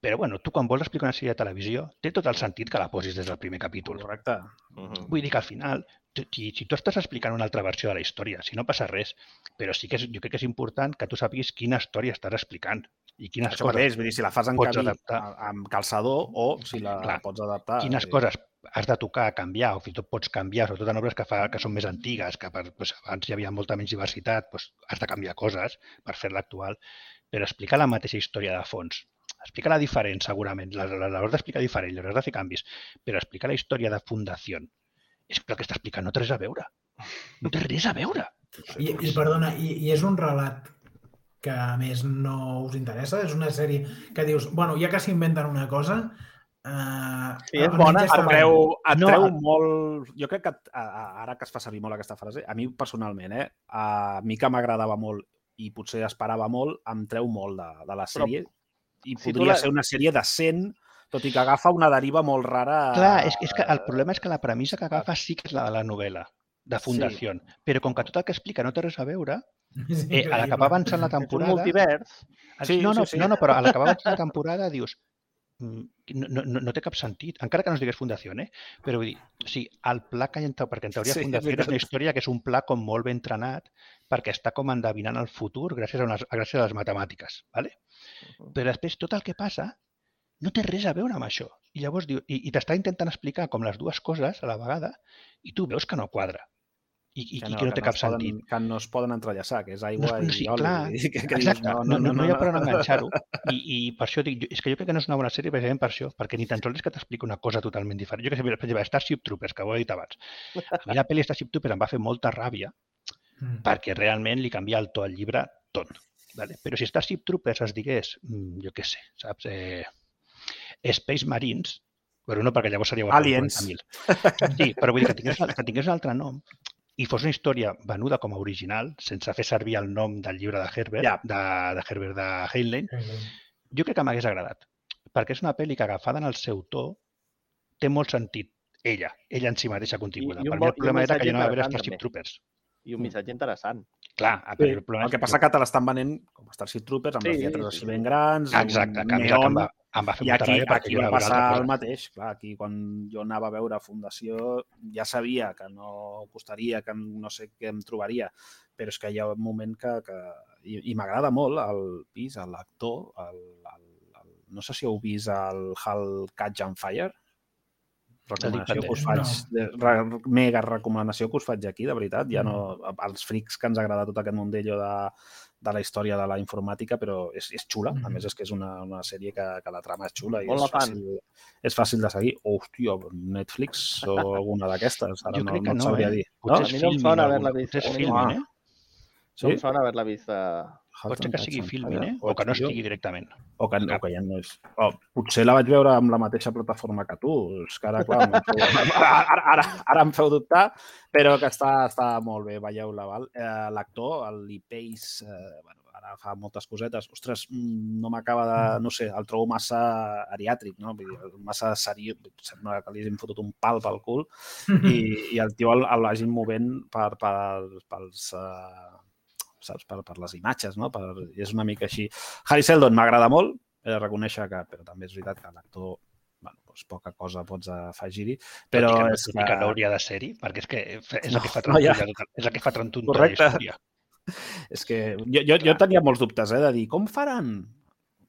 Però, bueno, tu quan vols explicar una sèrie de televisió, té tot el sentit que la posis des del primer capítol. Correcte. Mhm. Vull dir que al final, tu- si, si tu estàs explicant una altra versió de la història, si no passa res, però sí que és, jo crec que és important que tu sàpiguis quina història estàs explicant i quines Això coses, mateix, vull dir, si la fas en pots camí adaptar. amb calçador o si la Clar. pots adaptar. quines eh, coses has de tocar, canviar, o fins i tot pots canviar, sobretot en obres que, fa, que són més antigues, que per, doncs, abans hi havia molta menys diversitat, doncs, has de canviar coses per fer-la actual, però explicar la mateixa història de fons, explicar-la diferent, segurament, la- la- l'hauràs d'explicar diferent, l'hauràs de fer canvis, però explicar la història de fundació és que el que està explicant no té res a veure. No té res a veure. I, i perdona, i, i és un relat que a més no us interessa? És una sèrie que dius, bueno, ja que s'inventen una cosa... Eh, Sí, és bona, està et bé. treu, et No, molt... Jo crec que a- ara que es fa servir molt aquesta frase, a mi personalment, eh, a mi que m'agradava molt i potser esperava molt, em treu molt de, de la Però, sèrie i si podria la- ser una sèrie decent, tot i que agafa una deriva molt rara. Clar, és, que- és que el problema és que la premissa que agafa sí que és la de la novel·la, de fundació, sí. però com que tot el que explica no té res a veure, eh, a l'acabar avançant la És un temporada... multivers. Sí, no, no, sí, sí. no, no, però a l'acabar avançant la temporada dius no, no, no té cap sentit, encara que no es digués Fundació, eh? però vull dir, sigui, el pla que hi ha perquè en teoria Sí, sí, és Fundació és una història que és un pla com molt ben entrenat perquè està com endevinant el futur gràcies a, unes, gràcies a les matemàtiques, ¿vale? Mhm. però després tot el que passa no té res a veure amb això. I llavors diu, i, i t'està intentant explicar com les dues coses a la vegada i tu veus que no quadra i, i, que, no, i que no té cap es poden, sentit. Que no es poden entrellaçar, que és No, aigua no, i sí, oli. clar, dir que, que Exacte, dius, no, no, no, hi ha per on enganxar-ho. I, I per això dic, és que jo crec que no és una bona sèrie precisament per això, perquè ni tan sols és que t'explica una cosa totalment diferent. Jo que sé, per exemple, Starship Troopers, que ho he dit abans. A mi la pel·li Starship Troopers em va fer molta ràbia Mm. perquè realment li canvia el to al llibre tot. Vale? Però si Starship Troopers es digués, mm, jo què sé, saps? Eh, Space Marines, però no perquè llavors seria Aliens. 40.000. Sí, però vull dir que tingués, que tingués un altre nom i fos una història venuda com a original, sense fer servir el nom del llibre de Herbert, Ja. de, de Herbert de Heinlein, jo crec que m'hagués agradat. Perquè és una pel·li que agafada en el seu to té molt sentit ella, ella en si mateixa continguda. I un per mi el i problema era que jo no va veure Starship. Troopers. I un missatge interessant. Clar, Sí, el problema el que passa que te l'estan venent com Starship Troopers, amb les Sí, lletres sí, així ben grans, Exacte, que a mi neon, va, em va fer i molta aquí, ràbia perquè aquí jo va passar altra el mateix. Clar, aquí quan jo anava a veure Fundació ja sabia que no costaria, que no sé què em trobaria, però és que hi ha un moment que... que I, i m'agrada molt el pis, l'actor, el, el, el, no sé si heu vist el Hal Catch and Fire, recomanació que us faig, No. re, mega recomanació que us faig aquí, de veritat. Ja no, als frics que ens agrada tot aquest mundello de, de la història de la informàtica, però és, és xula. A Mhm. més, és que és una, una sèrie que, que la trama és xula i és fàcil, és fàcil de seguir. Hòstia, Netflix o alguna d'aquestes. Ara Jo no, crec no que et no, sabria eh? dir. Potser No? A és mi no em sona haver-la vist. Potser és Eh, Filmin, eh? No em sona haver-la vist a... Pot ser que sigui Filmin, eh? O que no estigui directament. O que, o que ja no és... O, potser la vaig veure amb la mateixa plataforma que tu. És que ara, clar, em feu, ara, ara, ara em feu dubtar, però que està, està molt bé, veieu-la, val? Eh, L'actor, el Lee Pace, eh, bueno, ara fa moltes cosetes. Ostres, mm, no m'acaba de... No sé, el trobo massa ariàtric, no? Vull dir, massa seriós. Sembla que li hagin fotut un pal pel cul i, i el tio el, el vagin movent per, per, pels, uh, saps? Per, per les imatges, no? Per, és una mica així. Harry Seldon m'agrada molt, he de reconèixer que, però també és veritat que l'actor bueno, doncs poca cosa pots afegir-hi, però que, és i que no hauria de ser-hi, perquè és que és el que fa No, no, ja. trontollar, és el que fa la història. és que jo, jo, jo tenia molts dubtes, eh, de dir, com faran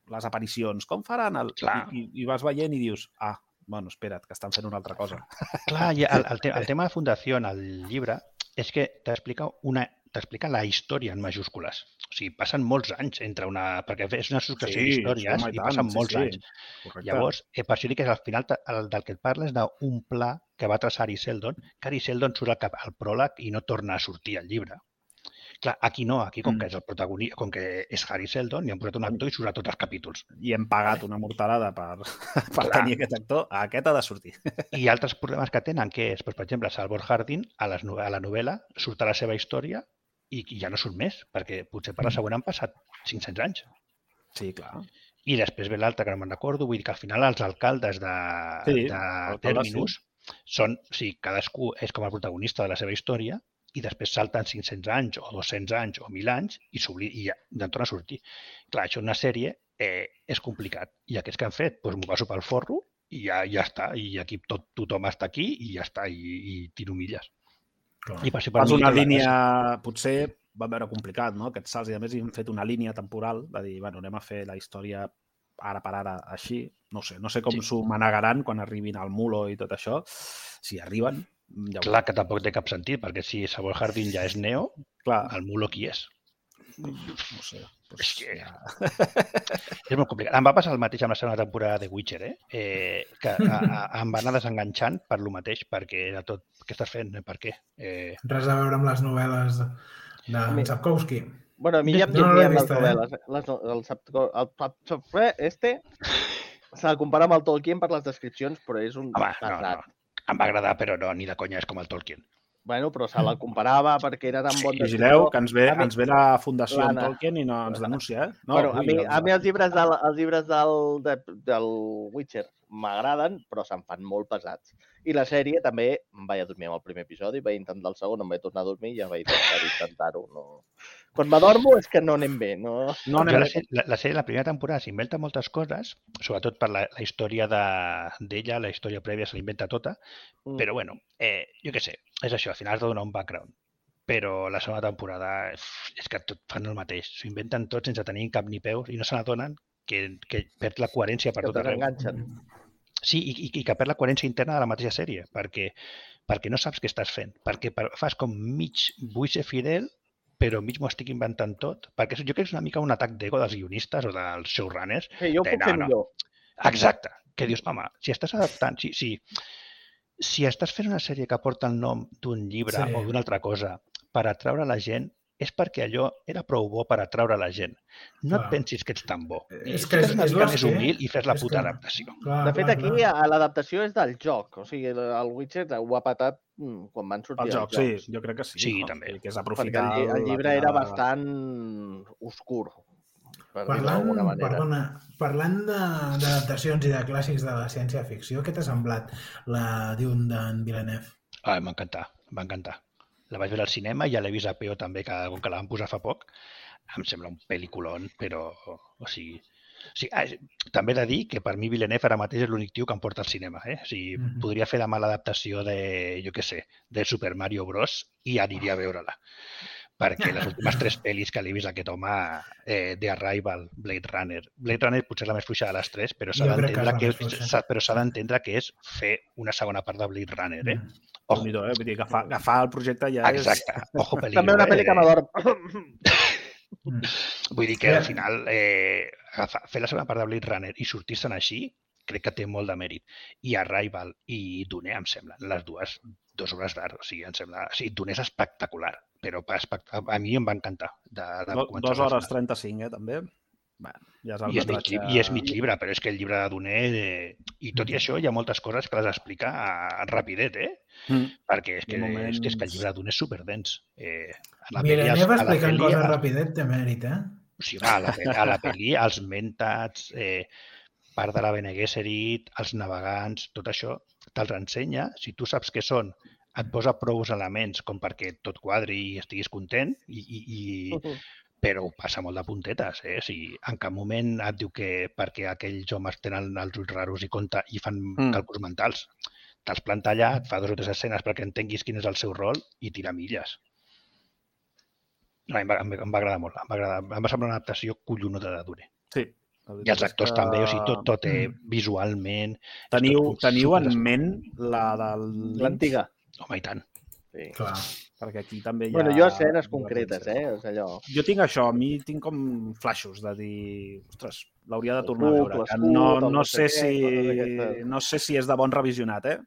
les aparicions, com faran el... Clar. I, i, I vas veient i dius, ah, bueno, espera't, que estan fent una altra cosa. Clar, i el, el, te el tema de fundació en el llibre és que t'explica una t'explica la història en majúscules. O sigui, passen molts anys entre una... Perquè és una successió Sí, d'històries i i passen sí, molts sí. anys. Correcte. Llavors, eh, per això dic que al final el, del que et parles d'un pla que va traçar Ari Seldon, que Ari Seldon surt al, cap, al pròleg i no torna a sortir al llibre. Clar, aquí no, aquí com Mm. que és el protagonista, com que és Harry Seldon, li han posat un actor i surt a tots els capítols. I hem pagat una mortalada per, per Clar. tenir aquest actor. Aquest ha de sortir. I altres problemes que tenen, que és, doncs, per exemple, Salvor Hardin, a, les, a la novel·la, surt a la seva història i, i ja no surt més, perquè potser per la següent han passat 500 anys. Sí, clar. I després ve l'altre, que no me'n recordo, vull dir que al final els alcaldes de, Sí, de Terminus són, o sigui, cadascú és com el protagonista de la seva història i després salten 500 anys o 200 anys o 1.000 anys i, i ja en torna a sortir. Clar, això és una sèrie eh, és complicat. I aquests que han fet, doncs m'ho passo pel forro i ja, ja està. I aquí tot, tothom està aquí i ja està, i, i tiro milles. Clar. I per això per Fas mi una línia, potser va veure complicat, no?, aquests salts, i a més hi hem fet una línia temporal de dir, bueno, anem a fer la història ara per ara així, no sé, no sé com Sí. s'ho manegaran quan arribin al Mulo i tot això, si arriben, ja Clar que tampoc té cap sentit, perquè si Sabor Jardín ja és Neo, clar, el Mulo qui és? No sé. Doncs, És que- ja... És molt complicat. Em va passar el mateix amb la segona temporada de Witcher, eh? eh que a, a, em va anar desenganxant per lo mateix, perquè era tot... Què estàs fent? Per què? Eh, Res a veure amb les novel·les de Mi- Sapkowski. Bueno, a mi ja em No, no l'he amb les eh? novel·les. Les, no- el, el, el, el, este s'ha de comparar amb el Tolkien per les descripcions, però és un home, no, no. Em va agradar, però no, ni de conya és com el Tolkien. Bueno, però se la comparava perquè era tan bon Vigileu, que ens ve, mi- ens ve la Fundació L'Anna. Tolkien i no ens denuncia, eh? No, bueno, a, mi, a mi els llibres del, els llibres del, de, del Witcher m'agraden, però se'n fan molt pesats. I la sèrie també em vaig a dormir amb el primer episodi, vaig intentar el segon, em vaig tornar a dormir i ja vaig deixar d'intentar-ho. No. Quan m'adormo és que no anem bé. No, No Jo anem la, la, la sèrie, la primera temporada, s'inventa moltes coses, sobretot per la, la història de- d'ella, la història prèvia se l'inventa tota, Mm. però bueno, eh, jo què sé, és això, al final has de donar un background. Però la segona temporada és que tot fan el mateix, s'ho inventen tot sense tenir cap ni peus i no se n'adonen que, que perd la coherència per que tot arreu. Sí, i, i, i que perd la coherència interna de la mateixa sèrie, perquè, perquè no saps què estàs fent, perquè per, fas com mig vull ser fidel, però mig m'ho estic inventant tot, perquè jo crec que és una mica un atac d'ego dels guionistes o dels showrunners. Sí, jo ho De, puc no, fer no. millor. Exacte, que dius, home, si estàs adaptant, si, si, si estàs fent una sèrie que porta el nom d'un llibre Sí. o d'una altra cosa per atraure la gent, és perquè allò era prou bo per atraure la gent. No Clar. et pensis que ets tan bo. És I que és- una és que- humil i fes la és puta que- adaptació. Clar, De fet, clar, aquí clar. l'adaptació és del joc. O sigui, el, el Witcher ho ha patat mm, quan van sortir El els joc, jocs. sí, jo crec que sí. Sí, no? també. Que és Perquè aprofitar... el, lli- el la llibre era bastant oscur, per Parlant, manera. perdona, parlant de- d'adaptacions i de clàssics de la ciència-ficció, què t'ha semblat la Dune d'en Villeneuve? Ah, m'ha encantat, m'ha encantat. La vaig veure al cinema i ja l'he vist a PO també, que, com que la van posar fa poc. Em sembla un pel·liculón, però... O sigui, o sigui ah, també he de dir que per mi Villeneuve ara mateix és l'únic tio que em porta al cinema. Eh? O sigui, Mhm. podria fer la mala adaptació de, jo què sé, de Super Mario Bros. i aniria a veure-la. Perquè les últimes tres pel·lis que l'he vist aquest home, eh, The Arrival, Blade Runner... Blade Runner potser és la més fluixa de les tres, però s'ha que és d'entendre que, s'ha- però s'ha d'entendre que és fer una segona part de Blade Runner, eh? Mm. Ojo, Déu-n'hi-do, eh? Vull dir, agafar, agafar el projecte ja Exacte. Ojo peligro. També una eh? pel·li que m'adorm. Mm. Vull dir que al final eh, agafar, fer la segona part de Blade Runner i sortir-se'n així crec que té molt de mèrit. I Arrival i Dune em semblen les dues dues obres d'art. O sigui, em sembla... O sigui, Dune és espectacular, però a mi em va encantar. De, de Do, a hores final. 35, eh, també. Bueno, ja és I és, mig, llibre- I és mig llibre, però és que el llibre de Dune... Eh, I tot i això hi ha moltes coses que les explica a, rapidet, eh? Mm. Perquè és que, ha és, que, és que el moments- llibre de Dune és superdens. Eh, a la pel·li es- Villeneuve a la explicant pel·li coses es- rapidet té mèrit, eh? O sigui, a la, a la pel·li, els mentats, eh, part de la Bene Gesserit, els navegants, tot això te'ls ensenya. Si tu saps què són, et posa prou elements com perquè tot quadri i estiguis content, i, i, i, però ho passa molt de puntetes. Eh? O sigui, en cap moment et diu que perquè aquells homes tenen els ulls raros i compta i fan Mm. càlculs mentals. Te'ls planta allà, et fa dos o tres escenes perquè entenguis quin és el seu rol i tira milles. No, em, va, em, va- em va agradar molt. Em va, agradar, em va semblar una adaptació collonuda de Dune. Sí. I els actors que també, o sigui, tot, tot eh, Mm. visualment... Teniu, tot teniu en ment la del... L'antiga. Home, i tant. Sí. Clar. Perquè aquí també hi ha... Bueno, jo escenes concretes, eh? És allò... Jo tinc això, a mi tinc com flaixos de dir, ostres, l'hauria de tornar a veure. No, no, sé si, no sé si és de bon revisionat, eh?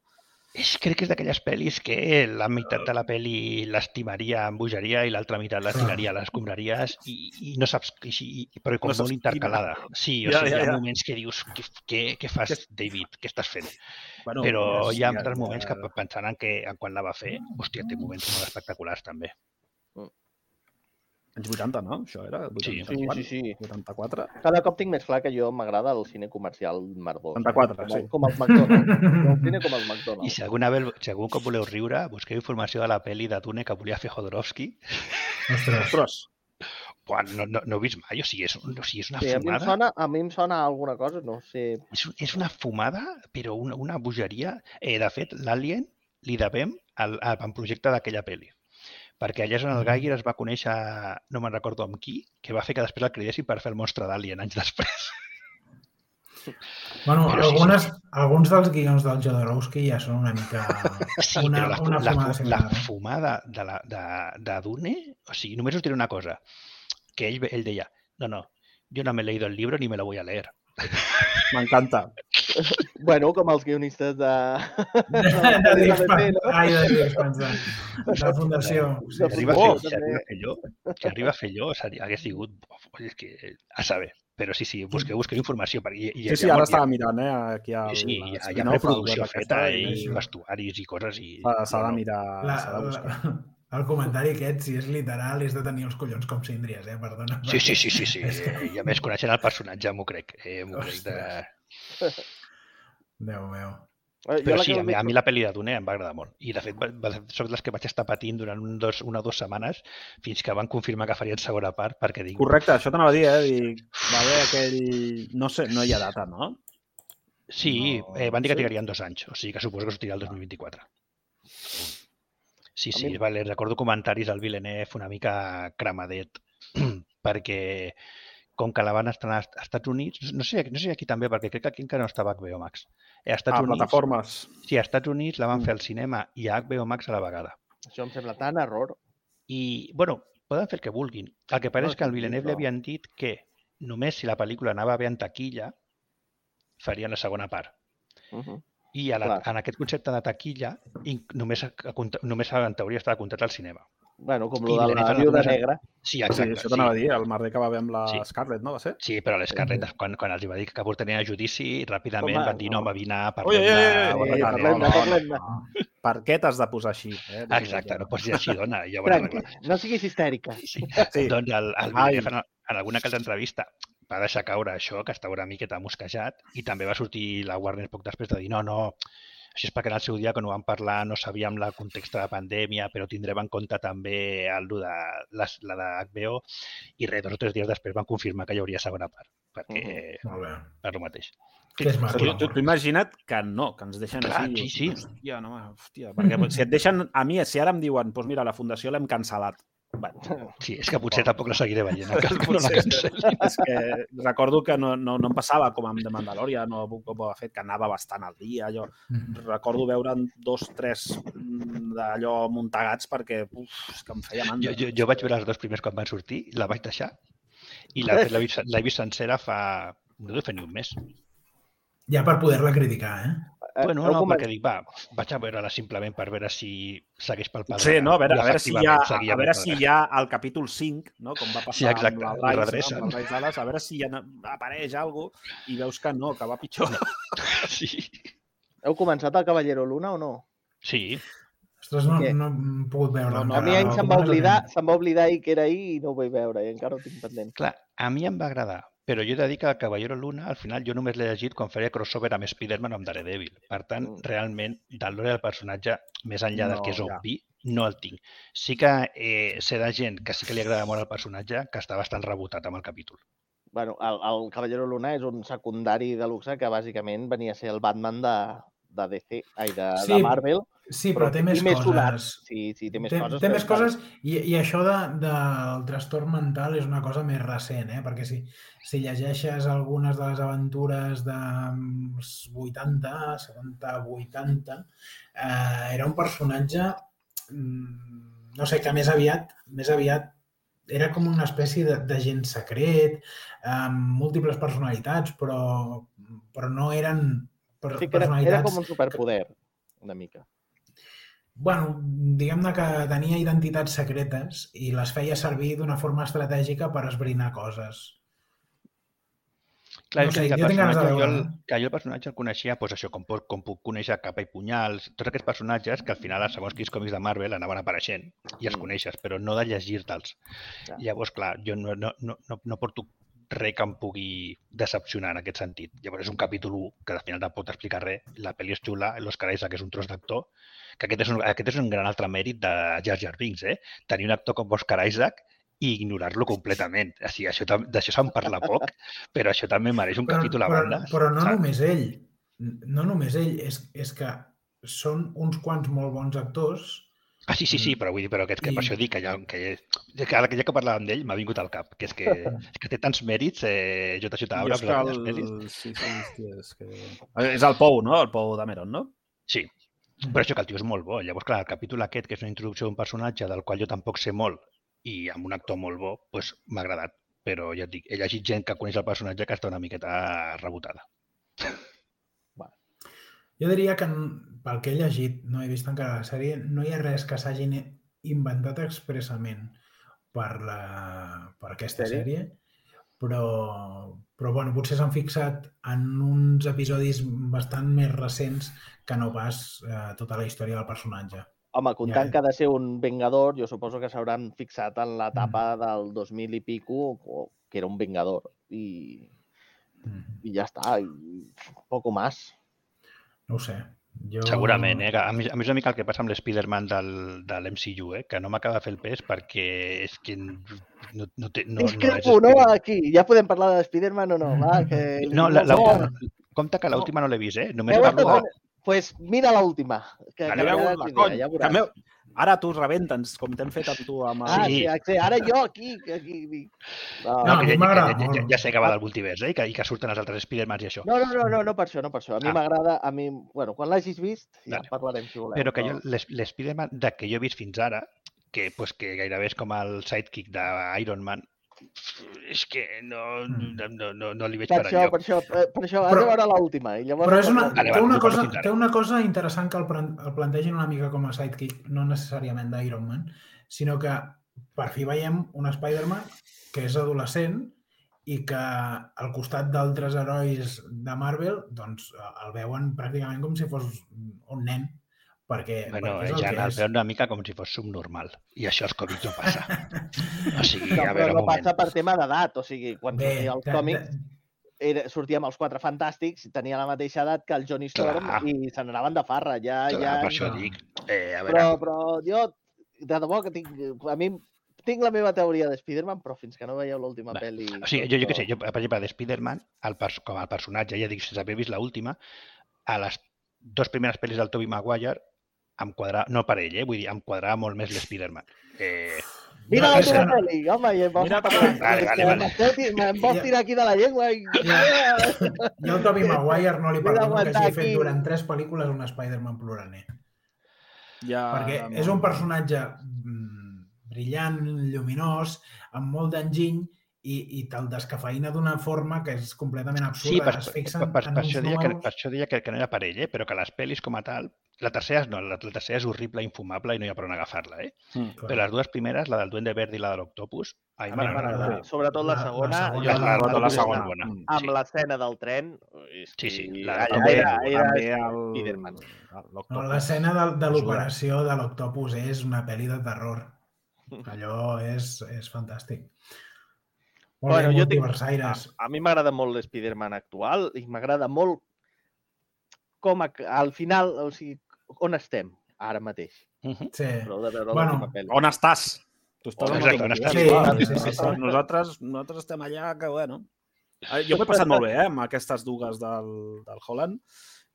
És, crec que és d'aquelles pel·lis que la meitat de la pel·li l'estimaria amb bogeria i l'altra meitat la tiraria a les escombraries i, i no saps, i, i, però com No molt intercalada. Sí, o Ja, sigui, ja, hi ha ja. moments que dius, què, què, què fas, David? Què estàs fent? Bueno, Però és- hi ha altres moments que pensant en, que, en quan la va fer, hòstia, té moments molt espectaculars també. Anys 80, no? Això era? Sí. 80, Sí, sí, sí. 84? Cada cop tinc més clar que jo m'agrada el cine comercial merdós. 84, com, sí. Com el McDonald's. el cine com el McDonald's. I si alguna vez, si algun cop voleu riure, busqueu informació de la pel·li de Dune que volia fer Jodorowsky Ostres. Ostres, Buah, no, no, no he vist mai, o sigui, és, o sigui, és una Sí, a, mi em fumada, sona, a mi em sona alguna cosa, no sé. és, és una fumada, però una, una bogeria. Eh, de fet, l'Alien li devem al, al projecte d'aquella pel·li. Perquè allà és on el Mhm. Geiger es va conèixer, no me'n recordo amb qui, que va fer que després el cridessin per fer el monstre d'Alien anys després. Bueno, Però sí, algunes, alguns dels guions del Jodorowsky ja són una mica... Sí, una, però la, una la, fumada fu- la similar. eh? fumada de, la, de, de Dune, o sigui, només us diré una cosa, que ell, ell deia, no, no, yo no me he leído el libro ni me lo voy a leer. M'encanta. Bueno, com els guionistes de... De, de, de no? Ai, de de, de la Fundació. Sí, Si arriba, Oh, a fer, si arriba a fer allò, si arriba a fer allò, seria, hagués sigut, oi, és que, a saber. Però sí, sí, busqueu, busqueu informació. Perquè, i, Sí, sí, ara estava mirant, eh, aquí al... Sí, hi ha, hi ha web feta i això. vestuaris i coses. i S'ha de mirar, La, s'ha de buscar. la, el comentari aquest, si és literal, és de tenir els collons com síndries, eh? Perdona. Sí, sí, sí, sí, sí. I a més, coneixent el personatge, m'ho crec. Eh, m'ho crec de... Déu meu. Eh, Jo Però la sí, a mi, a mi la pel·li de Dune em va agradar molt. I, de fet, va, va, són les que vaig estar patint durant un, dos, una o dues setmanes fins que van confirmar que farien segona part perquè dic... Correcte, això t'anava a dir, eh? Dic, va haver aquell... No sé, no hi ha data, no? Sí, No, eh, van dir que sí. trigarien dos anys, o sigui que suposo que sortirà el 2024. Sí, sí, mi- vale, recordo comentaris al Villeneuve una mica cremadet, perquè com que la van estrenar als Estats Units, no sé, no sé aquí també, perquè crec que aquí encara no estava HBO Max. A Estats A Units, plataformes. sí, a Estats Units la van Mm. fer al cinema i a HBO Max a la vegada. Això em sembla tan error. I, bueno, poden fer el que vulguin. El que passa No, és que al Villeneuve li però- havien dit que només si la pel·lícula anava bé en taquilla, farien la segona part. Uh -huh. I a la, Clar. en aquest concepte de taquilla, només, només en teoria estava comptat al cinema. Bueno, com I lo de la en viuda negra. Sí, Sí, exacte. això Sí, t'anava a dir, el merder que va haver amb la Sí. Scarlett, no va ser? sí però l'Scarlett, quan, quan els va dir que portarien a judici, ràpidament Home, van dir, no, va vine, parlem de... parlem-ne, no, no, parlem-ne. Per què t'has de posar així? Eh? Exacte, no pots dir així, dona, ja Tranqui, no siguis histèrica. Sí. Sí. Doncs el, el Ai. Villeneuve, en, en alguna que altra entrevista, va deixar caure això, que estava una miqueta mosquejat, i també va sortir la Warner poc després de dir, no, no, això és perquè en el seu dia, quan ho vam parlar, no sabíem la context de la pandèmia, però tindrem en compte també el de, la, la de HBO, i res, dos o tres dies després van confirmar que hi hauria segona part, perquè Molt bé. per el mateix. Que és maco. Tu, tu, imagina't que no, que ens deixen Clar, així. sí, sí. Hòstia, no, hòstia, perquè si et deixen... A mi, si ara em diuen, doncs mira, la fundació l'hem cancel·lat. Bueno, Sí, és que potser tampoc la seguiré veient, que no la cancel·lin. és que recordo que no, no, no em passava com amb The Mandalorian o com ho ha fet, que anava bastant al dia. Jo Mhm. recordo veure'n dos, tres mm, d'allò muntegats perquè uf, és que em feia mandra. Jo, jo, jo vaig veure les dos primers quan van sortir, la vaig deixar, i l'he la, vist- l'he vist sencera fa... no deu fer ni un mes. Ja per poder-la criticar, eh? Eh, Bueno, no, comen- perquè dic, va, vaig a veure-la simplement per veure si segueix pel padró. Sí, no? A veure, I a veure si hi ha, seguia a veure si hi ha el capítol 5, no? com va passar Sí, exacte, amb redrecen. no? amb el Rise Dallas, a veure si ha, apareix alguna cosa i veus que no, que va pitjor. Sí. Heu començat el Cavallero Luna o no? sí, Ostres, no, no hem pogut veure. No, no, A mi ahir se'm va oblidar, se'm va oblidar ahir que era ahir i no ho vaig veure i encara ho tinc pendent. clar, a mi em va agradar, però jo he de dir que el Caballero Luna, al final, jo només l'he llegit quan feia crossover amb Spider-Man o amb Daredevil. Per tant, Mm. realment, del lore del personatge, més enllà del No, que és ja. obvi, no el tinc. Sí que eh, sé de gent que sí que li agrada molt el personatge, que està bastant rebotat amb el capítol. Bueno, el, el Cavallero Luna és un secundari de luxe que bàsicament venia a ser el Batman de, de DC, ai, de, Sí, de Marvel. Sí, però té i més, més coses. Sí, sí, té més té, coses. té però més coses i, i això de, del trastorn mental és una cosa més recent, eh? perquè si, si llegeixes algunes de les aventures dels 80, 70, 80, eh, era un personatge, mm, no sé, que més aviat, més aviat era com una espècie de- d'agent secret, amb múltiples personalitats, però, però no eren per, Sí, que era, personalitats... era com un superpoder, una mica. Bueno, diguem-ne que tenia identitats secretes i les feia servir d'una forma estratègica per esbrinar coses. Clar, No sé, que, jo tinc ganes de personatge, jo, el, que jo el personatge el coneixia, doncs això, com, com puc conèixer Capa i Punyals, tots aquests personatges que al final, segons quins còmics de Marvel, anaven apareixent i els Mm. coneixes, però no de llegir-te'ls. Llavors, clar, jo no, no, no, no porto res que em pugui decepcionar en aquest sentit. Llavors és un capítol 1 que al final tampoc t'explica res. La pel·li és xula, l'Oscar Isaac és un tros d'actor, que aquest és, un, aquest és un gran altre mèrit de Jar Jar Binks, eh? Tenir un actor com Oscar Isaac i ignorar-lo completament. O sigui, això, d'això se'n parla poc, però això també mereix un capítol a però, banda. però no saps? només ell, no només ell, és, és que són uns quants molt bons actors Ah, sí, sí, sí, Mm. però vull dir, però que, és que I- per això dic que ja, que, ja, que, ara que ja que parlàvem d'ell m'ha vingut al cap, que és que, és que té tants mèrits, eh, J.J. Jo Abrams, és que els mèrits. el... Sí, sí, hòstia, és que... És el Pou, no? El Pou Dameron, no? Sí, però això que el tio és molt bo. Llavors, clar, el capítol aquest, que és una introducció d'un personatge del qual jo tampoc sé molt i amb un actor molt bo, doncs m'ha agradat. Però ja et dic, he llegit gent que coneix el personatge que està una miqueta rebotada. Jo diria que, pel que he llegit, no he vist encara la sèrie, no hi ha res que s'hagin inventat expressament per, la, per aquesta Sèrie? sèrie, però, però bueno, potser s'han fixat en uns episodis bastant més recents que no pas eh, tota la història del personatge. Home, comptant Ja. que ha de ser un vengador, jo suposo que s'hauran fixat en Mm. l'etapa del 2000 i pico, o- que era un vengador. I, Mm. i ja està, i poco más. No ho sé. Jo... Segurament, eh? que A mi, a mi és una mica el que passa amb l'Spiderman del, de l'MCU, eh? que no m'acaba de fer el pes perquè és que no, no, té, no, No, no és Discrepo, no, aquí. Ja podem parlar de Spider-Man o no? Va, que... No, la, la, no. compte que l'última no l'he vist, eh? Només parlo de... Pues mira l'última. Que, que la la idea, ja que veuràs. Ara tu rebenta'ns, com t'hem fet amb tu amb el... Ah, Sí. sí, sí, ara jo aquí. que aquí dic. No, No, no, a mi que ja, m'agrada ja, ja, ja sé que va del multivers, eh? I que, i que surten els altres Spidermans i això. no, no, no, no per això, no per això. A mi Ah. m'agrada, a mi... Bueno, quan l'hagis vist, ja Vale. parlarem, si voleu. Però que jo, l'S- l'Spiderman de que jo he vist fins ara, que, pues, que gairebé és com el sidekick d'Iron Man, és que no, Mm. no, no, no, no li veig Per per això, per això, eh, per això, has Però- de veure l'última. i llavors Però és una, té, una cosa, té una cosa interessant que el, el plantegin una mica com a sidekick, no necessàriament d'Iron Man, sinó que per fi veiem un Spider-Man que és adolescent i que al costat d'altres herois de Marvel doncs, el veuen pràcticament com si fos un nen, perquè, Bueno, perquè és el ja que el és. una mica com si fos subnormal. I això als còmics no passa. O sigui, No, a però veure, no un moment. passa per tema d'edat. O sigui, quan Bé, sortia els còmics, de- era, sortíem els quatre fantàstics, tenia la mateixa edat que el Johnny Storm Clar. i se n'anaven de farra. Ja, Clar, ja... per això no. dic. Eh, a veure, Però, però jo, de debò que tinc... A mi tinc la meva teoria de Spider-Man, però fins que no veieu l'última pel·li... o sigui, jo, jo què sé, jo, per exemple, de Spider-Man, el, com a personatge, ja dic, sense haver vist l'última, a les dues primeres pel·lis del Tobey Maguire em quadrava, no per ell, eh, vull dir, em quadrava molt més l'Spider-Man. Eh, Mira No, és que- pel·li, home, i em vols Mira, vale, vale, vale. Ti- Me'n vols Ja. tirar aquí de la llengua i... Jo al Tobey Maguire no li perdono que hagi fet durant tres pel·lícules un Spider-Man ploraner. Ja, perquè és un personatge mm, brillant, lluminós, amb molt d'enginy i, i te'l descafeïna d'una forma que és completament absurda. Sí, per, es per, fixen per, per, per, això deia que, números... per això deia que, que no era per ell, eh? però que les pel·lis com a tal, la tercera, no, la, la tercera és horrible, infumable i no hi ha per on agafar-la. Eh? Mm. Clar. Però les dues primeres, la del Duende Verde i la de l'Octopus, a mi A mi m'agrada. Sobretot la La- la segona. segona- jo La, la, la, segona. bona. Mm. amb Sí. l'escena del tren. és Sí, sí, la- allà era, era també el... Spiderman. No, L'escena de, de l'operació de l'Octopus és una pel·li de terror. Allò és, és fantàstic. Molt Bueno, bé, jo tinc-. A, a mi m'agrada molt l'Spiderman actual i m'agrada molt com a, al final, o sigui, on estem ara mateix. Mhm. Sí. Prou de veure Bueno. On estàs? Tu estàs On exacte, on estàs? Sí, Clar, sí, sí, sí. Nosaltres, nosaltres estem allà que, bueno... Eh, Jo m'he passat molt bé, eh, amb aquestes dues del, del Holland,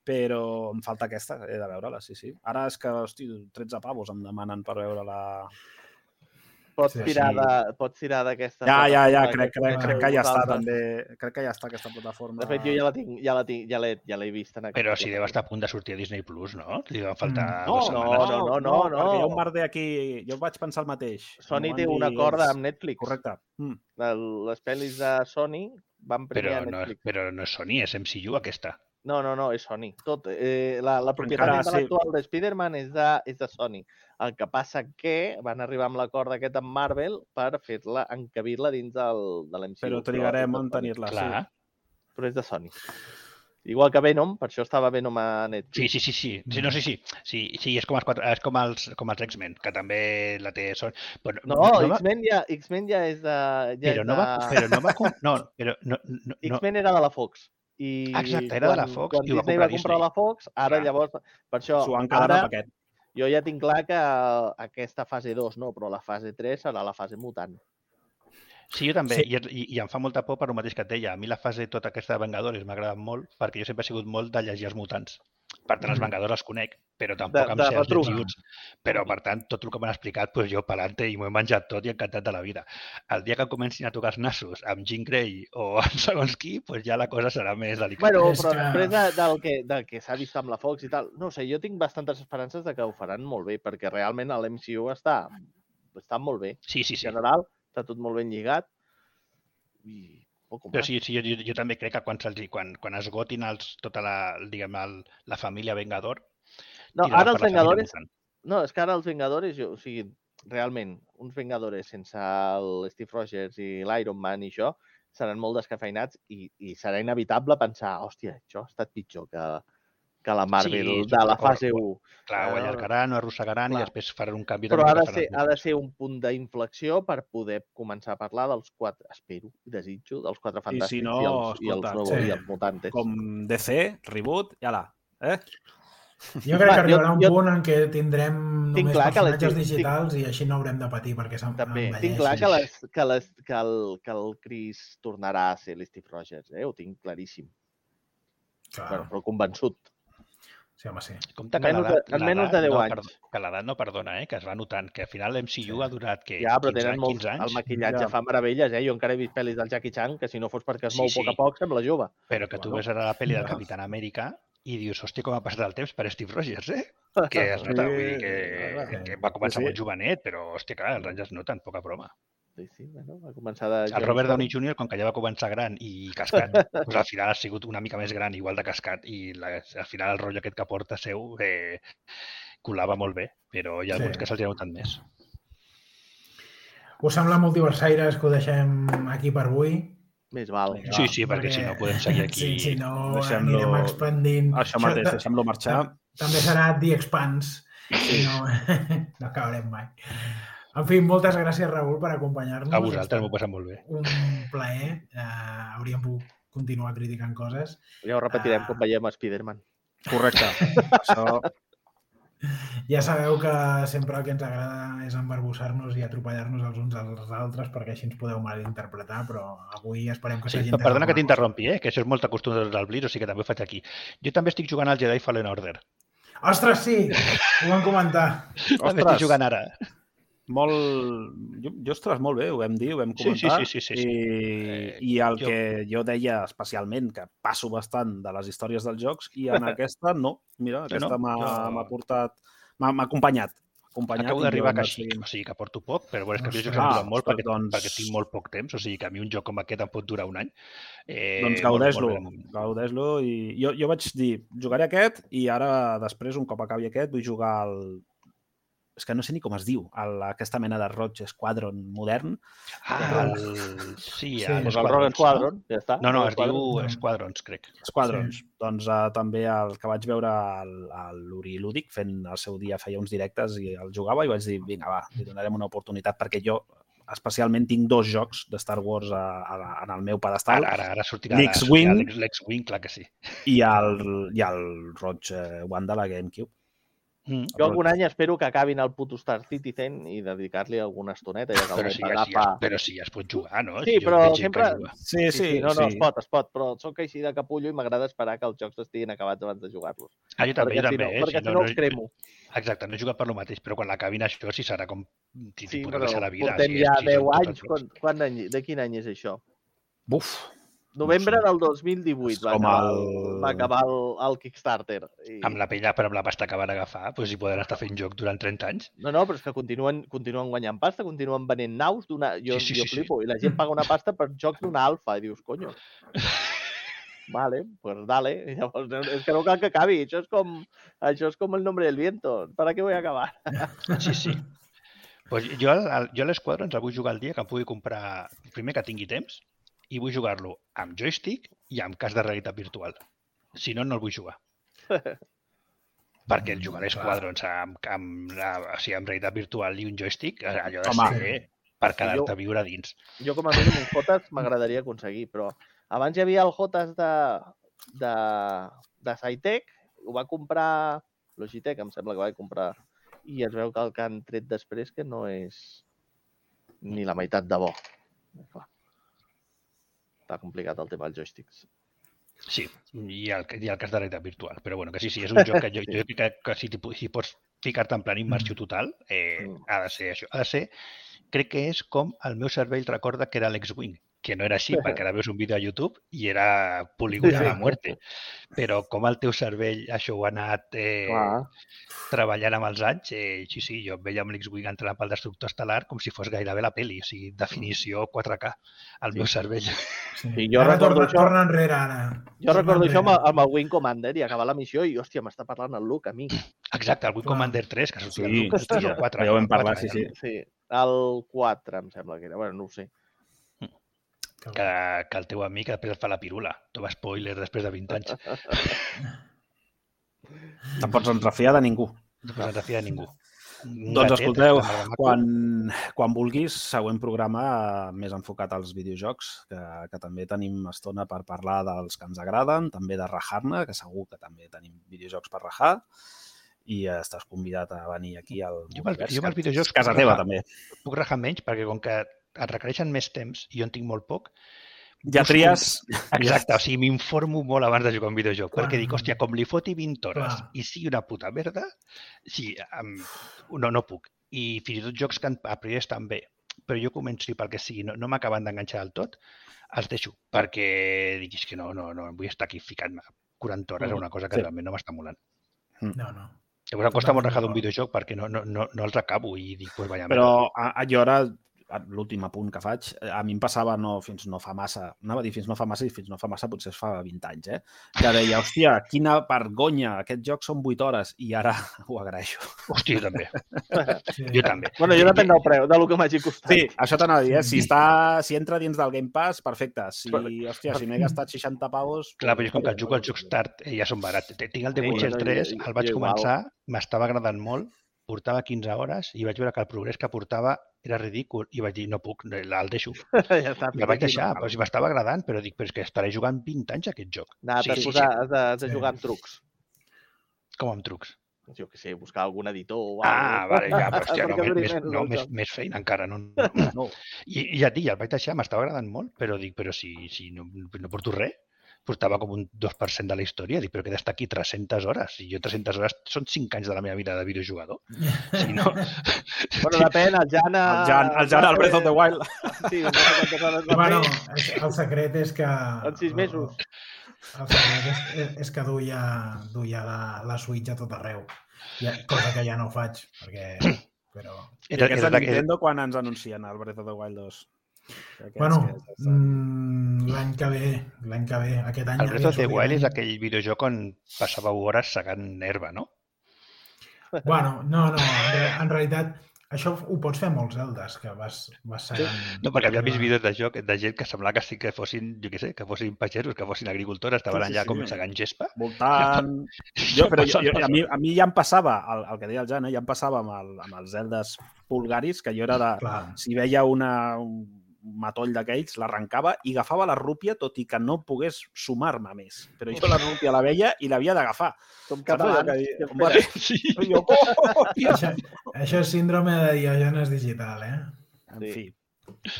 però em falta aquesta, he de veure-la, sí, sí. Ara és que, hosti, 13 pavos em demanen per veure-la. Pots Sí, tirar sí. de- pots tirar d'aquesta... Ja, ja, ja, crec, que crec, crec que ja està, també. Crec que ja està aquesta plataforma. De fet, jo ja la tinc, ja la tinc, ja l'he ja l'he vist en aquesta Però si deu estar a punt de sortir a Disney Plus, no? Li deuen faltar Mm. dues No, setmanes. no, no, no, no. Perquè hi ha un merder aquí... Jo vaig pensar el mateix. Sony van té un acord amb Netflix. Correcte. Mm. Les pel·lis de Sony van primer Però a no, Netflix. però no és Sony, és MCU aquesta. No, no, no, és Sony. Tot, eh, la, la propietat encara, sí. intel·lectual de Spider-Man és, de, és de Sony. El que passa que van arribar amb l'acord aquest amb Marvel per fer-la, encabir-la dins del, de l'MCU. Però trigarem Sony. tenir-la. Sí. Però és de Sony. Igual que Venom, per això estava Venom a Netflix. Sí, sí, sí, sí. sí, no, sí, sí. Sí, sí és com els, quatre, és com els, com els X-Men, que també la té Sony. Però, No, va- X-Men ja, X-Men ja és de... Ja però és no va, de... però no va, no, però no, no, no, X-Men era de la Fox. I exacte, era de la quan- Fox Quan i ho va Disney comprar va comprar Disney. la Fox, ara Clar. llavors... Per això, S'ho han quedat ara, a paquet. jo ja tinc clar que aquesta fase 2 no, però la fase 3 serà la fase mutant. Sí, jo també, Sí. I, i, em fa molta por per el mateix que et deia. A mi la fase tota aquesta de Vengadores m'ha agradat molt perquè jo sempre he sigut molt de llegir els mutants. Per tant, els Mhm. Vengadors els conec, però tampoc De- em de ets Però, per tant, tot el que m'han explicat, doncs jo pelante i m'ho he menjat tot i encantat de la vida. El dia que comencin a tocar els nassos amb Jean Grey o amb segons qui, doncs ja la cosa serà més delicada. Bueno, però després de, del, que, del que s'ha vist amb la Fox i tal, no ho sé, jo tinc bastantes esperances de que ho faran molt bé, perquè realment l'MCU està, està molt bé. Sí, sí, En sí. general, està tot molt ben lligat. I Però sí, sí jo, jo, jo també crec que quan, quan, quan esgotin els, tota la, diguem, el, la família Vengador, no, ara els Vengadores... No, és que ara els Vengadores, jo, o sigui, realment, uns Vengadores sense el Steve Rogers i l'Iron Man i això, seran molt descafeinats i, i serà inevitable pensar, hòstia, això ha estat pitjor que, que la Marvel Sí, de la fase 1. Clar, ho Ah, allargaran, ho arrossegaran clar. i després faran un canvi Però de ha de, ser, ha de els ser un punt d'inflexió per poder començar a parlar dels quatre, espero, i desitjo, dels quatre si fantàstics no, i, els, i, els, escolta, nuevos, sí. i els mutantes. Com DC, reboot, i ala. Eh? Jo crec Va, que arribarà jo- un jo- punt en què tindrem Tinc només clar que la- personatges tinc- digitals i així no haurem de patir perquè s'en- També, tinc clar que, les, que, les, que, el, que el Chris tornarà a ser l'Steve Rogers, eh? ho tinc claríssim, Clar, bueno, però convençut. sí, home, sí. Compte que menys de- menys de 10 no, anys. perdo- que l'edat no perdona, eh? que es va notant, que al final l'MCU Sí. ha durat que Ja, però 15, tenen anys, molts... 15 El anys, maquillatge Ja. fa meravelles, eh? Jo encara he vist pel·lis del Jackie Chan que si no fos perquè es Sí, mou sí. a poc a poc sembla jove. però que tu Bueno, ves ara la pel·li del. Capitán Amèrica i dius, hòstia, com ha passat el temps per Steve Rogers, eh? Que es nota, Sí, vull dir que, sí. que va començar Sí, sí. molt jovenet, però, hòstia, clar, els anys es noten, poca broma. Sí, sí, bueno, va començar de... El Robert Downey Jr., com que ja va començar gran i cascat, doncs al final ha sigut una mica més gran, igual de cascat, i la, al final el rotllo aquest que porta seu eh, colava molt bé, però hi ha Sí. alguns que se'ls ha notat més. Us sembla multiversaires que ho deixem aquí per avui? Més val. Vinga. Sí, sí, perquè si no podem seguir aquí... Sí, si no Deixem-lo- anirem expandint. Això mateix, deixem-lo marxar. També serà The Expanse. I no, no acabarem mai. En fi, moltes gràcies, Raül, per acompanyar-nos. A vosaltres m'ho estat passa molt bé. Un plaer. Uh, hauríem pogut continuar criticant coses. Ja ho repetirem Ah. quan veiem Spider-Man. Correcte. Això, Ja sabeu que sempre el que ens agrada és embarbussar-nos i atropellar-nos els uns als altres perquè així ens podeu malinterpretar, però avui esperem que Sí, s'hagi però entès perdona que t'interrompi, eh? que això és molt costum del Blitz, o sigui que també ho faig aquí. Jo també estic jugant al Jedi Fallen Order. Ostres, sí! Ho vam comentar. També estic jugant ara. Molt... Jo, jo, ostres, molt bé, ho vam dir, ho vam Sí, comentar. sí, sí, sí, sí, sí. I, Eh, I el jo- que jo deia especialment, que passo bastant de les històries dels jocs, i en aquesta no. Mira, aquesta no, m'ha jo- portat... M'ha acompanyat. acompanyat Acabo d'arribar a jo he anat Caixí, seguint. o sigui que porto poc, però bueno, és que els jocs em duren molt perquè, doncs- perquè tinc molt poc temps, o sigui que a mi un joc com aquest em pot durar un any. Eh, Doncs gaudeix-lo, gaudeix-lo. I jo, jo vaig dir, jugaré aquest i ara, després, un cop acabi aquest, vull jugar al... És que no sé ni com es diu, el, aquesta mena de Roig Squadron modern. Ah, el... sí, Sí, el Pues el Rogue Squadron, ja està. No, no, es diu no. Squadrons, crec. Squadrons. Sí. Doncs uh, també el que vaig veure el l'Uri Lúdic fent el seu dia, feia uns directes i el jugava i vaig dir, vinga, va, li donarem una oportunitat perquè jo especialment tinc dos jocs de Star Wars a, a, en el meu pedestal Ara, ara, ara sortirà L'X-Wing. clar que sí. i el, i el Roig eh, One de la GameCube. Mm. Jo algun any espero que acabin el puto Star Citizen i dedicar-li alguna estoneta, ja Però sí, Web ja, sí, ja, però sí, ja es pot jugar, no? Sí, Jo però sempre- juga. Sí, sí, sí, no, no, es pot, es pot, però sóc així de capullo i m'agrada esperar que els jocs estiguin acabats abans de jugar-los. Ah, jo també, perquè jo si també. no, eh? perquè Si si no els cremo. Exacte, no he jugat per lo mateix, però quan l'acabin això sí serà com... Sí, Sí, però la vida. portem si ja si són 10 tots anys. Quan, quan any, de quin any és això? Buf, Novembre del 2018 va acabar, el- va acabar el, el Kickstarter. I... Amb la pella, però amb la pasta que van agafar, doncs hi poden estar fent joc durant 30 anys. No, no, però és que continuen, continuen guanyant pasta, continuen venent naus d'una... Jo, Sí, sí, jo sí, sí. flipo. I la gent paga una pasta per jocs d'una alfa. I dius, coño. Vale, pues dale. I llavors, és que no cal que acabi. Això és com, això és com el nombre del viento. ¿Para qué voy a acabar? Sí, sí. Pues jo, jo a l'Squadrons el vull jugar el dia que pugui comprar, primer que tingui temps, i vull jugar-lo amb joystick i amb cas de realitat virtual. Si no, no el vull jugar. Perquè el jugar a Squadrons amb, amb, amb, o sigui, amb realitat virtual i un joystick, eh, allò de Home. ser per quedar-te a viure dins. Jo com a mínim un Jotas m'agradaria aconseguir, però abans hi havia el Jotas de, de, de Saitec, ho va comprar Logitech, em sembla que va comprar, i es veu que el que han tret després que no és ni la meitat de bo. Clar. Està complicat el tema dels joysticks. Sí, i el, i el cas de realitat virtual. Però bueno, que sí, sí, és un joc que jo, jo crec que, que si, si pots ficar-te en plan immersió total, eh, Mm. ha de ser això. Ha de ser, crec que és com el meu cervell recorda que era l'X-Wing, que no era així, perquè ara veus un vídeo a YouTube i era polígon Ja. de muerte. Però com el teu cervell això ho ha anat eh, treballant amb els anys, eh, sí, sí, jo veia amb l'X-Wing entrant pel destructor estel·lar com si fos gairebé la peli, o sigui, definició 4K al Sí. meu cervell. Sí. Sí, jo ara recordo torna, això- torna enrere, ara. Jo Torna recordo això amb, enrere. el- amb el Wing Commander i acabar la missió i, hòstia, m'està parlant el Luke a mi. Exacte, el Wing Clar. Commander 3, que sortia Sí, el Luke, hòstia, el 4. ja ho vam el 4 parlar, sí, sí. Sí, el 4 em sembla que era. Bueno, no ho sé. Que que, el teu amic després et fa la pirula. Toma spoiler després de 20 anys. Te'n pots refiar de ningú. No pots refiar de ningú. Un Doncs gatet, escolteu, quan, quan vulguis, següent programa més enfocat als videojocs, que, que també tenim estona per parlar dels que ens agraden, també de rajar-ne, que segur que també tenim videojocs per rajar, i estàs convidat a venir aquí al Jo amb els- Multivers, jo amb els que videojocs casa puc teva, rajar. també. Puc rajar menys perquè com que et requereixen més temps i jo en tinc molt poc, Ja Busco- tries... Exacte, o sigui, m'informo molt abans de jugar a un videojoc, Clar. perquè dic, hòstia, com li foti 20 hores Clar. i sigui una puta merda, sí, um, no, no puc. I fins i tot jocs que a priori estan bé, però jo començo i pel que sigui, no, no m'acaben d'enganxar del tot, els deixo, perquè dic, és que no, no, no, vull estar aquí ficant-me 40 hores a una cosa que Sí. realment no m'està molant. No, no. Llavors em costa molt rajar d'un videojoc perquè no, no, no, no els acabo i dic, pues vaya Però a, a, jo ara, a- l'últim apunt que faig, eh, a mi em passava no, fins no fa massa, anava a dir fins no fa massa i fins no fa massa potser es fa 20 anys, eh? Que deia, hòstia, quina vergonya, aquest joc són 8 hores i ara ho agraeixo. Hòstia, jo també, Sí. jo també. Bueno, jo depèn del preu, de lo que m'hagi costat. Sí, això t'anava a dir, eh? Si, està, si entra dins del Game Pass, perfecte. Si, hòstia, si m'he gastat 60 pavos... Clar, però jo com que el jugo als jocs tard eh, ja són barats. Tinc el The Witcher no, jo- 3, jo- el vaig començar, m'estava agradant molt, portava 15 hores i vaig veure que el progrés que portava era ridícul i vaig dir, no puc, el deixo. ja està. El vaig deixar, però si m'estava agradant, però dic, però és que estaré jugant 20 anys a aquest joc. Nada, Sí, sí, posat, sí. has de, has de jugar amb trucs. Com amb trucs. Jo què sé, buscar algun editor o Ah, vale, ja, però hòstia, no, més, més, no, més, més feina encara. No, no. No, I, I ja et dic, el vaig deixar, m'estava agradant molt, però dic, però si, si no, no porto res, portava com un 2% de la història, dic, però que d'estar aquí 300 hores, i jo 300 hores són 5 anys de la meva vida de videojugador. Si no, Bueno, depèn, el Jan... el Jan, el Jan al Breath of the Wild. Sí, no sé Bueno, el secret és que... En sis mesos. El secret és, és, és que duia, duia la, la Switch a tot arreu. Ja, cosa que ja no faig, perquè... Però... I era, aquests era, de era, Nintendo quan ens anuncien el Breath of the Wild 2? Aquests Bueno, mm, l'any que ve, l'any que ve, aquest any... el Breath of the Wild és aquell videojoc on passàveu hores segant herba, no? Bueno, no, no, en, re- en realitat això ho pots fer molts Zeldas, que vas, vas segant... No, perquè havia vist vídeos de joc de gent que semblava que sí que fossin, jo què sé, que fossin pagesos, que fossin agricultores, estaven Sí, sí, allà sí. com segant gespa. voltant... Jo, però jo, jo, a, mi, a mi ja em passava, el, el que deia el Jan, eh, ja em passava amb, el, amb els Zeldas pulgaris, que jo era de... Clar, Si veia una, un matoll d'aquells, l'arrencava i agafava la rúpia, tot i que no pogués sumar-me més. Però jo la rúpia la veia i l'havia d'agafar. Som catalans. que què dic, espera? "Hombre, Sí. Jo, oh, tia. això, això és síndrome de Diogenes digital, eh? En Sí. fi.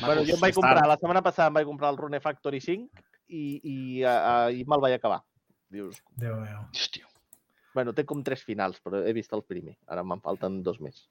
Bueno, jo em vaig comprar, la setmana passada em vaig comprar el Rune Factory 5 i, i, uh, i me'l vaig acabar. Dius, Déu meu. Hòstia. bueno, té com tres finals, però he vist el primer. Ara me'n falten dos més.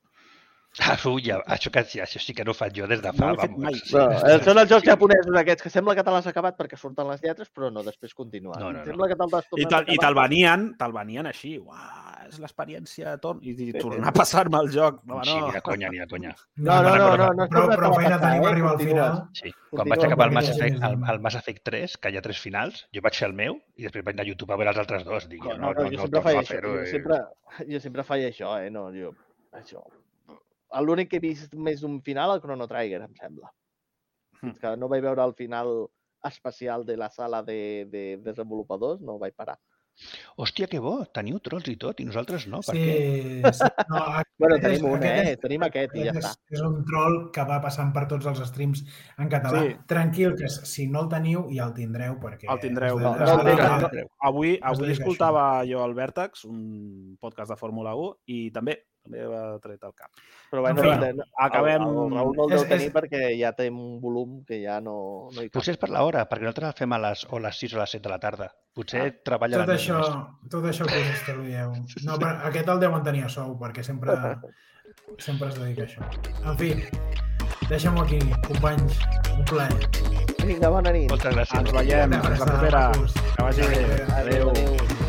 Ah, ui, això, que, sí, això sí que no ho faig jo des de fa... No fet mai. sí. No, eh, són els jocs Sí. japonesos aquests que sembla que te l'has acabat perquè surten les lletres, però no, després continua. No, no, no. Sembla que te'l I te'l a i acabar. te'l venien, te'l venien així. Uah, és l'experiència de torn. I, i tornar a passar-me el joc. No, Sí, no. ni de conya, ni de conya. No, no, no, no, no és però, però a feina tenim eh? arribar al final. Sí. Quan vaig acabar el Mass, Effect, el, el Mass Effect 3, que hi ha tres finals, jo vaig fer el meu i després vaig anar a YouTube a veure els altres dos. Dic, No, no, no, no, no, jo no, sempre faig això. Jo eh. sempre, jo sempre faig això, eh? No, jo, això. L'únic que he vist més d'un final, el Chrono Trigger, em sembla. Hm. És que no vaig veure el final especial de la sala de, de desenvolupadors, no vaig parar. Hòstia, que bo, teniu trolls i tot, i nosaltres no. Per Sí, què? sí. No, aquest Bueno, és- tenim un, aquest eh? és- Tenim aquest i ja aquest està. és, és un troll que va passant per tots els streams en català. Sí. Tranquil, que si no el teniu ja el tindreu. perquè El tindreu. No, no el dedica- tindreu. Avui, avui escoltava jo el Vèrtex, un podcast de Fórmula 1, i també També va tret al cap. Però bueno, fi, acabem- El, el Raül no el És- deu tenir és- perquè ja té un volum que ja no, no hi cap. Potser és per l'hora, perquè nosaltres el fem a les, o a les 6 o a les 7 de la tarda. Potser Ah, treballa Tot això, més. tot això que us estalvieu. No, però aquest el deuen tenir a sou, perquè sempre, sempre es dedica a això. En fi, deixem-ho aquí, companys. Un plaer. Vinga, bona nit. Moltes gràcies. Ens veiem, la propera. Que vagi bé. Adéu. Adéu. adéu.